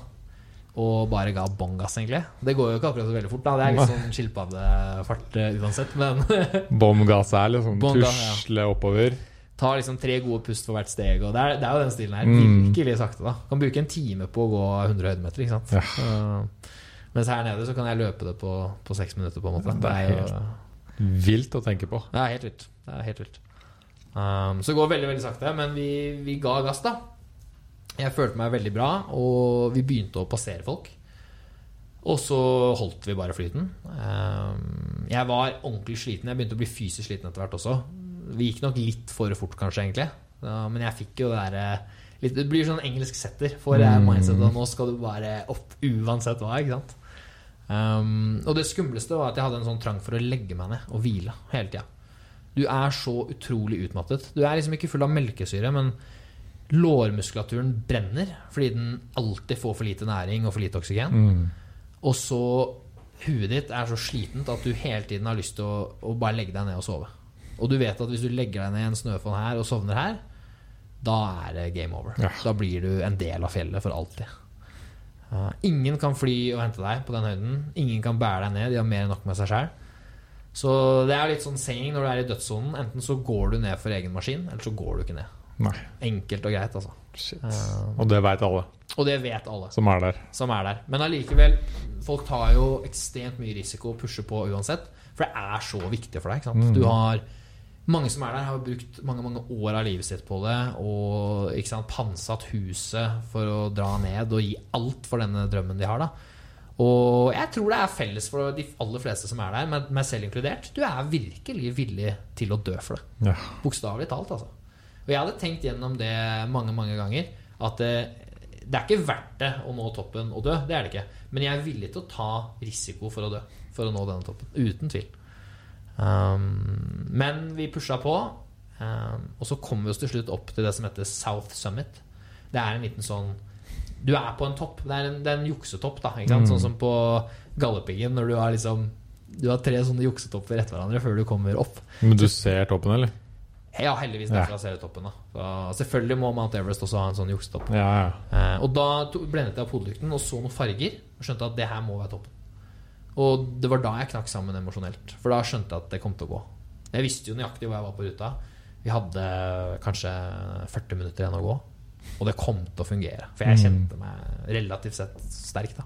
Speaker 2: Og bare ga bånn gass, egentlig. Det går jo ikke akkurat så veldig fort. da Det er litt sånn skilpaddefart eh, uansett. Men
Speaker 1: Bånn gass er liksom
Speaker 2: tusle ja.
Speaker 1: oppover.
Speaker 2: ta liksom tre gode pust for hvert steg. Og det er, det er jo den stilen her.
Speaker 1: Mm.
Speaker 2: Virkelig sakte. da Kan bruke en time på å gå 100 høydemeter. Ikke sant?
Speaker 1: Ja.
Speaker 2: Uh, mens her nede så kan jeg løpe det på, på seks minutter. på en måte
Speaker 1: Det er
Speaker 2: jo
Speaker 1: Vilt å tenke på.
Speaker 2: Det er helt vilt. Det er helt vilt. Um, så det går veldig veldig sakte, men vi, vi ga gass, da. Jeg følte meg veldig bra, og vi begynte å passere folk. Og så holdt vi bare flyten. Ehm, Jeg var ordentlig sliten. Jeg begynte å bli fysisk sliten etter hvert også. Vi gikk nok litt for fort, kanskje, egentlig. Men jeg fikk jo det derre Det blir sånn engelsk setter for mm. mindsetet. Nå skal du bare opp uansett hva, ikke sant. Ehm, og det skumleste var at jeg hadde en sånn trang for å legge meg ned og hvile hele tida. Du er så utrolig utmattet. Du er liksom ikke full av melkesyre, men lårmuskulaturen brenner fordi den alltid får for lite næring og for lite oksygen.
Speaker 1: Mm.
Speaker 2: Og så huet ditt er så slitent at du hele tiden har lyst til å, å bare legge deg ned og sove. Og du vet at hvis du legger deg ned i en snøfonn her og sovner her, da er det game over.
Speaker 1: Ja.
Speaker 2: Da blir du en del av fjellet for alltid. Uh, ingen kan fly og hente deg på den høyden. Ingen kan bære deg ned. De har mer enn nok med seg sjøl. Så det er litt sånn saying når du er i dødssonen. Enten så går du ned for egen maskin, eller så går du ikke ned.
Speaker 1: Nei.
Speaker 2: Enkelt og greit, altså.
Speaker 1: Shit.
Speaker 2: Uh,
Speaker 1: Og det veit alle
Speaker 2: og det vet alle
Speaker 1: som er der.
Speaker 2: som er der. Men allikevel, folk tar jo ekstremt mye risiko og pusher på uansett. For det er så viktig for deg. Ikke sant?
Speaker 1: Mm.
Speaker 2: Du har Mange som er der, har brukt mange mange år av livet sitt på det. Og ikke sant, pantsatt huset for å dra ned og gi alt for denne drømmen de har. da Og jeg tror det er felles for de aller fleste som er der, meg selv inkludert. Du er virkelig villig til å dø for det.
Speaker 1: Ja.
Speaker 2: Bokstavelig talt, altså. Og jeg hadde tenkt gjennom det mange, mange ganger. At det, det er ikke verdt det å nå toppen og dø. Det er det ikke. Men jeg er villig til å ta risiko for å dø. For å nå denne toppen. Uten tvil. Um, men vi pusha på. Um, og så kom vi oss til slutt opp til det som heter South Summit. Det er en liten sånn Du er på en topp. Det er en, det er en juksetopp, da. Ikke sant?
Speaker 1: Mm.
Speaker 2: Sånn som på Galdhøpiggen, når du har liksom Du har tre sånne juksetopper etter hverandre før du kommer opp.
Speaker 1: Men du ser toppen, eller?
Speaker 2: Ja, heldigvis derfra ser du toppen. da Så Selvfølgelig må Mount Everest også ha en sånn juksetopp.
Speaker 1: Ja, ja.
Speaker 2: Eh, og da blendet jeg opp hodelykten og så noen farger. Og skjønte at det her må være toppen. Og det var da jeg knakk sammen emosjonelt. For da skjønte jeg at det kom til å gå. Jeg visste jo nøyaktig hvor jeg var på ruta. Vi hadde kanskje 40 minutter igjen å gå. Og det kom til å fungere. For jeg
Speaker 1: Mm.
Speaker 2: kjente meg relativt sett sterk, da.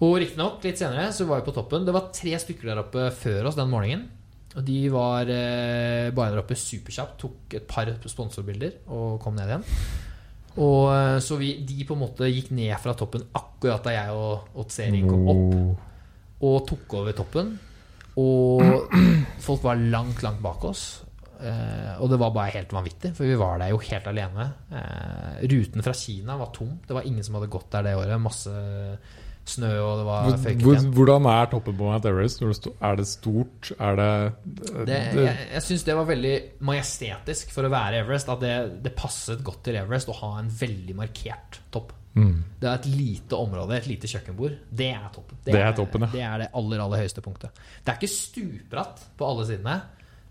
Speaker 2: Og riktignok, litt senere så var vi på toppen. Det var tre stykker der oppe før oss den morgenen. Og de var eh, bare der oppe superkjapt. Tok et par sponsorbilder og kom ned igjen. Og eh, Så vi, de på en måte gikk ned fra toppen akkurat da jeg og, og kom opp og tok over toppen. Og folk var langt, langt bak oss. Eh, og det var bare helt vanvittig, for vi var der jo helt alene. Eh, ruten fra Kina var tom. Det var ingen som hadde gått der det året. Masse snø, og det var føyket
Speaker 1: hvor, hvordan er toppen på Mount Everest? Er det stort? Er det,
Speaker 2: Det,
Speaker 1: det
Speaker 2: jeg jeg syns det var veldig majestetisk for å være Everest. At det, det passet godt til Everest å ha en veldig markert topp.
Speaker 1: mm.
Speaker 2: Det er et lite område, et lite kjøkkenbord. Det er toppen.
Speaker 1: Det er toppen, ja.
Speaker 2: Det er det aller, aller høyeste punktet. Det er ikke stupbratt på alle sidene,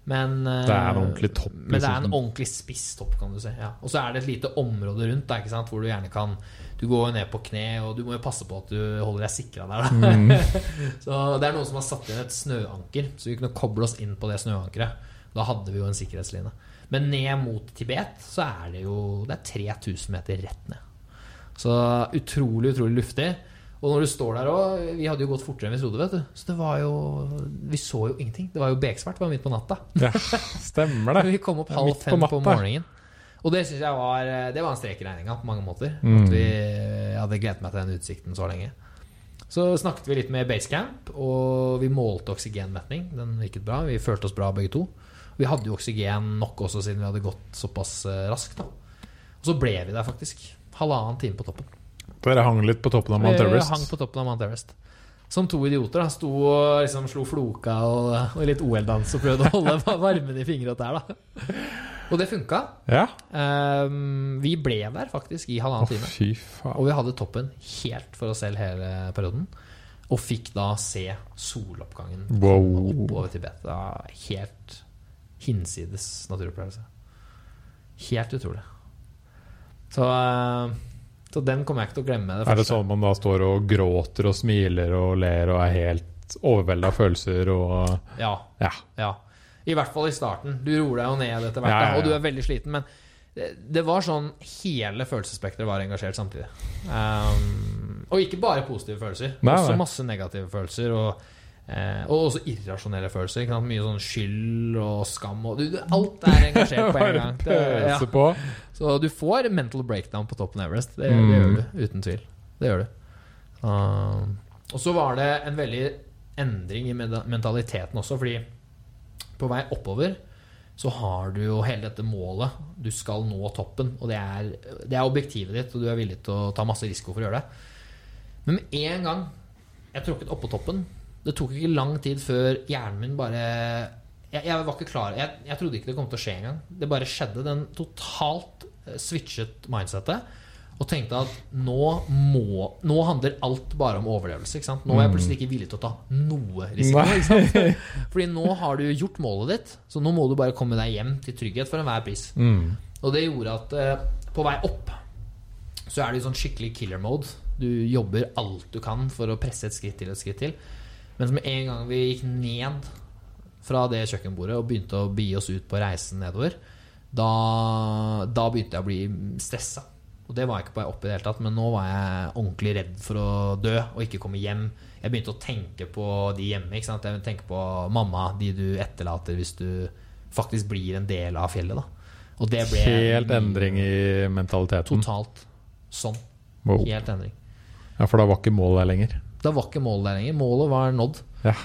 Speaker 2: men eh,
Speaker 1: Det er en ordentlig topp,
Speaker 2: Men det er en
Speaker 1: liksom.
Speaker 2: ordentlig spiss topp, kan du si. Ja. Og så er det et lite område rundt der, sant? hvor du gjerne kan Du går jo ned på kne, og du må jo passe på at du holder deg sikra der.
Speaker 1: Mm.
Speaker 2: så det er noen som har satt inn et snøanker, så vi kunne koble oss inn på det snøankeret. Da hadde vi jo en sikkerhetsline. Men ned mot Tibet så er det jo Det er 3000 meter rett ned. Så utrolig, utrolig luftig. Og når du står der òg Vi hadde jo gått fortere enn vi trodde, vet du. Så det var jo Vi så jo ingenting. Det var jo beksvart. Det var midt på natta.
Speaker 1: Ja, stemmer det.
Speaker 2: Vi kom opp halv fem på
Speaker 1: på,
Speaker 2: morgenen. Og det synes jeg var Det var en strek i regninga på mange måter.
Speaker 1: Mm.
Speaker 2: At vi hadde gledet meg til den utsikten så lenge. Så snakket vi litt med Basecamp, og vi målte oksygenmetning. Den virket bra. Vi følte oss bra begge to. Vi hadde jo oksygen nok også siden vi hadde gått såpass eh, raskt. da Og så ble vi der faktisk. Halvannen time på toppen.
Speaker 1: Dere hang litt på toppen av Mount
Speaker 2: Vi
Speaker 1: Everest.
Speaker 2: hang på toppen av Mount Everest. Som to idioter. da Sto og liksom slo floka og, og litt OL-dans og prøvde å holde varmen i fingre og tær. da Og det funka.
Speaker 1: Ja.
Speaker 2: Um, vi ble der faktisk i halvannen time.
Speaker 1: fy
Speaker 2: Og vi hadde toppen helt for oss selv hele perioden. Og fikk da se soloppgangen
Speaker 1: Wow.
Speaker 2: opp over Tibet. Var helt hinsides naturopplevelse. Helt utrolig. Så, eh, så den kommer jeg ikke til å glemme. Det
Speaker 1: Er det sånn man da står og gråter og smiler og ler og er helt overvelda av følelser og
Speaker 2: Ja,
Speaker 1: Ja.
Speaker 2: ja. I hvert fall i starten. Du roer deg jo ned etter hvert,
Speaker 1: Ja,
Speaker 2: og du er veldig sliten. Men det, det var sånn hele følelsesspekteret var engasjert samtidig. Um, og ikke bare positive følelser.
Speaker 1: Nei,
Speaker 2: også
Speaker 1: nei.
Speaker 2: masse negative følelser. Og, eh, og også irrasjonelle følelser. Mye sånn skyld og skam. Og du, du, alt er engasjert på en gang. Det, ja. Så du får mental breakdown på toppen av Everest. Det,
Speaker 1: Mm.
Speaker 2: det gjør du, uten tvil. Det gjør du. Uh, Og så var det en veldig endring i mentaliteten også, fordi på vei oppover så har du jo hele dette målet. Du skal nå toppen, og det er, det er objektivet ditt, og du er villig til å ta masse risiko for å gjøre det. Men med en gang jeg tråkket oppå toppen Det tok ikke lang tid før hjernen min bare Jeg, jeg var ikke klar jeg, jeg trodde ikke det kom til å skje engang. Det bare skjedde. Den totalt eh, switchet mindsettet. Og tenkte at nå må Nå handler alt bare om overlevelse. Ikke sant? Nå er jeg plutselig ikke villig til å ta noe risiko. Ikke sant? Fordi nå har du gjort målet ditt, så nå må du bare komme deg hjem til trygghet for enhver pris.
Speaker 1: Mm.
Speaker 2: Og det gjorde at eh, på vei opp så er det i sånn skikkelig killer mode. Du jobber alt du kan for å presse et skritt til og et skritt til. Mens med en gang vi gikk ned fra det kjøkkenbordet og begynte å bi oss ut på reisen nedover, da, da begynte jeg å bli stressa. Og det var jeg ikke på opp i det hele tatt, men nå var jeg ordentlig redd for å dø og ikke komme hjem. Jeg begynte å tenke på de hjemme. Ikke sant? Jeg tenker på mamma, de du etterlater hvis du faktisk blir en del av fjellet. Da. Og det ble
Speaker 1: Helt endring i mentaliteten.
Speaker 2: Totalt sånn.
Speaker 1: Wow.
Speaker 2: Helt endring.
Speaker 1: Ja, for da var ikke målet der lenger.
Speaker 2: Da var ikke målet der lenger. Målet var nådd.
Speaker 1: Ja.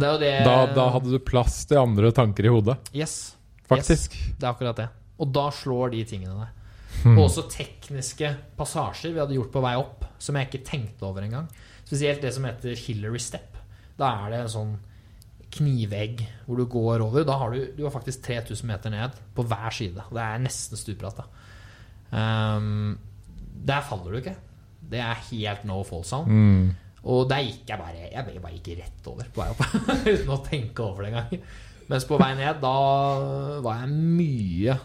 Speaker 2: Det det
Speaker 1: Da, da hadde du plass til andre tanker i hodet,
Speaker 2: Yes.
Speaker 1: faktisk.
Speaker 2: Yes, det er akkurat det. Og da slår de tingene deg.
Speaker 1: Hmm.
Speaker 2: Og også tekniske passasjer vi hadde gjort på vei opp, som jeg ikke tenkte over engang. Spesielt det som heter Hillary Step. Da er det en sånn knivegg hvor du går over. Da har du, du har faktisk 3000 meter ned på hver side. Det er nesten stupbratt. Um, der faller du ikke. Det er helt no fall sound.
Speaker 1: Mm.
Speaker 2: Og der gikk jeg bare Jeg bare- gikk rett over på vei opp. Uten å tenke over det engang. Mens på vei ned, da var jeg mye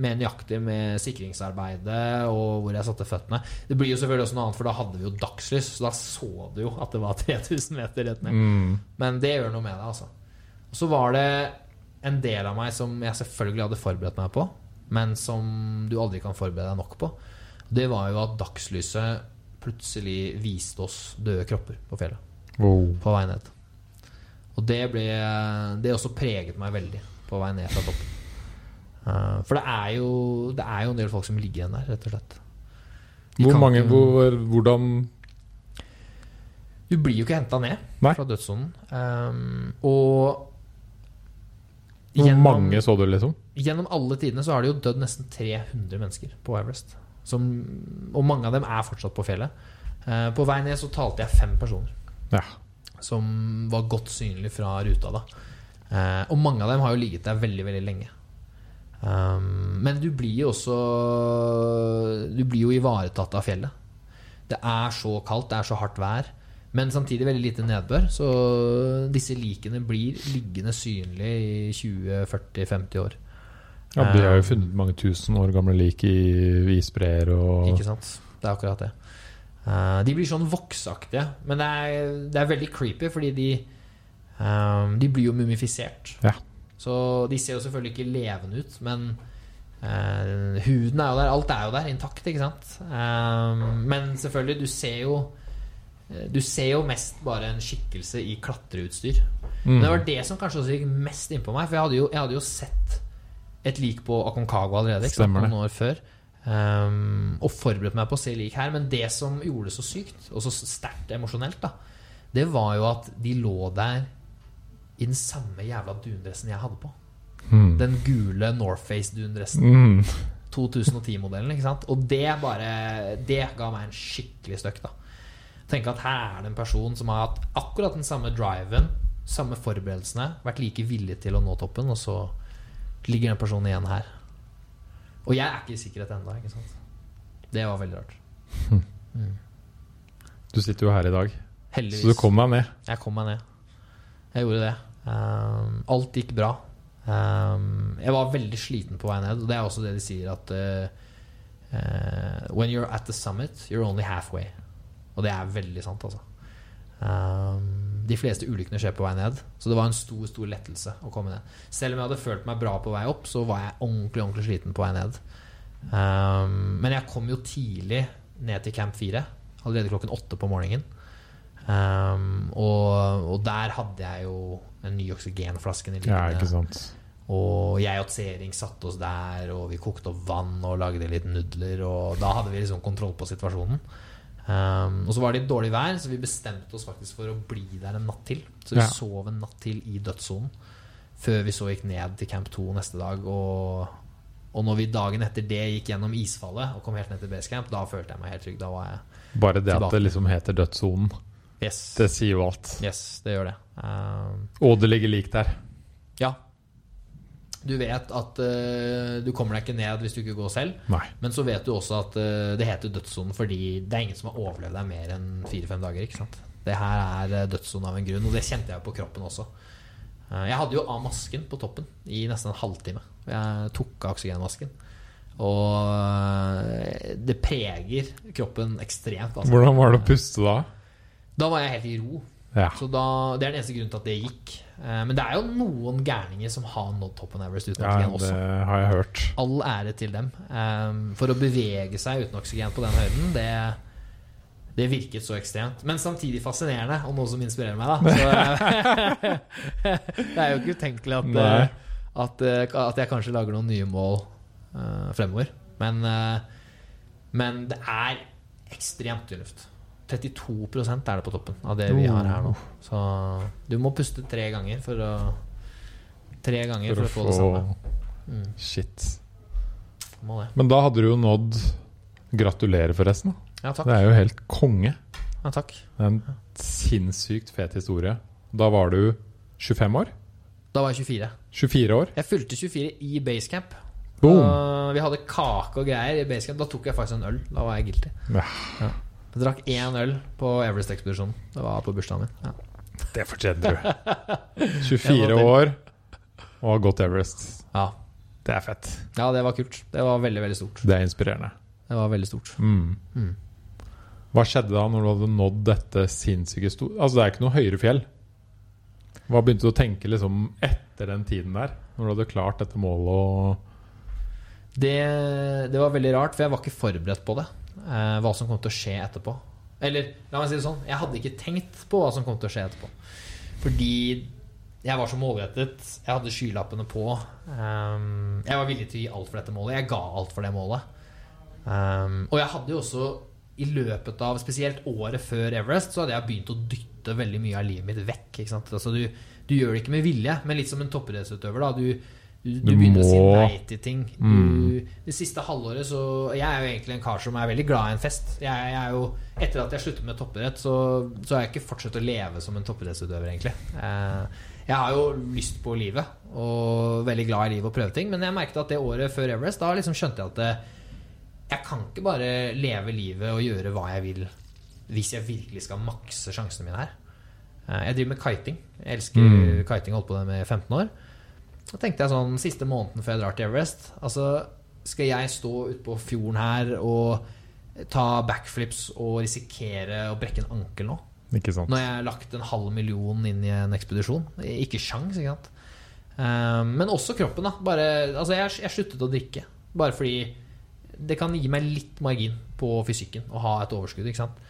Speaker 2: mer nøyaktig med sikringsarbeidet og hvor jeg satte føttene. Det blir jo selvfølgelig også noe annet, for da hadde vi jo dagslys, så da så du jo at det var 3000 meter rett ned.
Speaker 1: Mm.
Speaker 2: Men det gjør noe med det, altså. Og så var det en del av meg som jeg selvfølgelig hadde forberedt meg på, men som du aldri kan forberede deg nok på. Det var jo at dagslyset plutselig viste oss døde kropper på fjellet
Speaker 1: Wow.
Speaker 2: på vei ned. Og det ble Det også preget meg veldig på vei ned fra toppen. Uh, for det er jo Det er jo en del folk som ligger igjen der, rett og slett. De
Speaker 1: Hvor mange, hvor, hvordan
Speaker 2: Du blir jo ikke henta ned
Speaker 1: Nei.
Speaker 2: fra dødssonen. Um, og
Speaker 1: Hvor
Speaker 2: gjennom-
Speaker 1: mange så du, liksom?
Speaker 2: Gjennom alle tidene så har det jo dødd nesten 300 mennesker på Everest. Som, og mange av dem er fortsatt på fjellet. Eh, på vei ned så talte jeg fem personer
Speaker 1: Ja.
Speaker 2: som var godt synlig fra ruta da. Eh, og mange av dem har jo ligget der veldig, veldig lenge. Um, men du blir jo også Du blir jo ivaretatt av fjellet. Det er så kaldt, det er så hardt vær, men samtidig veldig lite nedbør. Så disse likene blir liggende synlig i 20-40-50 år.
Speaker 1: Ja. De har jo funnet mange tusen år gamle lik i isbreer og
Speaker 2: Ikke sant? Det er akkurat det. Eh, de blir sånn voksaktige, men det er, det er veldig creepy, fordi de eh, De blir jo mumifisert.
Speaker 1: Ja.
Speaker 2: Så de ser jo selvfølgelig ikke levende ut, men uh, huden er jo der. Alt er jo der, intakt, ikke sant? Um, men selvfølgelig, du ser jo eh, Du ser jo mest bare en skikkelse i klatreutstyr.
Speaker 1: Mm.
Speaker 2: Men det var det som kanskje også gikk mest innpå meg. For jeg hadde jo, jeg hadde jo sett et lik på Aconcagua allerede ikke sant, noen år før. Um, og forberedt meg på å se lik her. Men det som gjorde det så sykt, og så sterkt emosjonelt, da, det var jo at de lå der i den samme jævla dundressen jeg hadde på.
Speaker 1: Mm.
Speaker 2: Den gule Northface-dundressen.
Speaker 1: Mm.
Speaker 2: 2010-modellen. ikke sant? Og det bare Det ga meg en skikkelig støkk, da. Tenk at her er det en person som har hatt akkurat den samme driven, samme forberedelsene, vært like villig til å nå toppen, og så ligger den personen igjen her. Og jeg er ikke i sikkerhet ennå. Det var veldig rart.
Speaker 1: Du sitter jo her i dag,
Speaker 2: Heldigvis.
Speaker 1: så du kom deg ned.
Speaker 2: Jeg kom meg ned. Jeg gjorde det. Um, alt gikk bra. Um, jeg var veldig sliten på vei ned. Og det er også det de sier at uh, uh, When you're at the summit, you're only halfway. Og det er veldig sant, altså. Um, de fleste ulykkene skjer på vei ned, så det var en stor stor lettelse å komme ned. Selv om jeg hadde følt meg bra på vei opp, så var jeg ordentlig ordentlig sliten på vei ned. Um, men jeg kom jo tidlig ned til camp 4, allerede klokken åtte på morgenen. Um, og, og der hadde jeg jo en ny oksygenflaske
Speaker 1: Ja, ikke sant.
Speaker 2: Og jeg og Tsering satte oss der, og vi kokte opp vann og lagde litt nudler. Og da hadde vi liksom kontroll på situasjonen. Um, og så var det litt dårlig vær, så vi bestemte oss faktisk for å bli der en natt til. Så vi
Speaker 1: Ja.
Speaker 2: sov en natt til i dødssonen før vi så gikk ned til camp 2 neste dag. Og, og når vi dagen etter det gikk gjennom isfallet og kom helt ned til basecamp, da følte jeg meg helt trygg. Da var jeg
Speaker 1: Bare det at det liksom heter dødssonen,
Speaker 2: Yes,
Speaker 1: det sier jo alt.
Speaker 2: yes det gjør det. Um,
Speaker 1: Og det ligger lik der.
Speaker 2: ja. Du vet at uh, du kommer deg ikke ned hvis du ikke går selv.
Speaker 1: Nei.
Speaker 2: Men så vet du også at uh, det heter dødssonen fordi det er ingen som har overlevd deg mer enn fire-fem dager. ikke sant? Det her er eh, dødssonen av en grunn, og det kjente jeg på kroppen også. Uh, Jeg hadde jo av masken på toppen i nesten en halvtime. Jeg tok av oksygenmasken. Og det preger kroppen ekstremt. Altså.
Speaker 1: Hvordan var det å puste da?
Speaker 2: Da var jeg helt i ro.
Speaker 1: Ja.
Speaker 2: Så da, Det er den eneste grunnen til at det gikk. Eh, Men det er jo noen gærninger som har nådd toppen Everest uten
Speaker 1: ja,
Speaker 2: oksygen også.
Speaker 1: det har jeg hørt.
Speaker 2: All ære til dem. Um, for å bevege seg uten oksygen på den høyden, det, det virket så ekstremt. Men samtidig fascinerende, og noe som inspirerer meg. da så, Det er jo ikke utenkelig at, eh, at, eh, at jeg kanskje lager noen nye mål eh, fremover. Men, eh, men det er ekstremt dyrt. 32% er det på toppen av det vi har her nå. Så du må puste tre ganger for å Tre ganger for, å få det samme. Mm.
Speaker 1: Shit. Men da hadde du jo nådd Gratulerer, forresten.
Speaker 2: Ja, takk.
Speaker 1: Det er jo helt konge.
Speaker 2: Ja, takk.
Speaker 1: Det er en sinnssykt fet historie. Da var du 25 år?
Speaker 2: Da var jeg 24.
Speaker 1: 24 år?
Speaker 2: Jeg fylte 24 i basecamp.
Speaker 1: Boom!
Speaker 2: Vi hadde kake og greier i basecamp. Da tok jeg faktisk en øl. Da var jeg guilty.
Speaker 1: Ja.
Speaker 2: Jeg drakk én øl på Everest-ekspedisjonen. Det var på bursdagen min. Ja.
Speaker 1: Det fortjener du. 24 år og har gått Everest.
Speaker 2: Ja.
Speaker 1: Det er fett.
Speaker 2: ja, det var kult. Det var veldig, veldig stort.
Speaker 1: Det er inspirerende.
Speaker 2: Det var veldig stort.
Speaker 1: Mm.
Speaker 2: Mm.
Speaker 1: Hva skjedde da når du hadde nådd dette sinnssyke sto... Altså, det er ikke noe høyere fjell. Hva begynte du å tenke liksom etter den tiden der? Når du hadde klart dette målet og
Speaker 2: Det, det var veldig rart, for jeg var ikke forberedt på det. Eh, hva som kom til å skje etterpå. Eller la meg si det sånn, jeg hadde ikke tenkt på hva som kom til å skje etterpå. Fordi jeg var så målrettet. Jeg hadde skylappene på. Um, jeg var villig til å gi alt for dette målet. Jeg ga alt for det målet. Um, og jeg hadde jo også i løpet av spesielt året før Everest så hadde jeg begynt å dytte veldig mye av livet mitt vekk. Altså, du, du gjør det ikke med vilje, men litt som en toppidrettsutøver. Du, du, du
Speaker 1: Du
Speaker 2: begynner å si
Speaker 1: må-
Speaker 2: nei til ting. Du,
Speaker 1: Mm.
Speaker 2: det siste halvåret så Jeg er jo egentlig en kar som er veldig glad i en fest. Jeg, jeg er jo, etter at jeg sluttet med toppidrett, så, så har jeg ikke fortsatt å leve som en toppidrettsutøver, egentlig. Eh, jeg har jo lyst på livet og veldig glad i livet og prøve ting, men jeg merket at det året før Everest, da liksom skjønte jeg at det, jeg kan ikke bare leve livet og gjøre hva jeg vil hvis jeg virkelig skal makse sjansene mine her. Eh, Jeg driver med kiting. Jeg elsker
Speaker 1: Mm.
Speaker 2: kiting. Holdt på det med i 15 år. Da tenkte jeg sånn siste måneden før jeg drar til Everest Altså, skal jeg stå utpå fjorden her og ta backflips og risikere å brekke en ankel nå?
Speaker 1: Ikke sant?
Speaker 2: Når jeg har lagt en halv million inn i en ekspedisjon. Ikke sjans, ikke sant. Eh, men også kroppen, da. Bare, altså jeg, jeg sluttet å drikke. Bare fordi det kan gi meg litt margin på fysikken å ha et overskudd. ikke sant?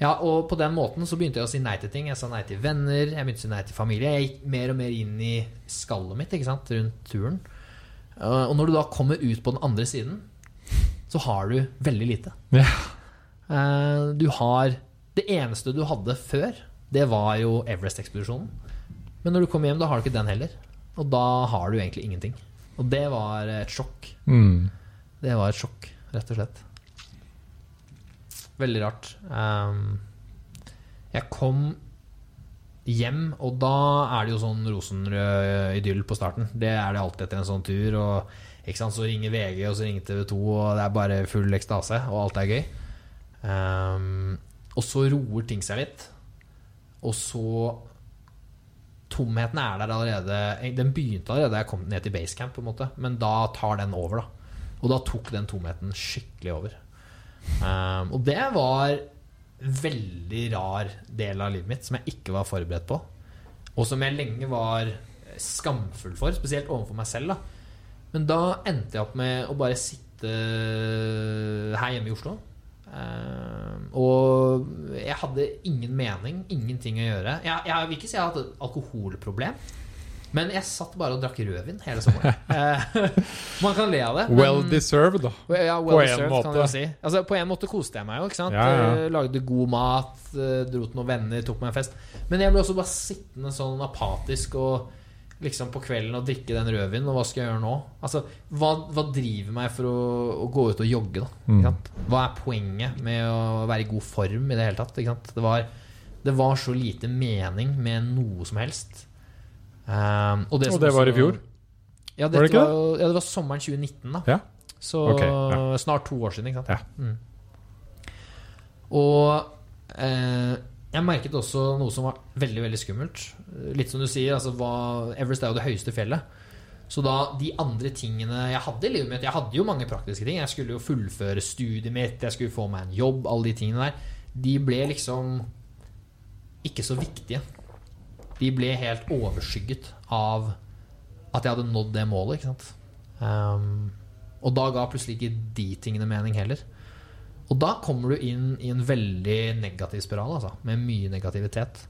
Speaker 2: Ja, og på den måten så begynte jeg å si nei til ting. Jeg sa nei til venner, jeg begynte å si nei til familie. Jeg gikk mer og mer inn i skallet mitt ikke sant, rundt turen. Eh, Og når du da kommer ut på den andre siden, så har du veldig lite.
Speaker 1: Ja.
Speaker 2: Eh, Du har Det eneste du hadde før, det var jo Everest-ekspedisjonen. Men når du kommer hjem, da har du ikke den heller. Og da har du egentlig ingenting. Og det var et sjokk.
Speaker 1: Mm.
Speaker 2: Det var et sjokk, rett og slett. Veldig rart. Um, jeg kom hjem, og da er det jo sånn rosenrød idyll på starten. Det er det alltid etter en sånn tur. Og Så ringer VG, og så ringer TV 2, og det er bare full ekstase, og alt er gøy. Um, og så roer ting seg litt. Og så Tomheten er der allerede. Den begynte allerede da jeg kom ned til basecamp, på en måte. men da tar den over. da Og da tok den tomheten skikkelig over. Um, og det var veldig rar del av livet mitt som jeg ikke var forberedt på. Og som jeg lenge var skamfull for, spesielt overfor meg selv. da Men da endte jeg opp med å bare sitte her hjemme i Oslo. Um, og jeg hadde ingen mening, ingenting å gjøre. Jeg, jeg vil ikke si jeg hadde et alkoholproblem, Men jeg satt bare og drakk rødvin hele sommeren. Eh, Man kan le av det.
Speaker 1: Well deserved, da.
Speaker 2: ja,
Speaker 1: På
Speaker 2: well
Speaker 1: en
Speaker 2: deserved, en
Speaker 1: måte.
Speaker 2: si. Altså, på en måte koste jeg meg jo. ikke sant?
Speaker 1: Ja, ja.
Speaker 2: Eh, Lagde god mat, eh, dro til noen venner, tok meg en fest. Men jeg ble også bare sittende sånn apatisk og liksom på kvelden og drikke den rødvinen. Og hva skal jeg gjøre nå? Altså, Hva, hva driver meg for å, å gå ut og jogge, da?
Speaker 1: Mm.
Speaker 2: Hva er poenget med å være i god form i det hele tatt? Det, var, det var så lite mening med noe som helst. Um, og,
Speaker 1: Og
Speaker 2: som
Speaker 1: det var i fjor?
Speaker 2: Ja,
Speaker 1: Var det ikke
Speaker 2: var, det? ja, det var sommeren 2019, da.
Speaker 1: Ja.
Speaker 2: Så
Speaker 1: okay, ja.
Speaker 2: snart to år siden, ikke sant.
Speaker 1: Ja.
Speaker 2: Mm. Og eh, jeg merket også noe som var veldig veldig skummelt. Litt som du sier, altså hva, Everest er jo det høyeste fjellet. Så da de andre tingene jeg hadde i livet mitt Jeg hadde jo mange praktiske ting. Jeg skulle jo fullføre studiet mitt, jeg skulle få meg en jobb, alle de tingene der. De ble liksom ikke så viktige. De ble helt overskygget av at jeg hadde nådd det målet, ikke sant. Um, og da ga plutselig ikke de tingene mening heller. Og da kommer du inn i en veldig negativ spiral, altså, med mye negativitet.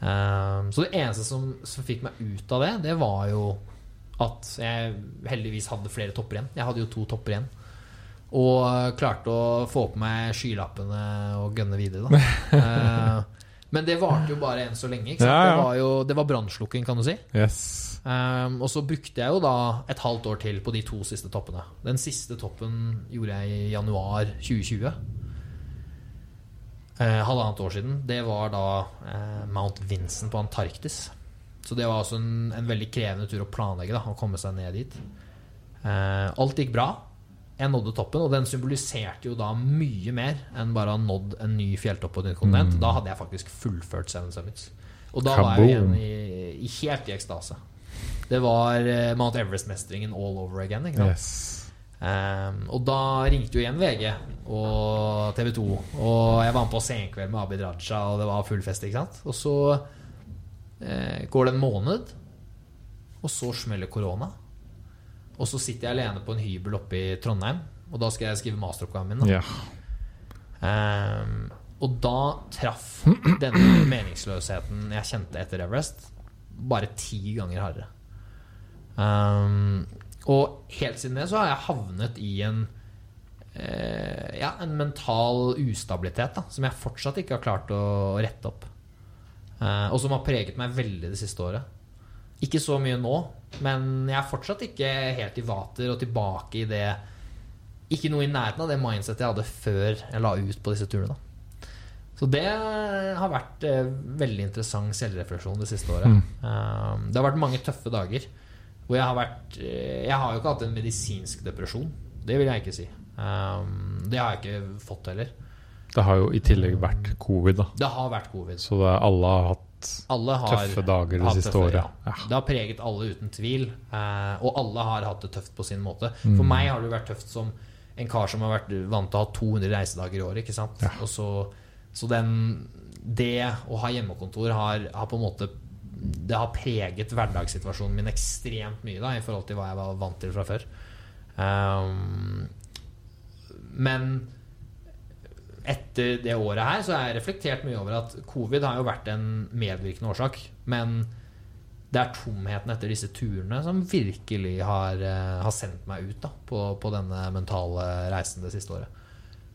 Speaker 2: Um, så det eneste som, som fikk meg ut av det, det var jo at jeg heldigvis hadde flere topper igjen. Jeg hadde jo to topper igjen. Og klarte å få på meg skylappene og gønne videre, da. Eh, men det varte jo bare enn så lenge.
Speaker 1: Ja, ja.
Speaker 2: Det var jo det var brannslukking, kan du si.
Speaker 1: Yes.
Speaker 2: Um, og så brukte jeg jo da et halvt år til på de to siste toppene. Den siste toppen gjorde jeg i januar 2020. Eh, halvannet år siden. Det var da eh, Mount Vincent på Antarktis. Så det var også en, en veldig krevende tur å planlegge. da Å komme seg ned dit. Eh, alt gikk bra. Jeg nådde toppen, og den symboliserte jo da mye mer enn bare å ha nådd en ny fjelltopp på et nytt kontinent.
Speaker 1: Mm.
Speaker 2: Da hadde jeg faktisk fullført Seven Summits. Og da var jeg igjen i, i helt i ekstase. Det var eh, Mount Everest-mestringen all over again.
Speaker 1: Yes.
Speaker 2: Um, og da ringte jo igjen VG og TV 2. Og jeg var med på Senkveld med Abid Raja, og det var full fest. ikke sant? Og så eh, går det en måned, og så smeller korona. Og så sitter jeg alene på en hybel oppe i Trondheim, og da skal jeg skrive masteroppgaven min. Da.
Speaker 1: Ja.
Speaker 2: Um, og da traff denne meningsløsheten jeg kjente etter Everest, bare ti ganger hardere. Um, og helt siden det så har jeg havnet i en eh, Ja, en mental ustabilitet da, som jeg fortsatt ikke har klart å rette opp. Uh, og som har preget meg veldig det siste året. Ikke så mye nå, men jeg er fortsatt ikke helt i vater og tilbake i det Ikke noe i nærheten av det mindsetet jeg hadde før jeg la ut på disse turene. Så det har vært eh, veldig interessant selvrefleksjon det siste året.
Speaker 1: Mm.
Speaker 2: Um, det har vært mange tøffe dager. Hvor jeg har vært eh, Jeg har jo ikke hatt en medisinsk depresjon. Det vil jeg ikke si. Um, det har jeg ikke fått heller.
Speaker 1: Det har jo i tillegg vært covid, da.
Speaker 2: Det har vært covid.
Speaker 1: Så det, alle har hatt
Speaker 2: Alle har
Speaker 1: tøffe dager det siste
Speaker 2: tøffe,
Speaker 1: året.
Speaker 2: ja.
Speaker 1: Ja.
Speaker 2: Det har preget alle uten tvil. eh, og alle har hatt det tøft på sin måte.
Speaker 1: Mm.
Speaker 2: For meg har det vært tøft som en kar som har vært vant til å ha 200 reisedager i året.
Speaker 1: Ja.
Speaker 2: Så, så den Det å ha hjemmekontor har, har på en måte Det har preget hverdagssituasjonen min ekstremt mye da i forhold til hva jeg var vant til fra før. Um, men etter det året her så har jeg reflektert mye over at covid har jo vært en medvirkende årsak. Men det er tomheten etter disse turene som virkelig har, eh, har sendt meg ut da, på, på denne mentale reisen det siste året.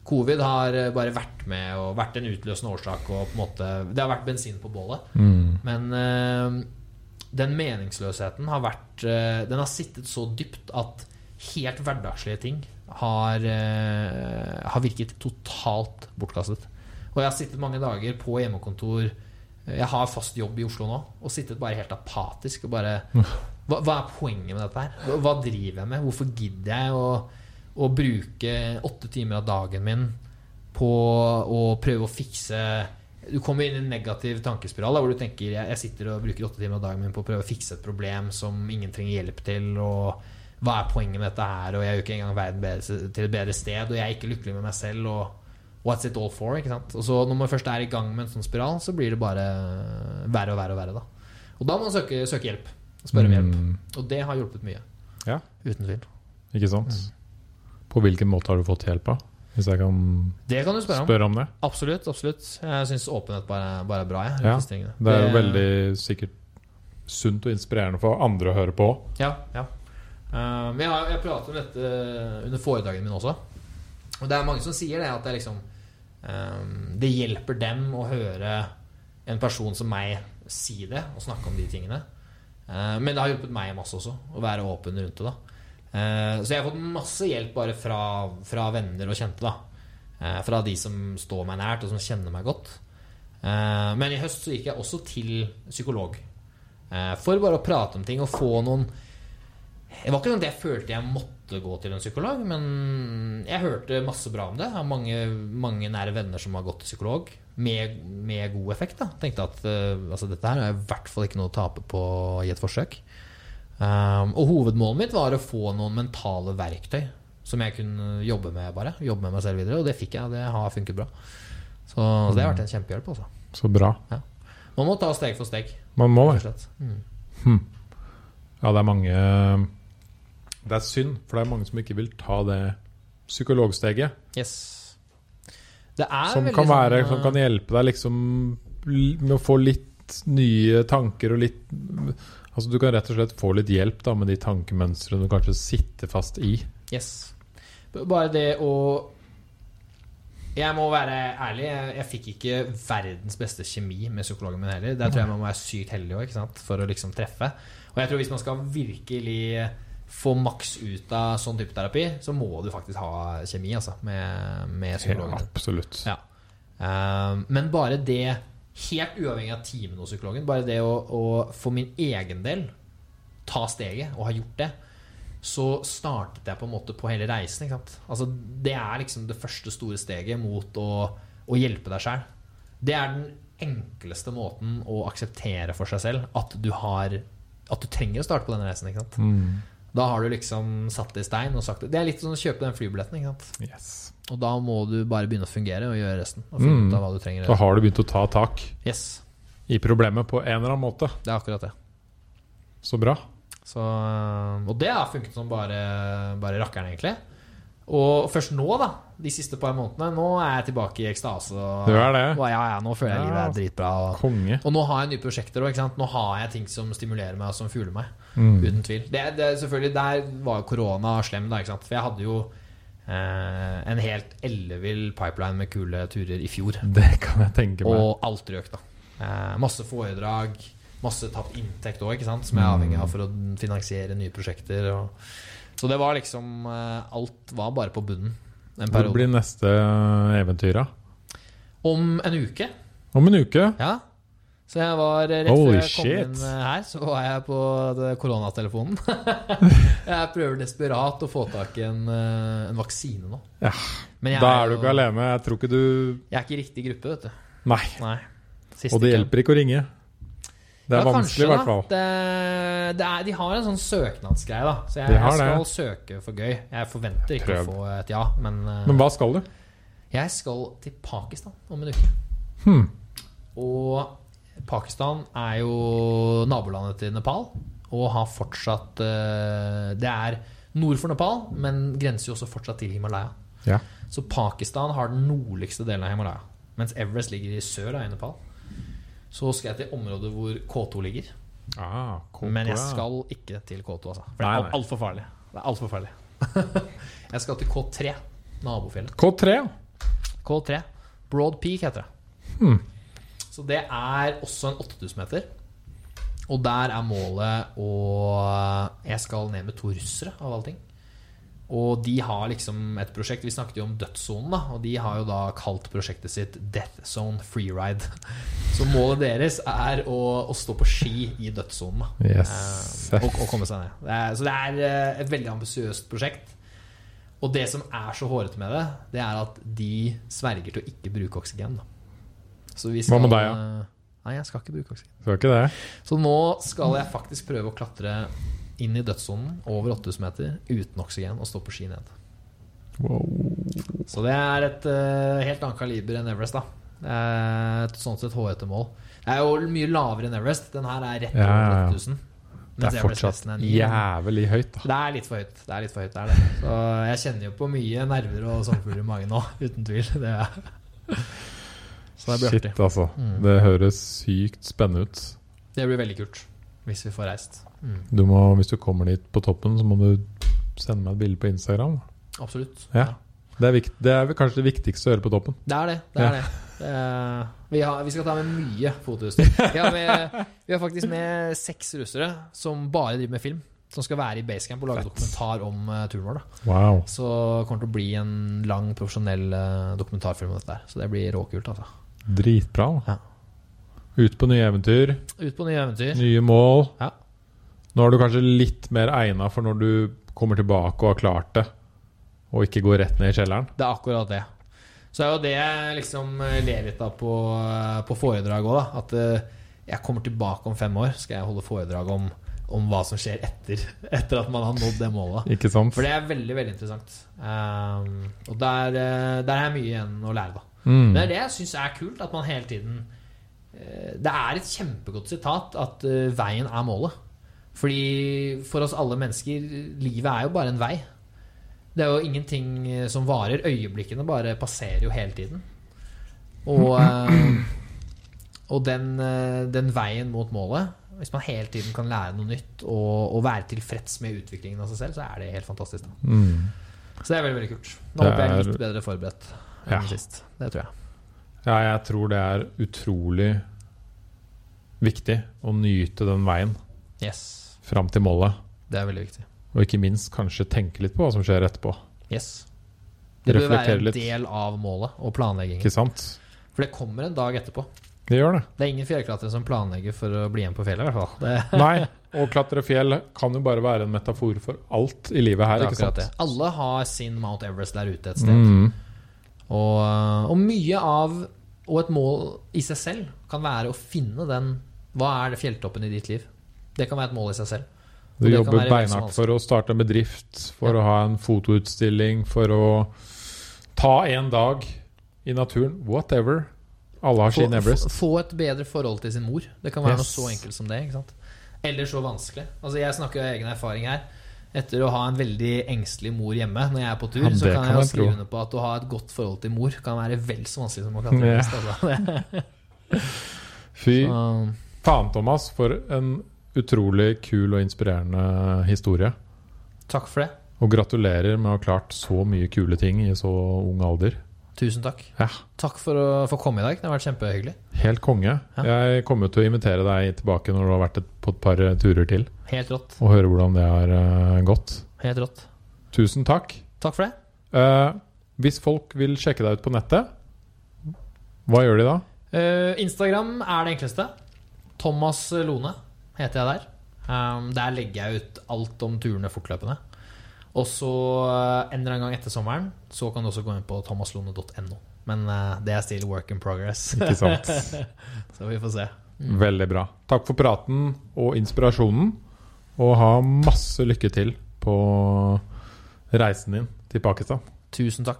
Speaker 2: Covid har eh, bare vært med og vært en utløsende årsak. Og på en måte, det har vært bensin på bålet.
Speaker 1: Mm.
Speaker 2: Men eh, den meningsløsheten har vært eh, Den har sittet så dypt at helt hverdagslige ting har, eh, har virket totalt bortkastet. Og jeg har sittet mange dager på hjemmekontor. Jeg har fast jobb i Oslo nå, og sittet bare helt apatisk og bare Hva, hva er poenget med dette her? Hva, driver jeg med? Hvorfor gidder jeg å, å bruke åtte timer av dagen min på å prøve å fikse Du kommer inn i en negativ tankespiral da, hvor du tenker jeg, jeg sitter og bruker åtte timer av dagen min på å prøve å fikse et problem som ingen trenger hjelp til. Og hva er poenget med dette her? Og jeg gjør ikke engang verden bedre, til et bedre sted. Og jeg er ikke lykkelig med meg selv. Og what's it all for? Ikke sant? Og så når man først er i gang med en sånn spiral, så blir det bare verre og verre og verre. Da. Og da må man søke, søke hjelp. Spørre om hjelp.
Speaker 1: Mm.
Speaker 2: Og det har hjulpet mye.
Speaker 1: Ja.
Speaker 2: Uten tvil.
Speaker 1: Ikke sant?
Speaker 2: Mm.
Speaker 1: På hvilken måte har du fått hjelp av? Hvis jeg kan
Speaker 2: Det kan du spørre om.
Speaker 1: spørre om det?
Speaker 2: Absolutt. absolutt Jeg syns åpenhet bare, bare er bra. Jeg,
Speaker 1: Ja. Det er jo veldig sikkert sunt og inspirerende for andre å høre på.
Speaker 2: Ja, ja. Uh, men jeg, jeg prater om dette under foredragene mine også. Og det er mange som sier det, at det, liksom, um, det hjelper dem å høre en person som meg si det og snakke om de tingene. Men det har hjulpet meg masse også, å være åpen rundt det. da Så jeg har fått masse hjelp bare fra, fra venner og kjente. da Fra de som står meg nært, og som kjenner meg godt. Men i høst så gikk jeg også til psykolog. For bare å prate om ting og få noen det var ikke sånn at jeg følte jeg måtte gå til en psykolog, men jeg hørte masse bra om det. Jeg har mange, mange nære venner som har gått til psykolog, med, med god effekt. da Tenkte at uh, altså, dette her er i hvert fall ikke noe å tape på i et forsøk. Um, og hovedmålet mitt var å få noen mentale verktøy som jeg kunne jobbe med. bare Jobbe med meg selv videre Og det fikk jeg. Det har funket bra. Så, så det har vært en kjempehjelp. Også.
Speaker 1: Så bra.
Speaker 2: Ja. Man må ta steg for steg.
Speaker 1: Man må det.
Speaker 2: Mm.
Speaker 1: Hm. Ja, det er mange det er synd, for det er mange som ikke vil ta det psykologsteget.
Speaker 2: Yes. Det er
Speaker 1: som, kan være,
Speaker 2: sånn,
Speaker 1: som kan hjelpe deg liksom med å få litt nye tanker og litt Altså Du kan rett og slett få litt hjelp da med de tankemønstrene du kanskje sitter fast i.
Speaker 2: Yes. Bare det å Jeg må være ærlig, jeg, jeg fikk ikke verdens beste kjemi med psykologen min heller. Der tror jeg man må være sykt heldig også, for å liksom treffe. Og jeg tror hvis man skal virkelig få maks ut av sånn type terapi, så må du faktisk ha kjemi altså, med, med psykologen.
Speaker 1: Ja, absolutt.
Speaker 2: Ja. Um, men bare det, helt uavhengig av timen hos psykologen, bare det å, å, for min egen del ta steget og ha gjort det, så startet jeg på en måte på hele reisen. Altså, det er liksom det første store steget mot å, å hjelpe deg sjæl. Det er den enkleste måten å akseptere for seg selv at du har At du trenger å starte på denne reisen. Ikke sant?
Speaker 1: Mm.
Speaker 2: Da har du liksom satt det i stein og sagt det. Det er litt sånn å kjøpe den flybilletten. Ikke sant?
Speaker 1: Yes.
Speaker 2: Og da må du bare begynne å fungere og gjøre resten. Og finne
Speaker 1: Mm.
Speaker 2: ut av hva du trenger.
Speaker 1: Da har du begynt å ta tak
Speaker 2: Yes,
Speaker 1: i problemet på en eller annen måte.
Speaker 2: det er akkurat det.
Speaker 1: Så bra.
Speaker 2: Så, og det har funket som bare, bare rakkeren, egentlig. Og først nå, da, de siste par månedene, nå er jeg tilbake i ekstase. Og,
Speaker 1: er?
Speaker 2: Og ja, ja, nå føler jeg livet er dritbra. Og, og nå har jeg nye prosjekter òg. Nå har jeg ting som stimulerer meg, og som fugler meg.
Speaker 1: Mm.
Speaker 2: Uten tvil. Det, det, selvfølgelig, Der var korona slem, da. For jeg hadde jo eh, en helt ellevill pipeline med kule turer i fjor.
Speaker 1: Det kan jeg tenke meg.
Speaker 2: Og alt røk, da. Eh, masse foredrag, masse tapt inntekt òg, som jeg er avhengig av for å finansiere nye prosjekter. Og, så det var liksom eh, Alt var bare på bunnen en
Speaker 1: Hvor blir neste eventyr, da?
Speaker 2: Om en uke.
Speaker 1: Om en uke?
Speaker 2: Ja. Så jeg var rett før jeg kom
Speaker 1: shit.
Speaker 2: inn eh, her, så var jeg på koronatelefonen. jeg prøver desperat å få tak i en, eh, en vaksine nå.
Speaker 1: Ja, Da
Speaker 2: er
Speaker 1: du ikke alene. Jeg tror ikke du
Speaker 2: Jeg er ikke i riktig gruppe, vet du.
Speaker 1: Nei.
Speaker 2: Nei.
Speaker 1: Og det hjelper ikke å ringe. Det er
Speaker 2: Ja,
Speaker 1: vanskelig, i hvert fall.
Speaker 2: Det, det er, de har en sånn søknadsgreie, da. Så jeg, jeg skal
Speaker 1: det.
Speaker 2: søke for gøy. Jeg forventer ikke
Speaker 1: Prøv.
Speaker 2: å få et ja, men, eh,
Speaker 1: Men hva skal du?
Speaker 2: jeg skal til Pakistan om en uke.
Speaker 1: Hmm.
Speaker 2: Og Pakistan er jo nabolandet til Nepal, og har fortsatt eh, Det er nord for Nepal, men grenser jo også fortsatt til Himalaya.
Speaker 1: Ja.
Speaker 2: Så Pakistan har den nordligste delen av Himalaya, mens Everest ligger i sør i Nepal. Så skal jeg til området hvor K2 ligger.
Speaker 1: Ah, K2,
Speaker 2: Men jeg skal ikke til K2, altså. For det er altfor farlig. Det er alt for farlig. jeg skal til K3, nabofjellet.
Speaker 1: K3, ja.
Speaker 2: K3. Broad Peak heter det.
Speaker 1: Hmm.
Speaker 2: Så det er også en 8000 meter. Og der er målet å Jeg skal ned med to russere, av alle ting. Og de har liksom et prosjekt Vi snakket jo om dødssonen, da. Og de har jo da kalt prosjektet sitt Death Zone Freeride. Så målet deres er å, å stå på ski i dødssonen.
Speaker 1: Yes.
Speaker 2: Eh, og, og komme seg ned. Det er, så det er eh, et veldig ambisiøst prosjekt. Og det som er så hårete med det, det er at de sverger til å ikke bruke oksygen. Da. Så vi
Speaker 1: Hva med deg,
Speaker 2: eh, Nei, jeg skal ikke bruke oksygen.
Speaker 1: Skal ikke det?
Speaker 2: Så nå skal jeg faktisk prøve å klatre inn i dødssonen over 8000 meter uten oksygen og stå på ski ned.
Speaker 1: Wow.
Speaker 2: Så det er et uh, helt annet kaliber enn Everest, da. Et sånt sett hårete mål. Det er jo mye lavere enn Everest. Den her er rett
Speaker 1: Ja, ja,
Speaker 2: over
Speaker 1: ja.
Speaker 2: 8000.
Speaker 1: Det er fortsatt
Speaker 2: er
Speaker 1: jævlig høyt, da.
Speaker 2: Det er litt for høyt. Det er litt for høyt, det er det. Så jeg kjenner jo på mye nerver og sommerfugler i magen nå, uten tvil. Det er. Så det blir artig.
Speaker 1: Altså.
Speaker 2: Mm.
Speaker 1: Det høres sykt spennende ut.
Speaker 2: Det blir veldig kult. Hvis vi får reist. Mm.
Speaker 1: Du må, hvis du kommer dit på toppen, så må du sende meg et bilde på Instagram.
Speaker 2: Absolutt.
Speaker 1: Ja. Det er, vikt, det er kanskje det viktigste å gjøre på toppen.
Speaker 2: Det er det. det, er det. Uh, vi, har, vi skal ta med mye fotoutstyr. Vi, vi har faktisk med seks russere som bare driver med film. Som skal være i basecamp og lage
Speaker 1: Fett.
Speaker 2: dokumentar om uh, turen vår.
Speaker 1: Wow.
Speaker 2: Så det kommer til å bli en lang, profesjonell uh, dokumentarfilm om dette. Der. Så det blir råkult. Altså.
Speaker 1: Dritbra.
Speaker 2: Ja.
Speaker 1: Ut på nye eventyr,
Speaker 2: Ut på nye eventyr.
Speaker 1: nye mål.
Speaker 2: Ja.
Speaker 1: Nå er du kanskje litt mer egna for når du kommer tilbake og har klart det, og ikke går rett ned i kjelleren.
Speaker 2: Det er akkurat det. Så er jo det jeg liksom eh, ler litt av på, eh, på foredrag òg, da. At eh, jeg kommer tilbake om fem år, skal jeg holde foredrag om, om hva som skjer etter, etter at man har nådd det målet.
Speaker 1: Ikke sant?
Speaker 2: For det er veldig veldig interessant. Um, og der, der er mye igjen å lære, da.
Speaker 1: Mm.
Speaker 2: Det er det jeg syns er kult, at man hele tiden Det er et kjempegodt sitat at veien er målet. Fordi for oss alle mennesker, livet er jo bare en vei. Det er jo ingenting eh, som varer. Øyeblikkene bare passerer jo hele tiden. Og, eh, og den, eh, den veien mot målet Hvis man hele tiden kan lære noe nytt og, og være tilfreds med utviklingen av seg selv, så er det helt fantastisk.
Speaker 1: Mm.
Speaker 2: Så det er veldig veldig kult. Nå håper jeg er
Speaker 1: er-
Speaker 2: litt bedre forberedt enn
Speaker 1: Ja.
Speaker 2: sist. Det tror jeg.
Speaker 1: Ja, jeg tror det er utrolig viktig å nyte den veien
Speaker 2: Yes.
Speaker 1: fram til målet.
Speaker 2: Det er veldig viktig.
Speaker 1: Og ikke minst kanskje tenke litt på hva som skjer etterpå.
Speaker 2: Yes. Det bør være en
Speaker 1: litt.
Speaker 2: del av målet og planleggingen.
Speaker 1: Ikke sant?
Speaker 2: For det kommer en dag etterpå.
Speaker 1: Det gjør det.
Speaker 2: Det er ingen fjellklatrere som planlegger for å bli igjen på fjellet, i hvert fall. Det,
Speaker 1: Nei, å klatre fjell kan jo bare være en metafor for alt i livet her,
Speaker 2: er
Speaker 1: ikke sant?
Speaker 2: det. Alle har sin Mount Everest der ute et sted.
Speaker 1: Mm.
Speaker 2: Og, og mye av Og et mål i seg selv kan være å finne den Hva er det fjelltoppen i ditt liv? Det kan være et mål i seg selv.
Speaker 1: Du
Speaker 2: Og
Speaker 1: jobber beinhardt for å starte en bedrift, for
Speaker 2: Ja.
Speaker 1: å ha en fotoutstilling, for å ta en dag i naturen. Whatever. Alle har sin Everest.
Speaker 2: få- et bedre forhold til sin mor. Det kan være
Speaker 1: Yes.
Speaker 2: noe så enkelt som det. ikke sant? Eller så vanskelig. Altså Jeg snakker av egen erfaring her. Etter å ha en veldig engstelig mor hjemme når jeg er på tur,
Speaker 1: Ja,
Speaker 2: så kan
Speaker 1: kan
Speaker 2: jeg jo
Speaker 1: jeg
Speaker 2: skrive under på at å ha et godt forhold til mor kan være vel så vanskelig som å klatre
Speaker 1: Ja.
Speaker 2: Everest. Altså.
Speaker 1: Fy
Speaker 2: Så,
Speaker 1: faen, Thomas, for en utrolig kul og inspirerende historie.
Speaker 2: takk for det.
Speaker 1: Og gratulerer med å ha klart så mye kule ting i så ung alder.
Speaker 2: Tusen takk.
Speaker 1: Ja.
Speaker 2: Takk for å få komme i dag. Det har vært kjempehyggelig.
Speaker 1: Helt konge.
Speaker 2: Ja.
Speaker 1: Jeg kommer til å invitere deg tilbake når du har vært på et par turer til,
Speaker 2: Helt rått.
Speaker 1: og høre hvordan det har eh, gått.
Speaker 2: Helt rått.
Speaker 1: Tusen takk.
Speaker 2: Takk for det.
Speaker 1: Eh, hvis folk vil sjekke deg ut på nettet, hva gjør de da?
Speaker 2: Eh, Instagram er det enkleste. Thomas Lone heter jeg der. Um, der legger jeg ut alt om turene fortløpende. Og så ender en eller annen gang etter sommeren Så kan du også gå inn på thomaslone.no. Men uh, det er still work in progress.
Speaker 1: Ikke sant?
Speaker 2: så vi får se.
Speaker 1: Veldig bra. Takk for praten og inspirasjonen. Og ha masse lykke til på reisen din til Pakistan.
Speaker 2: Tusen takk.